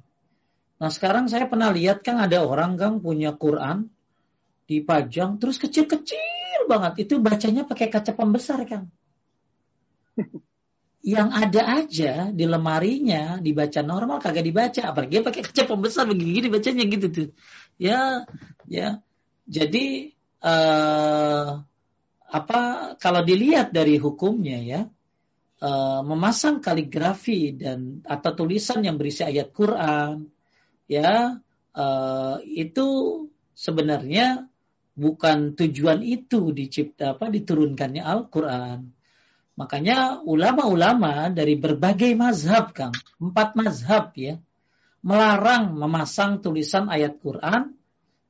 Nah sekarang saya pernah lihat kan ada orang kan punya Quran dipajang terus kecil-kecil banget itu bacanya pakai kaca pembesar kan. Yang ada aja di lemarinya dibaca normal kagak dibaca apalagi pakai kaca pembesar begini bacanya gitu tuh. Ya ya jadi uh, apa kalau dilihat dari hukumnya ya uh, memasang kaligrafi dan atau tulisan yang berisi ayat Quran ya uh, itu sebenarnya bukan tujuan itu dicipta apa diturunkannya Al-Qur'an. Makanya ulama-ulama dari berbagai mazhab, Kang, empat mazhab ya, melarang memasang tulisan ayat Quran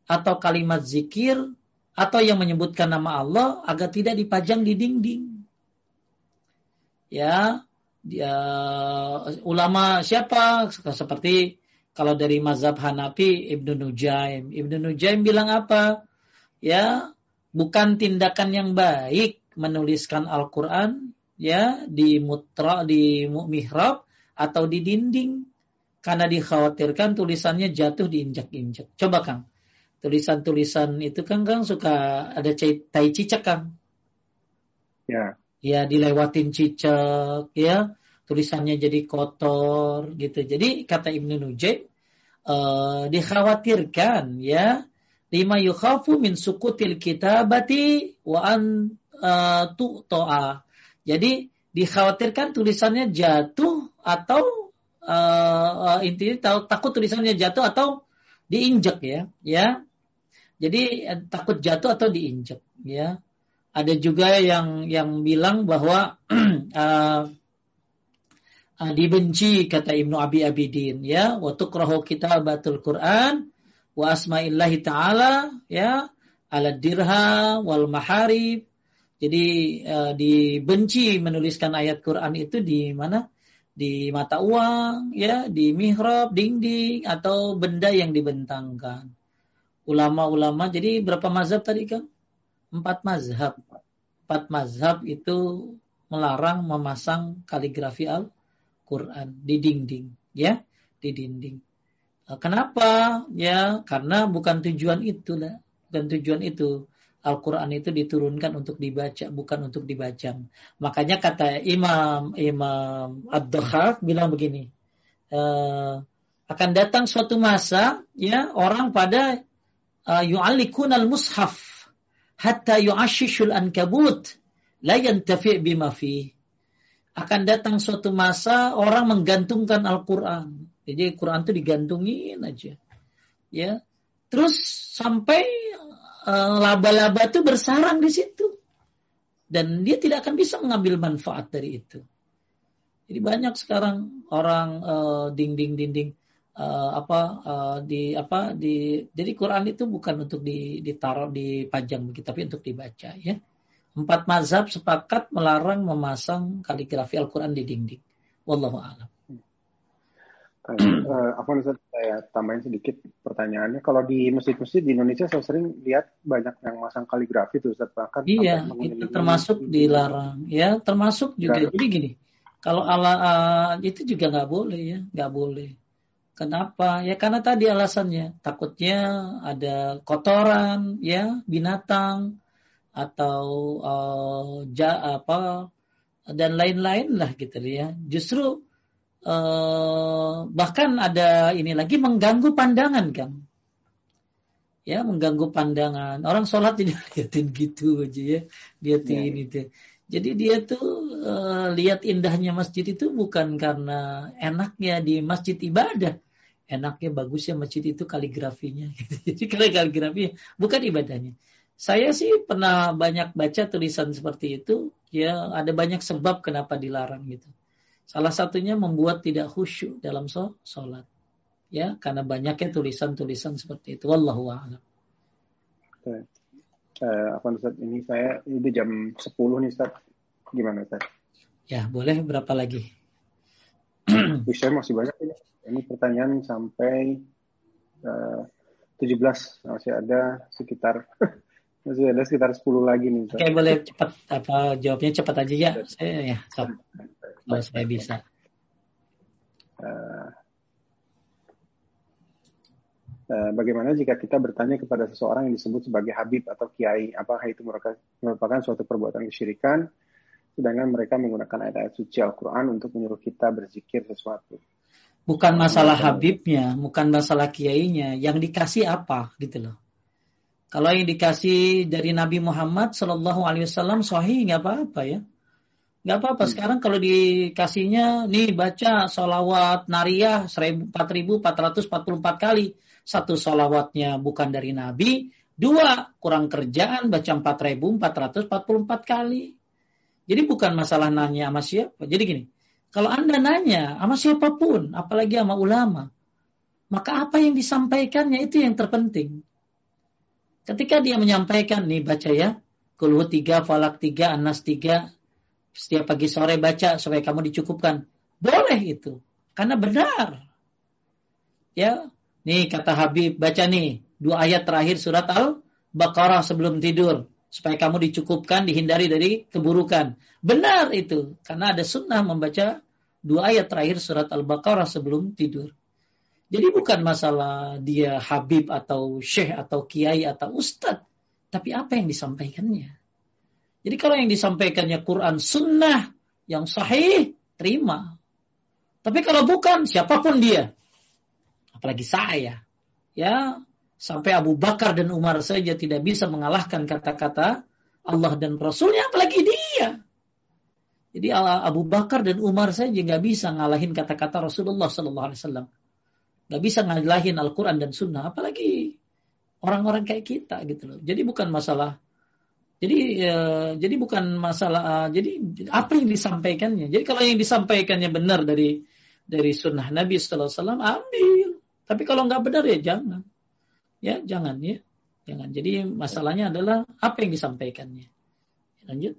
atau kalimat zikir atau yang menyebutkan nama Allah agar tidak dipajang di dinding. Ya, dia ulama siapa seperti kalau dari mazhab Hanafi Ibnu Nujaim. Ibnu Nujaim bilang apa? Ya, bukan tindakan yang baik menuliskan Al-Qur'an ya di mutra di mihrab atau di dinding karena dikhawatirkan tulisannya jatuh diinjak-injak. Coba Kang. Tulisan-tulisan itu kan Kang suka ada tai cicak Kang. Ya. Ya dilewatin cicak ya tulisannya jadi kotor gitu. Jadi kata Ibnu Nujaim uh, dikhawatirkan ya lima yukhafu min sukutil kitabati wa an uh, tu'to'a. Jadi dikhawatirkan tulisannya jatuh atau uh, intinya takut tulisannya jatuh atau diinjak ya, ya. Jadi takut jatuh atau diinjak ya. Ada juga yang yang bilang bahwa uh, uh, dibenci kata Ibnu Abi Abidin ya wa tukrahu kitabatul Quran wa asma'illahi taala ya ala dirha wal maharib jadi uh, dibenci menuliskan ayat Quran itu di mana di mata uang ya di mihrab dinding atau benda yang dibentangkan ulama-ulama jadi berapa mazhab tadi kan empat mazhab empat mazhab itu melarang memasang kaligrafi Al-Quran di dinding, ya, di dinding. Kenapa? Ya, karena bukan tujuan itu lah, bukan tujuan itu. Al-Quran itu diturunkan untuk dibaca, bukan untuk dibaca. Makanya kata Imam Imam Abdul bilang begini, e, akan datang suatu masa, ya orang pada uh, yu'allikun al-mushaf hatta yu'ashishul ankabut la yantafi bima fi. Akan datang suatu masa orang menggantungkan Al-Qur'an. Jadi Quran itu digantungin aja. Ya. Terus sampai laba-laba itu bersarang di situ. Dan dia tidak akan bisa mengambil manfaat dari itu. Jadi banyak sekarang orang uh, dinding-dinding uh, apa uh, di apa di jadi Quran itu bukan untuk ditaruh dipajang begitu tapi untuk dibaca ya. Empat mazhab sepakat melarang memasang kaligrafi Al-Quran di dinding. Wallahu a'lam. Uh, apa saya tambahin sedikit pertanyaannya. Kalau di masjid-masjid di Indonesia saya sering lihat banyak yang masang kaligrafi tuh Ustaz bahkan Iya, itu termasuk dilarang. Ya, termasuk juga. Jadi gini, kalau ala uh, itu juga nggak boleh ya, nggak boleh. Kenapa? Ya karena tadi alasannya takutnya ada kotoran, ya binatang, atau uh, ja, apa dan lain-lain lah gitu ya. Justru uh, bahkan ada ini lagi mengganggu pandangan kan. Ya, mengganggu pandangan. Orang sholat tidak liatin gitu aja ya. Liatin ya. itu. Jadi dia tuh uh, lihat indahnya masjid itu bukan karena enaknya di masjid ibadah. Enaknya bagusnya masjid itu kaligrafinya. Jadi kaligrafinya bukan ibadahnya. Saya sih pernah banyak baca tulisan seperti itu, ya ada banyak sebab kenapa dilarang gitu. Salah satunya membuat tidak khusyuk dalam sholat. Ya, karena banyaknya tulisan-tulisan seperti itu. Wallahu a'lam. Uh, apa Ustaz, ini saya ini jam 10 nih Ustaz. Gimana Ustaz? Ya, boleh berapa lagi? saya masih banyak ini. Ini pertanyaan sampai uh, 17 masih ada sekitar Masih ada sekitar 10 lagi nih. Oke, boleh cepat apa jawabnya cepat aja ya. Saya ya, sob. Kalau saya bisa. Uh, uh, bagaimana jika kita bertanya kepada seseorang yang disebut sebagai Habib atau Kiai, apakah itu merupakan suatu perbuatan kesyirikan, sedangkan mereka menggunakan ayat-ayat suci Al-Quran untuk menyuruh kita berzikir sesuatu. Bukan masalah Habibnya, bukan masalah Kiainya, yang dikasih apa gitu loh. Kalau yang dikasih dari Nabi Muhammad Shallallahu Alaihi Wasallam sahih nggak apa-apa ya, nggak apa-apa. Hmm. Sekarang kalau dikasihnya nih baca solawat nariyah 4444 kali, satu solawatnya bukan dari Nabi, dua kurang kerjaan baca 4444 kali. Jadi bukan masalah nanya sama siapa. Jadi gini, kalau anda nanya sama siapa pun, apalagi sama ulama, maka apa yang disampaikannya itu yang terpenting. Ketika dia menyampaikan, nih baca ya, kulhu tiga, falak tiga, anas tiga, setiap pagi sore baca supaya kamu dicukupkan. Boleh itu, karena benar. Ya, nih kata Habib, baca nih, dua ayat terakhir surat Al-Baqarah sebelum tidur. Supaya kamu dicukupkan, dihindari dari keburukan. Benar itu, karena ada sunnah membaca dua ayat terakhir surat Al-Baqarah sebelum tidur. Jadi bukan masalah dia Habib atau Syekh atau Kiai atau Ustadz. Tapi apa yang disampaikannya. Jadi kalau yang disampaikannya Quran Sunnah yang sahih, terima. Tapi kalau bukan, siapa pun dia. Apalagi saya. Ya, sampai Abu Bakar dan Umar saja tidak bisa mengalahkan kata-kata Allah dan Rasulnya, apalagi dia. Jadi Abu Bakar dan Umar saja nggak bisa ngalahin kata-kata Rasulullah Sallallahu Alaihi Wasallam. Gak bisa ngalahin Al-Quran dan Sunnah, apalagi orang-orang kayak kita gitu loh. Jadi bukan masalah Jadi uh, jadi bukan masalah uh, jadi apa yang disampaikannya. Jadi kalau yang disampaikannya benar dari dari sunnah Nabi Sallallahu Alaihi Wasallam ambil. Tapi kalau nggak benar ya jangan. Ya jangan ya jangan. Jadi masalahnya adalah apa yang disampaikannya. Lanjut.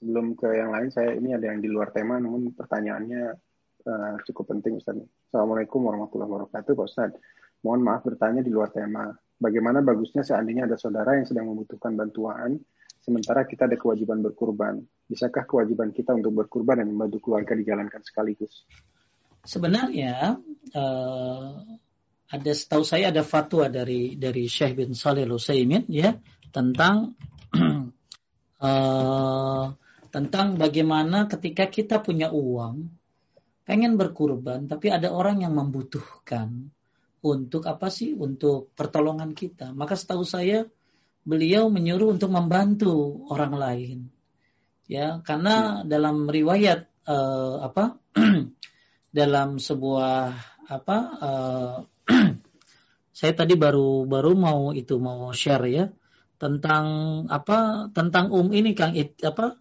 Sebelum ke yang lain, saya ini ada yang di luar tema, namun pertanyaannya uh, cukup penting Ustaz. Assalamualaikum warahmatullahi wabarakatuh Pak Ustaz. Mohon maaf bertanya di luar tema. Bagaimana bagusnya seandainya ada saudara yang sedang membutuhkan bantuan, sementara kita ada kewajiban berkurban. Bisakah kewajiban kita untuk berkurban dan membantu keluarga dijalankan sekaligus? Sebenarnya uh, ada setahu saya ada fatwa dari dari Syekh bin Salih Utsaimin ya tentang uh, tentang bagaimana ketika kita punya uang pengen berkurban tapi ada orang yang membutuhkan untuk apa sih? Untuk pertolongan kita. Maka setahu saya beliau menyuruh untuk membantu orang lain. Ya, karena hmm. dalam riwayat uh, apa? dalam sebuah apa? Uh, saya tadi baru baru mau itu mau share ya tentang apa? Tentang um ini Kang it, apa?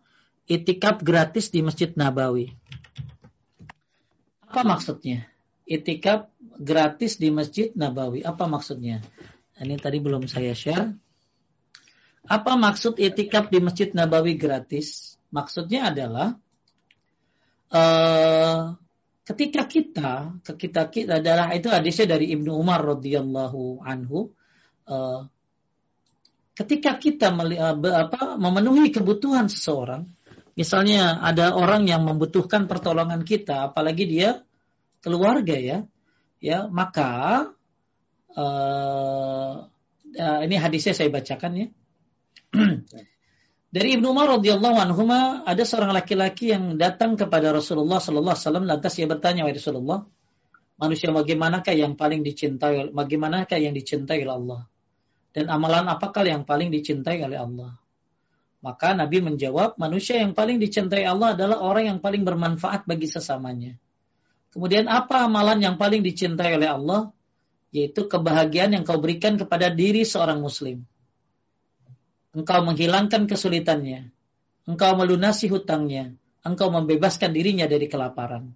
Itikaf gratis di Masjid Nabawi. Apa maksudnya? Itikaf gratis di Masjid Nabawi. Apa maksudnya? Ini tadi belum saya share. Apa maksud itikaf di Masjid Nabawi gratis? Maksudnya adalah uh, ketika kita, ketika kita adalah itu hadisnya dari Ibnu Umar radhiyallahu anhu. Uh, ketika kita uh, apa, memenuhi kebutuhan seseorang, misalnya ada orang yang membutuhkan pertolongan kita, apalagi dia keluarga ya, ya maka uh, uh, ini hadisnya saya bacakan ya. Dari Ibnu Umar radhiyallahu anhu ada seorang laki-laki yang datang kepada Rasulullah sallallahu alaihi wasallam lantas ia bertanya wahai Rasulullah, manusia bagaimanakah yang paling dicintai bagaimanakah yang dicintai oleh Allah? Dan amalan apakah yang paling dicintai oleh Allah? Maka Nabi menjawab, manusia yang paling dicintai Allah adalah orang yang paling bermanfaat bagi sesamanya. Kemudian apa amalan yang paling dicintai oleh Allah? Yaitu kebahagiaan yang kau berikan kepada diri seorang muslim. Engkau menghilangkan kesulitannya. Engkau melunasi hutangnya. Engkau membebaskan dirinya dari kelaparan.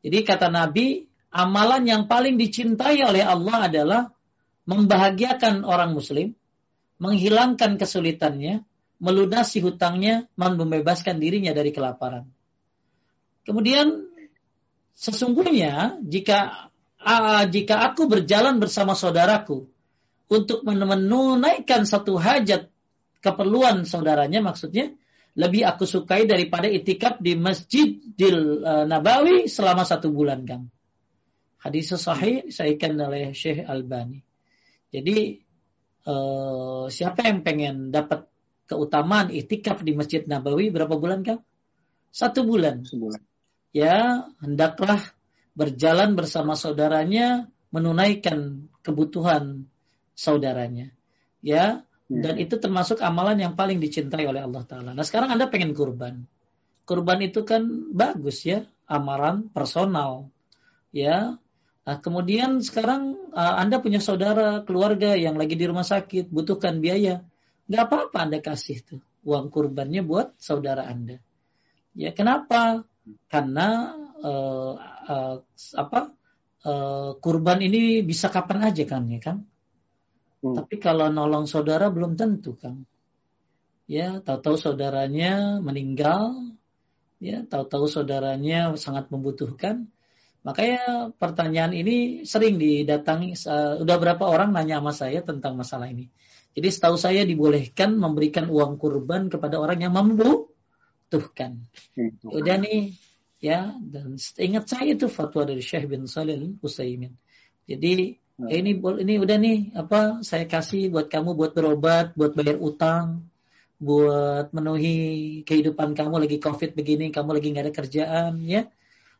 Jadi kata Nabi, amalan yang paling dicintai oleh Allah adalah membahagiakan orang muslim, menghilangkan kesulitannya, melunasi hutangnya, membebaskan dirinya dari kelaparan. Kemudian Sesungguhnya jika uh, jika aku berjalan bersama saudaraku untuk menunaikan satu hajat keperluan saudaranya maksudnya lebih aku sukai daripada itikaf di Masjidil uh, Nabawi selama satu bulan Kang. Hadis sahih disahihkan oleh Syekh Albani. Jadi uh, siapa yang pengen dapat keutamaan itikaf di Masjid Nabawi berapa bulan Kang? Satu bulan. Sebulan ya hendaklah berjalan bersama saudaranya menunaikan kebutuhan saudaranya ya hmm. dan itu termasuk amalan yang paling dicintai oleh Allah taala. Nah, sekarang Anda pengen kurban. Kurban itu kan bagus ya, amaran personal. Ya. Nah, kemudian sekarang uh, Anda punya saudara, keluarga yang lagi di rumah sakit, butuhkan biaya. Nggak apa-apa Anda kasih tuh uang kurbannya buat saudara Anda. Ya, kenapa? Karena uh, uh, apa uh, kurban ini bisa kapan aja kan ya kan hmm. tapi kalau nolong saudara belum tentu kan ya tahu-tahu saudaranya meninggal ya tahu-tahu saudaranya sangat membutuhkan. Makanya pertanyaan ini sering didatangi uh, udah berapa orang nanya sama saya tentang masalah ini. Jadi setahu saya dibolehkan memberikan uang kurban kepada orang yang mampu butuhkan. Udah nih ya dan ingat saya itu fatwa dari Syekh bin Salih Utsaimin. Jadi hmm. ini ini udah nih apa saya kasih buat kamu buat berobat, buat bayar utang, buat memenuhi kehidupan kamu lagi covid begini, kamu lagi nggak ada kerjaan ya.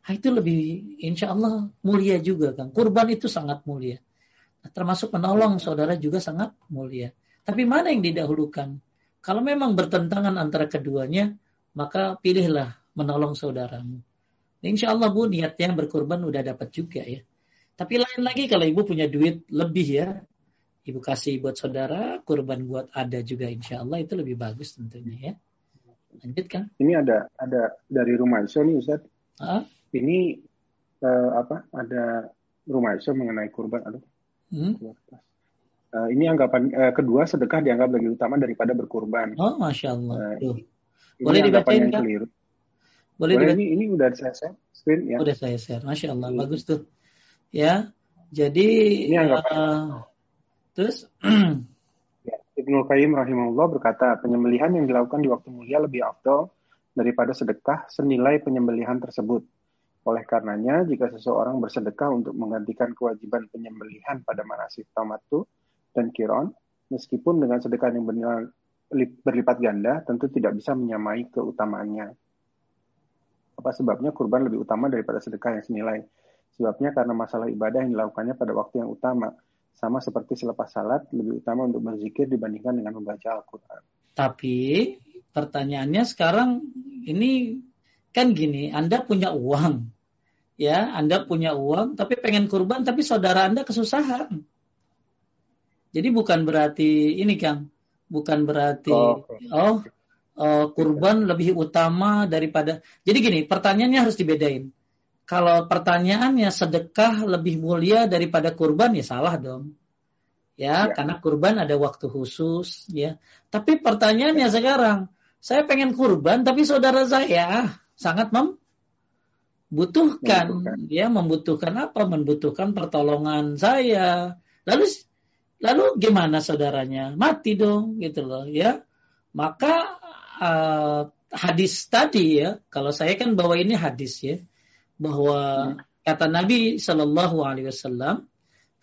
Nah, itu lebih insya Allah mulia juga kan. Kurban itu sangat mulia. Nah, termasuk menolong saudara juga sangat mulia. Tapi mana yang didahulukan? Kalau memang bertentangan antara keduanya, maka pilihlah menolong saudaramu. Insya Allah bu niatnya berkorban udah dapat juga ya. Tapi lain lagi kalau ibu punya duit lebih ya, ibu kasih buat saudara, kurban buat ada juga insya Allah itu lebih bagus tentunya ya. Lanjut kan? Ini ada ada dari rumah Iso nih Ustaz. Uh? Ini uh, apa? Ada rumah Iso mengenai kurban. Aduh. Hmm? Uh, ini anggapan uh, kedua sedekah dianggap lebih utama daripada berkurban. Oh, masya Allah. Uh, Boleh dibacain kan? Keliru. Boleh, Boleh ini ini udah saya share screen ya. Udah saya share. Masya Allah, hmm. bagus tuh. Ya, jadi ini anggapan. Uh, Terus ya, Ibnu Qayyim rahimahullah berkata, penyembelihan yang dilakukan di waktu mulia lebih afdol daripada sedekah senilai penyembelihan tersebut. Oleh karenanya, jika seseorang bersedekah untuk menggantikan kewajiban penyembelihan pada manasik tamatu dan kiron, meskipun dengan sedekah yang benar berlipat ganda, tentu tidak bisa menyamai keutamaannya. Apa sebabnya kurban lebih utama daripada sedekah yang senilai? Sebabnya karena masalah ibadah yang dilakukannya pada waktu yang utama, sama seperti selepas salat lebih utama untuk berzikir dibandingkan dengan membaca Al-Quran. Tapi pertanyaannya sekarang ini kan gini, Anda punya uang, ya, Anda punya uang, tapi pengen kurban, tapi saudara Anda kesusahan. Jadi bukan berarti ini Kang, bukan berarti oh, oh uh, kurban lebih utama daripada. Jadi gini, pertanyaannya harus dibedain kalau pertanyaannya sedekah lebih mulia daripada kurban ya salah dong. Ya, ya, karena kurban ada waktu khusus ya. Tapi pertanyaannya sekarang, saya pengen kurban tapi saudara saya sangat membutuhkan, membutuhkan. ya, membutuhkan apa? Membutuhkan pertolongan saya. Lalu lalu gimana saudaranya? Mati dong gitu loh ya. Maka uh, hadis tadi ya, kalau saya kan bawa ini hadis ya bahwa kata Nabi Shallallahu Alaihi Wasallam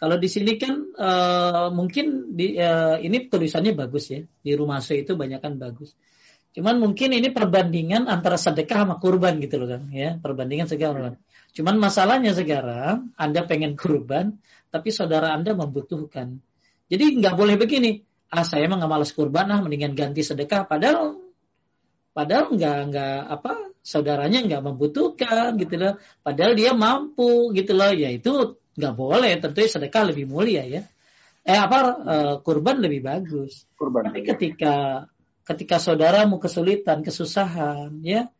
kalau di sini kan uh, mungkin di, uh, ini tulisannya bagus ya di rumah saya itu banyak kan bagus. Cuman mungkin ini perbandingan antara sedekah sama kurban gitu loh kan ya perbandingan segala Cuman masalahnya sekarang Anda pengen kurban tapi saudara Anda membutuhkan. Jadi nggak boleh begini. Ah saya emang nggak malas kurban ah mendingan ganti sedekah. Padahal padahal nggak nggak apa saudaranya nggak membutuhkan gitu loh. Padahal dia mampu gitu loh. Ya itu nggak boleh. Tentu sedekah lebih mulia ya. Eh apa uh, kurban lebih bagus. Kurban. Tapi ketika ketika saudaramu kesulitan, kesusahan, ya,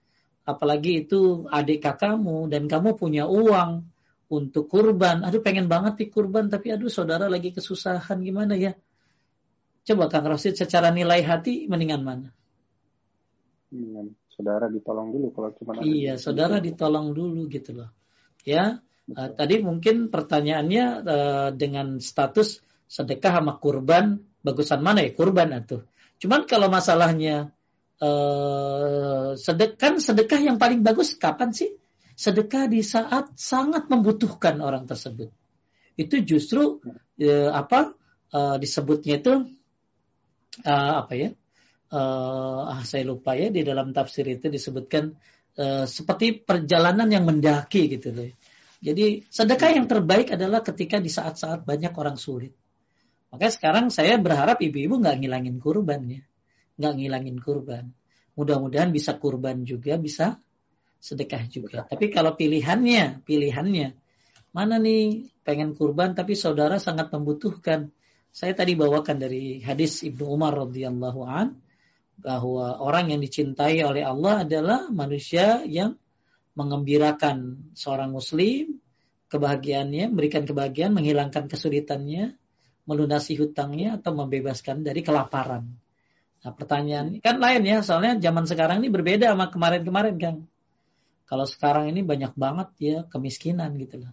apalagi itu adik kakakmu dan kamu punya uang untuk kurban, aduh pengen banget di kurban, tapi aduh saudara lagi kesusahan gimana ya? Coba Kang Rosid secara nilai hati mendingan mana? Mendingan saudara ditolong dulu kalau cuma iya saudara ditolong dulu gitu loh. Ya uh, tadi mungkin pertanyaannya uh, dengan status sedekah sama kurban bagusan mana ya? Kurban itu cuman kalau masalahnya uh, sedekah sedekah yang paling bagus kapan sih sedekah di saat sangat membutuhkan orang tersebut itu justru uh, apa uh, disebutnya itu uh, apa ya uh, ah saya lupa ya di dalam tafsir itu disebutkan uh, seperti perjalanan yang mendaki gitu loh. Jadi sedekah yang terbaik adalah ketika di saat-saat banyak orang sulit. Makanya sekarang saya berharap ibu-ibu nggak ngilangin kurban ya, nggak ngilangin kurban. Mudah-mudahan bisa kurban juga, bisa sedekah juga. Tapi kalau pilihannya, pilihannya mana nih pengen kurban tapi saudara sangat membutuhkan. Saya tadi bawakan dari hadis Ibnu Umar radhiyallahu an bahwa orang yang dicintai oleh Allah adalah manusia yang mengembirakan seorang muslim, kebahagiaannya, memberikan kebahagiaan, menghilangkan kesulitannya, melunasi hutangnya atau membebaskan dari kelaparan. Nah, pertanyaan kan lain ya, soalnya zaman sekarang ini berbeda sama kemarin-kemarin kan. Kalau sekarang ini banyak banget ya kemiskinan gitu loh.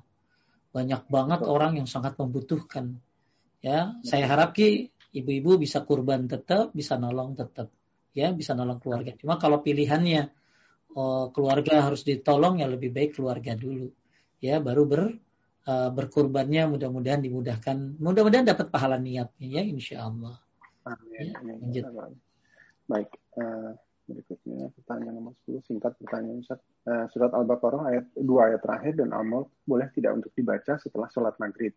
Banyak banget orang yang sangat membutuhkan. Ya, saya harap ki ibu-ibu bisa kurban tetap, bisa nolong tetap ya bisa nolong keluarga. Cuma kalau pilihannya oh, keluarga harus ditolong ya lebih baik keluarga dulu ya baru ber uh, berkurbannya mudah-mudahan dimudahkan mudah-mudahan dapat pahala niatnya ya insya Allah. Amin. Ya, lanjut. Baik. Uh, berikutnya pertanyaan nomor 10 singkat pertanyaan Ustaz. Uh, surat Al-Baqarah ayat dua ayat terakhir dan Al-Mulk boleh tidak untuk dibaca setelah sholat maghrib.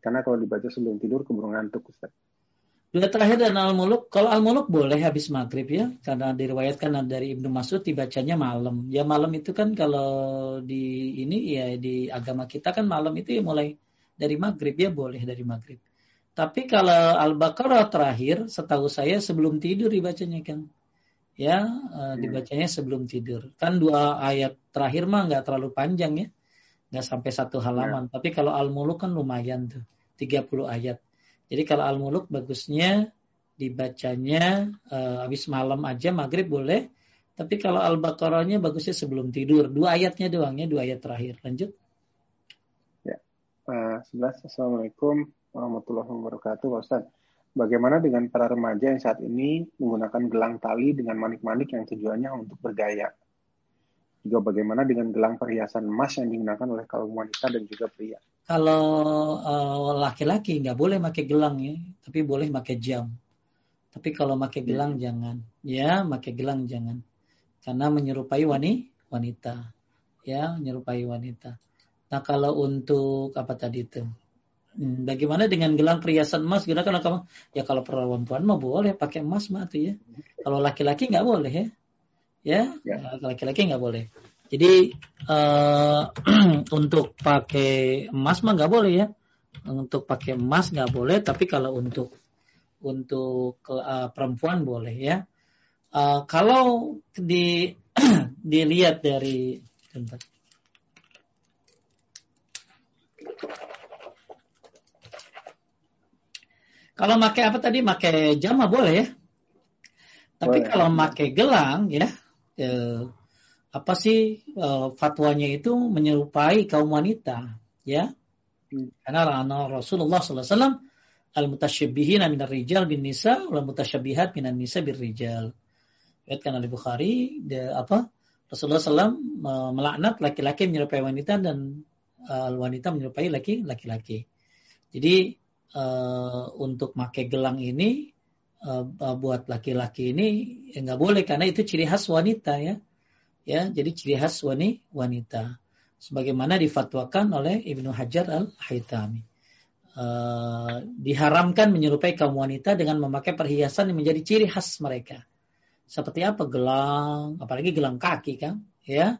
Karena kalau dibaca sebelum tidur keburu ngantuk Ustaz. Dua terakhir dan Al-Muluk. Kalau Al-Muluk boleh habis maghrib ya. Karena diriwayatkan dari Ibnu Mas'ud dibacanya malam. Ya malam itu kan kalau di ini ya di agama kita kan malam itu ya mulai dari maghrib ya boleh dari maghrib. Tapi kalau Al-Baqarah terakhir, setahu saya sebelum tidur dibacanya kan. Ya, uh, dibacanya sebelum tidur. Kan dua ayat terakhir mah nggak terlalu panjang ya. Nggak sampai satu halaman. Ya. Tapi kalau Al-Muluk kan lumayan tuh. 30 ayat. Jadi kalau Al-Muluk bagusnya dibacanya uh, habis malam aja maghrib boleh. Tapi kalau Al-Baqarahnya bagusnya sebelum tidur. Dua ayatnya doang ya, dua ayat terakhir. Lanjut. Ya. Uh, Assalamualaikum warahmatullahi wabarakatuh, Pak Ustaz. Bagaimana dengan para remaja yang saat ini menggunakan gelang tali dengan manik-manik yang tujuannya untuk bergaya? Juga bagaimana dengan gelang perhiasan emas yang digunakan oleh kaum wanita dan juga pria? Kalau uh, laki-laki nggak boleh pakai gelang ya, tapi boleh pakai jam. Tapi kalau pakai iya. gelang hmm. jangan, ya, pakai gelang jangan, karena menyerupai wanita, ya, menyerupai wanita. Nah kalau untuk apa tadi itu? Hmm, bagaimana dengan gelang perhiasan emas? Gunakan kamu ya kalau perempuan mah boleh pakai emas mah tuh ya. Kalau laki-laki nggak boleh ya. Ya, ya. laki-laki nggak boleh. Jadi uh, untuk pakai emas mah nggak boleh ya. Untuk pakai emas nggak boleh, tapi kalau untuk untuk uh, perempuan boleh ya. Uh, kalau di dilihat dari bentar. Kalau pakai apa tadi? Pakai jam boleh ya. Tapi boleh. kalau pakai gelang ya, eh, apa sih eh, fatwanya itu menyerupai kaum wanita ya. Hmm. Karena Rasulullah SAW al-mutasyabbihin minar rijal bin nisa wal mutasyabihat minan nisa bir rijal. Lihatkan oleh Bukhari de, apa Rasulullah SAW melaknat laki-laki menyerupai wanita dan uh, wanita menyerupai laki-laki. Jadi uh, untuk pakai gelang ini uh, buat laki-laki ini ya boleh karena itu ciri khas wanita ya. Ya jadi ciri khas wanita. Sebagaimana difatwakan oleh Ibnu Hajar al Haytami uh, diharamkan menyerupai kaum wanita dengan memakai perhiasan yang menjadi ciri khas mereka. Seperti apa? Gelang apalagi gelang kaki kan ya.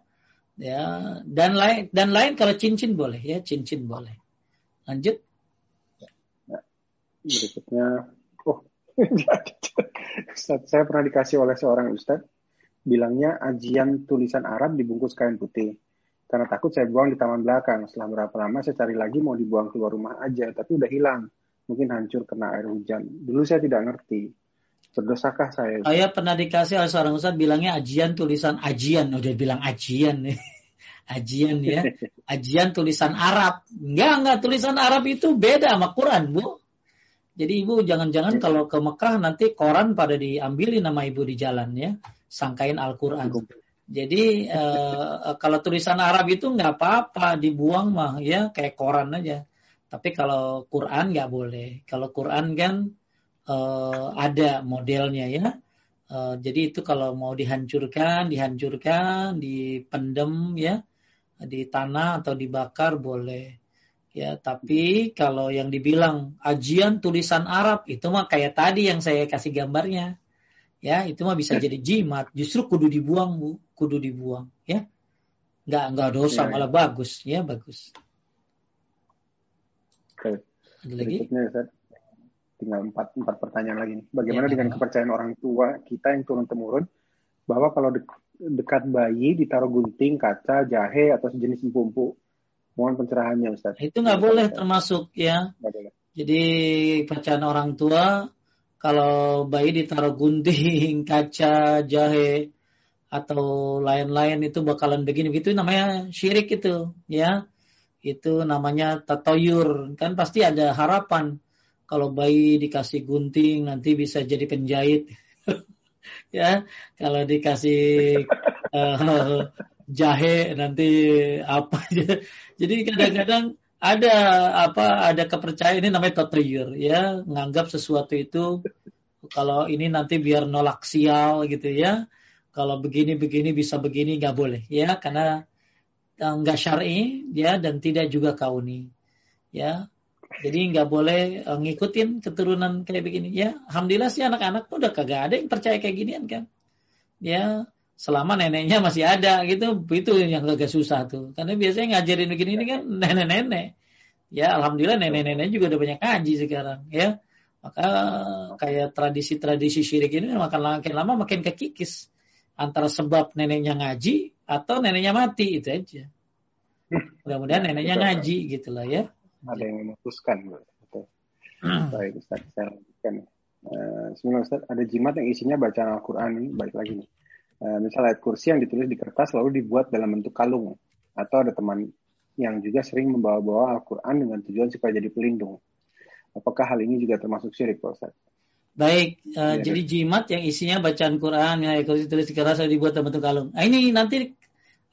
Ya dan lain dan lain kalau cincin boleh ya cincin boleh. Lanjut berikutnya oh Ustaz, saya pernah dikasih oleh seorang Ustadz bilangnya ajian tulisan Arab dibungkus kain putih. Karena takut saya buang di taman belakang. Setelah berapa lama saya cari lagi mau dibuang keluar rumah aja tapi udah hilang. Mungkin hancur kena air hujan. Dulu saya tidak ngerti. Berdosakah saya saya pernah dikasih oleh seorang Ustadz bilangnya ajian tulisan ajian. Udah bilang ajian. Nih ajian ya. Ajian tulisan Arab. Enggak enggak. Tulisan Arab itu beda sama Quran bu jadi ibu jangan-jangan kalau ke Mekah nanti koran pada diambilin nama ibu di jalan ya, sangkain Al-Quran. Jadi uh, kalau tulisan Arab itu nggak apa-apa dibuang mah ya kayak koran aja. Tapi kalau Quran nggak boleh. Kalau Quran kan uh, ada modelnya ya. Uh, jadi itu kalau mau dihancurkan, dihancurkan, dipendem ya di tanah atau dibakar boleh. Ya, tapi kalau yang dibilang ajian tulisan Arab itu mah kayak tadi yang saya kasih gambarnya. Ya, itu mah bisa jadi jimat. Justru kudu dibuang, Bu. Kudu dibuang, ya. Enggak enggak dosa, ya, malah ya. bagus, ya, bagus. Oke. Ada lagi? Berikutnya, Ustaz. Tinggal empat, empat pertanyaan lagi. Bagaimana ya, dengan kepercayaan orang tua kita yang turun-temurun bahwa kalau de dekat bayi ditaruh gunting, kaca, jahe, atau sejenis empuk-empuk Mohon pencerahannya Ustaz. Itu nggak boleh termasuk ya. boleh. Jadi bacaan orang tua kalau bayi ditaruh gunting, kaca, jahe atau lain-lain itu bakalan begini itu namanya syirik itu ya. Itu namanya tatoyur. Kan pasti ada harapan kalau bayi dikasih gunting nanti bisa jadi penjahit. ya, kalau dikasih uh, jahe nanti apa jadi kadang-kadang ada apa ada kepercayaan ini namanya tatayur ya. Nganggap sesuatu itu kalau ini nanti biar nolak sial gitu ya. Kalau begini begini bisa begini nggak boleh ya. Karena eh, nggak syar'i ya dan tidak juga kauni ya. Jadi nggak boleh uh, ngikutin keturunan kayak begini ya. Alhamdulillah sih anak-anak udah kagak ada yang percaya kayak ginian kan ya selama neneknya masih ada gitu itu yang agak susah tuh karena biasanya ngajarin begini ini kan nenek-nenek Ya, alhamdulillah nenek-nenek juga udah banyak ngaji sekarang, ya. Maka kayak tradisi-tradisi syirik ini makin makin lama makin kekikis antara sebab neneknya ngaji atau neneknya mati itu aja. Mudah-mudahan neneknya ngaji gitu lah ya. Ada yang memutuskan. Baik Ustaz, saya lanjutkan. Bismillah Ustaz, ada jimat yang isinya bacaan Al-Quran baik lagi nih. Uh, misal ayat kursi yang ditulis di kertas lalu dibuat dalam bentuk kalung. Atau ada teman yang juga sering membawa-bawa Al-Quran dengan tujuan supaya jadi pelindung. Apakah hal ini juga termasuk syirik, Pak Ustaz? Baik, uh, ya, jadi jimat yang isinya bacaan Quran yang tulis di kertas dibuat dalam bentuk kalung. Nah, ini nanti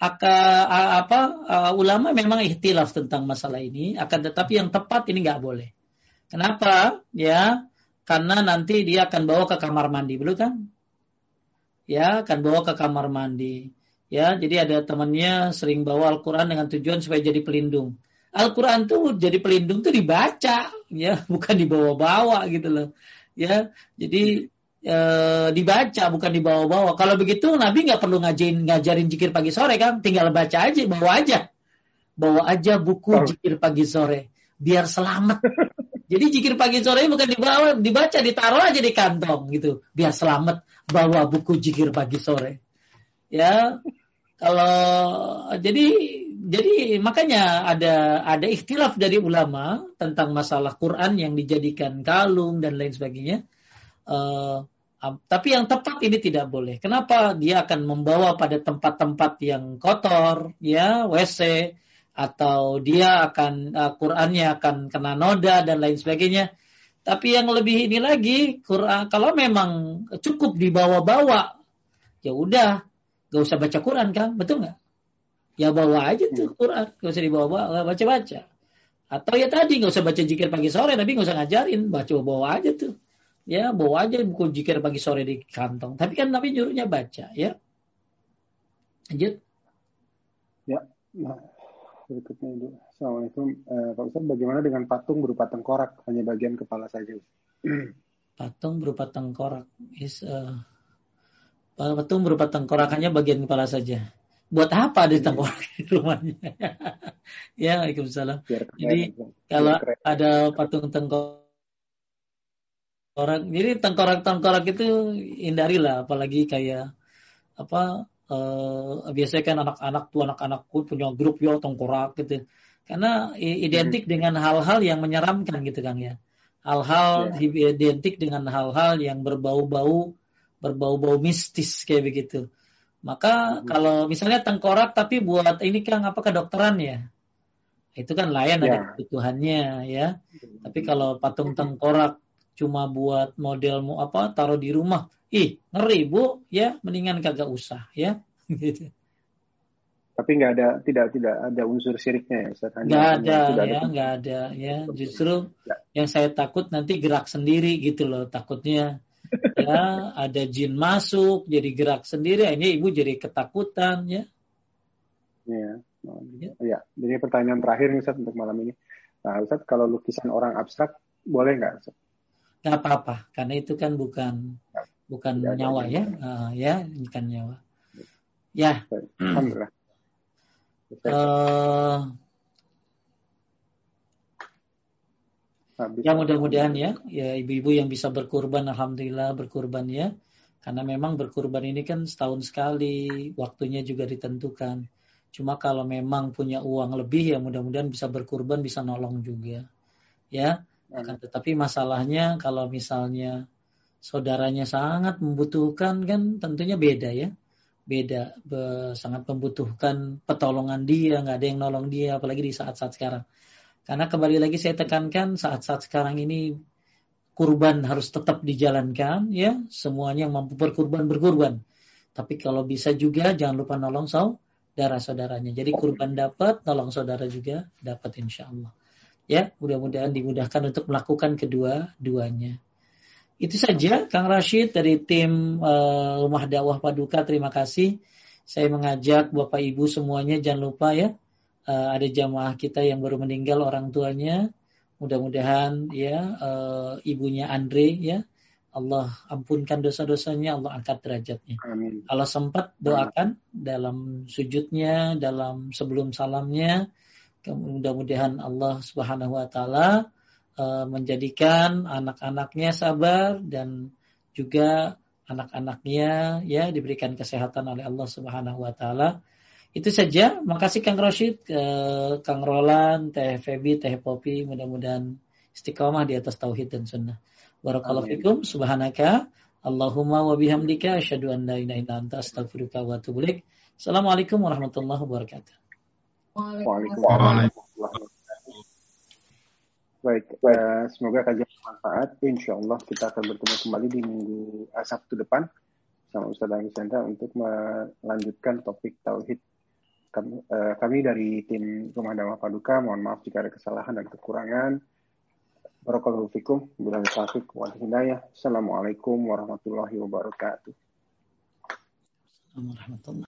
akan apa uh, ulama memang ikhtilaf tentang masalah ini, akan tetapi yang tepat ini nggak boleh. Kenapa? Ya, karena nanti dia akan bawa ke kamar mandi, betul kan? Ya, akan bawa ke kamar mandi. Ya, jadi ada temannya sering bawa Al-Quran dengan tujuan supaya jadi pelindung. Al-Quran tuh jadi pelindung tuh dibaca, ya, bukan dibawa-bawa gitu loh. Ya, jadi e, dibaca bukan dibawa-bawa. Kalau begitu Nabi nggak perlu ngajarin ngajarin jikir pagi sore kan, tinggal baca aja, bawa aja, bawa aja buku jikir pagi sore, biar selamat. Jadi jikir pagi sore bukan dibawa, dibaca, ditaruh aja di kantong gitu, biar selamat bawa buku jikir pagi sore ya kalau jadi jadi makanya ada ada ikhtilaf dari ulama tentang masalah Quran yang dijadikan kalung dan lain sebagainya. Uh, tapi yang tepat ini tidak boleh. Kenapa? Dia akan membawa pada tempat-tempat yang kotor, ya WC, atau dia akan uh, Qurannya akan kena noda dan lain sebagainya. Tapi yang lebih ini lagi, Quran kalau memang cukup dibawa-bawa, ya udah Gak usah baca Quran kan, betul nggak? Ya bawa aja tuh hmm. Quran, gak usah dibawa-bawa, baca-baca. Atau ya tadi gak usah baca jikir pagi sore, tapi gak usah ngajarin, baca bawa aja tuh. Ya bawa aja buku jikir pagi sore di kantong. Tapi kan Nabi nyuruhnya baca, ya. Lanjut. Ya, nah, berikutnya itu. Assalamualaikum. Eh, Pak Ustaz, bagaimana dengan patung berupa tengkorak, hanya bagian kepala saja? patung berupa tengkorak. Is, uh, Patung berupa tengkorakannya bagian kepala saja. Buat apa ada tengkorak di rumahnya? ya, Waalaikumsalam. Jadi kalau ada patung tengkorak jadi tengkorak-tengkorak itu hindarilah apalagi kayak apa uh, biasanya kan anak-anak tuh anak-anakku punya grup yo tengkorak gitu karena identik hmm. dengan hal-hal yang menyeramkan gitu kan ya hal-hal yeah. identik dengan hal-hal yang berbau-bau berbau-bau mistis kayak begitu. Maka hmm. kalau misalnya tengkorak tapi buat ini kan apa kedokteran ya? Itu kan layan ya. ada kebutuhannya ya. Tapi kalau patung tengkorak cuma buat model mau apa taruh di rumah, ih ngeri bu ya, mendingan kagak usah ya. Gitu. Tapi nggak ada tidak tidak ada unsur syiriknya ya Ustaz. Nggak ada ya, nggak ada ya. Justru ya. yang saya takut nanti gerak sendiri gitu loh. Takutnya ya ada jin masuk jadi gerak sendiri ini ibu jadi ketakutan ya ya ya, ya. jadi pertanyaan terakhir nih Ustaz untuk malam ini nah Ustaz kalau lukisan orang abstrak boleh nggak Ustaz? nggak apa-apa karena itu kan bukan ya. Bukan ya, nyawa ya? uh, ya bukan nyawa. Ya. Alhamdulillah uh, Ya mudah-mudahan ya, ya ibu-ibu yang bisa berkurban, alhamdulillah berkurban ya. Karena memang berkurban ini kan setahun sekali, waktunya juga ditentukan. Cuma kalau memang punya uang lebih ya mudah-mudahan bisa berkurban, bisa nolong juga. Ya, akan tetapi masalahnya kalau misalnya saudaranya sangat membutuhkan kan tentunya beda ya. Beda, be, sangat membutuhkan pertolongan dia, nggak ada yang nolong dia, apalagi di saat-saat sekarang karena kembali lagi saya tekankan saat-saat sekarang ini kurban harus tetap dijalankan ya. Semuanya yang mampu berkurban berkurban. Tapi kalau bisa juga jangan lupa nolong saudara-saudaranya. Jadi kurban dapat, nolong saudara juga dapat insya Allah. Ya, mudah-mudahan dimudahkan untuk melakukan kedua-duanya. Itu saja Kang Rashid dari tim uh, Rumah Dakwah Paduka. Terima kasih. Saya mengajak Bapak Ibu semuanya jangan lupa ya uh, ada jamaah kita yang baru meninggal orang tuanya. Mudah-mudahan ya uh, ibunya Andre ya Allah ampunkan dosa-dosanya, Allah angkat derajatnya. Amin. Kalau sempat doakan Amin. dalam sujudnya, dalam sebelum salamnya, Mudah-mudahan Allah Subhanahu wa taala uh, menjadikan anak-anaknya sabar dan juga anak-anaknya ya diberikan kesehatan oleh Allah Subhanahu wa taala. Itu saja. Makasih Kang Roshid, uh, Kang Roland, Teh Febi, Teh Popi. Mudah-mudahan istiqomah di atas tauhid dan sunnah. Barakallahu fikum. Subhanaka Allahumma wa bihamdika asyhadu an la ilaha illa anta astaghfiruka wa atubu ilaik. Assalamualaikum warahmatullahi wabarakatuh. Waalaikumsalam. Baik, uh, semoga kajian bermanfaat. Insya Allah kita akan bertemu kembali di minggu uh, Sabtu depan sama Ustaz Sendra untuk melanjutkan topik tauhid. Kami, uh, kami dari tim Rumah Damai Paduka, mohon maaf jika ada kesalahan dan kekurangan. Barakallahu fikum. Bila taufiq wal hidayah. Assalamualaikum warahmatullahi wabarakatuh. Warahmatullahi